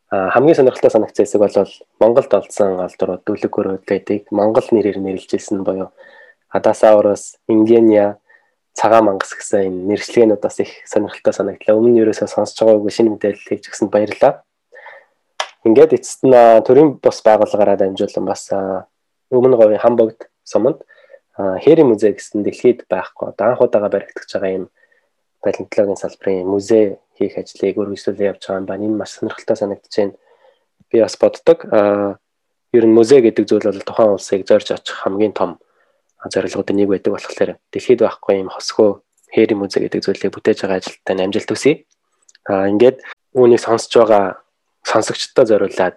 хамгийн сонирхолтой санагдсан хэсэг бол Монголд олдсон алдрууд дөлөг өрөөд байдаг. Монгол нэрээр нэрлэжсэн буюу Адасаурус, Ингения, цагаан мангас гэсэн энэ нэршлэгнүүд бас их сонирхолтой санагдлаа. Өмнө нь ерөөсөө сонсож байгаагүй шинэ мэдээлэл хийж өгсөнд баярлалаа. Ингээд эцэст нь төрийн бос байгууллагаараа дамжуулан бас өмнө говийн Хамбогд суманд Хэри музей гэсэн дэлхийд байхгүй анхудаага баригдаж байгаа юм палеонтологийн салбарын музей хийх ажлыг үргэлжлүүлээ явж байгаа юм байна. Энэ маш сонирхолтой санагдаж байна. Би бас боддог. Ер нь музей гэдэг зүйл бол тухайн улсыг зорж очих хамгийн том зорилгоудын нэг байдаг болохоор дэлхийд байхгүй юм хосгоо хэри музей гэдэг зүйлийг бүтээж байгаа ажилттай амжилт хүсье. Аа ингээд үүнийг сонсож байгаа сонсогчдод зориулаад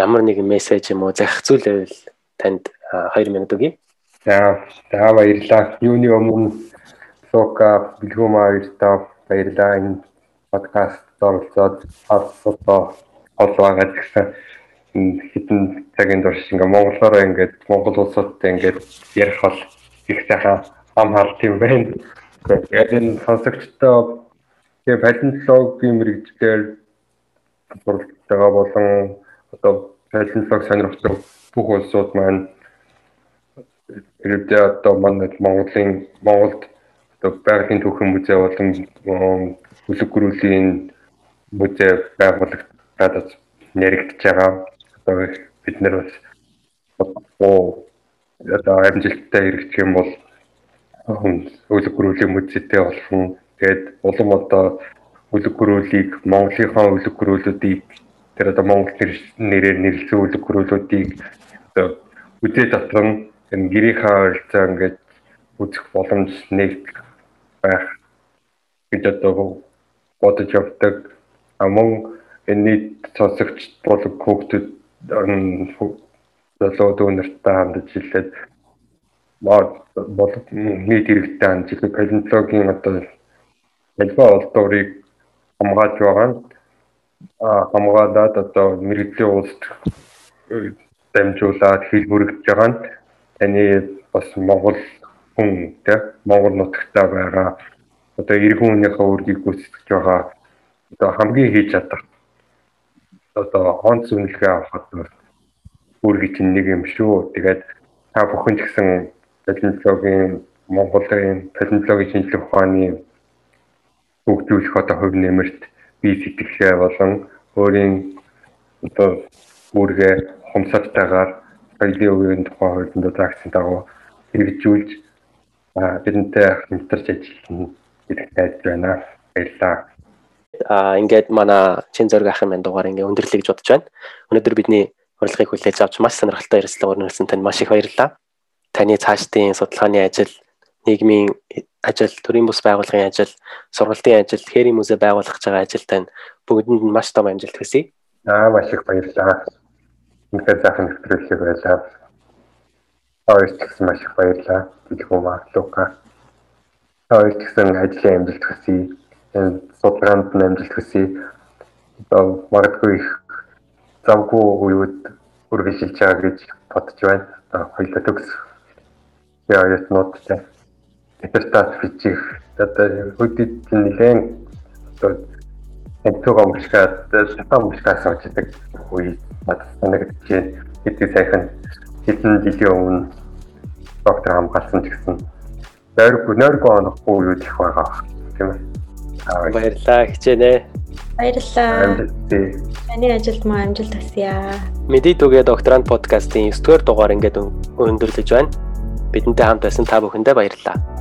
ямар нэгэн мессеж юм уу захих зүйл байвал танд 2 минут өгье. За, за баярлалаа. Юуны өмнө Сока Билгума хоёртоо баярлалаа. Энэ подкаст оролцоод одоо олваагаад гэсэн хитэн цагийн турш ингээ монголоор ингээд монгол улсуудтай ингээд ярих бол их сайхан ам харалт юм байна. Яг энэ сонсогчдоо тэгээ палеонтологийн мэрэгчлэр суралцгаа болон одоо палеонтолог сонирхдаг бүх улсууд маань ирээдүйд одоо манай Монголын Монголд одоо байгалийн түүхэн музей болон бүлэг гөрүүлийн музей байгуулагдаад яригдж байгаа. Одоо бид нэр бас оо одоо амжилттай хэрэгжих юм бол бүлэг гөрүүлийн музейтэй болсон. Тэгээд улам одоо бүлэг гөрүүлийг Монголынхаа бүлэг гөрүүлүүдийг тэр одоо Монгол нэрээр нэрлсэн бүлэг гөрүүлүүдийг үдээ татран энэ гэрийнхаа ойролцоо ингээд үзэх боломж нэг байх гэж одоо бодож явдаг. А мөн энэ нийт сонсогч болон хүүхдүүд залуу дүүнэртэй хандж хэлээд бол нийт хэрэгтэй хандж палеонтологийн одоо альва олдврыг хамгааж байгаа нь хамгаалаад одоо мэрэгжлийн улсад дамжуулаад хэл бүрэгдэж байгаа нь таны бас Монгол хүн тэ Монгол нутагтаа байгаа одоо иргэн хүнийхээ үргийг гүйцэтгэж байгаа одоо хамгийн хийж чадах одоо онц үнэлгээ авахд чинь нэг юм шүү. Тэгээд та бүхэн ч гэсэн палеонтологийн Монголын палеонтологийн шинжилгээ ухааны хөгжүүлэх одоо хувь нэмэрт бие сэтгэлгээ болон өөрийн одоо үүргээ хомсолтойгоор соёлын үеийн тухай хуулинд заагдсан дагуу хэрэгжүүлж бидэнтэй хамтарч ажиллах гэдэг найз байна. Баярлалаа. А ингээд манай чин зөрг ахын мэн дугаар ингээ өндөрлөе гэж бодож байна. Өнөөдөр бидний урилгыг хүлээж авч маш сонирхолтой ярилцлага өрнүүлсэн танд маш их баярлалаа. Таны цаашдын судалгааны ажил, нийгмийн ажил, төрийн бус байгууллагын ажил, сургалтын ажил, хээрийн музей байгуулах байгаа ажил тань бүгдэнд нь маш том амжилт хүсье. Аа маш их баярлалаа. Ингээд захан нэвтрүүлэг байлаа. Хоёрт гэсэн маш их баярлалаа. Билгүү Лука. Хоёрт гэсэн ажлын амжилт хүсье. Энэ судалгаанд амжилт хүсье. Одоо магадгүй их завгүй үед үргэлжилж байгаа гэж бодож байна. Одоо хоёулаа төгс. Яагаад ноттой. Диссертац бичих одоо хөдөд нэлээд одоо тэнцүүг өмшгаад шатаа өмшгаас очдаг үе надад санагдаж байна. Хэдий сайхан хэдэн жилийн өмнө доктор хамгаалсан ч гэсэн нойргүй нойргүй онохгүй юу их байгаа тийм ээ. Баярлалаа хичээнэ. Баярлалаа. Таны ажилд маа амжилт хүсье. Мэдээ түгээ докторант подкастын 9 дугаар дугаар ингээд өндөрлөж байна. Бидэнтэй хамт байсан та бүхэндээ баярлалаа.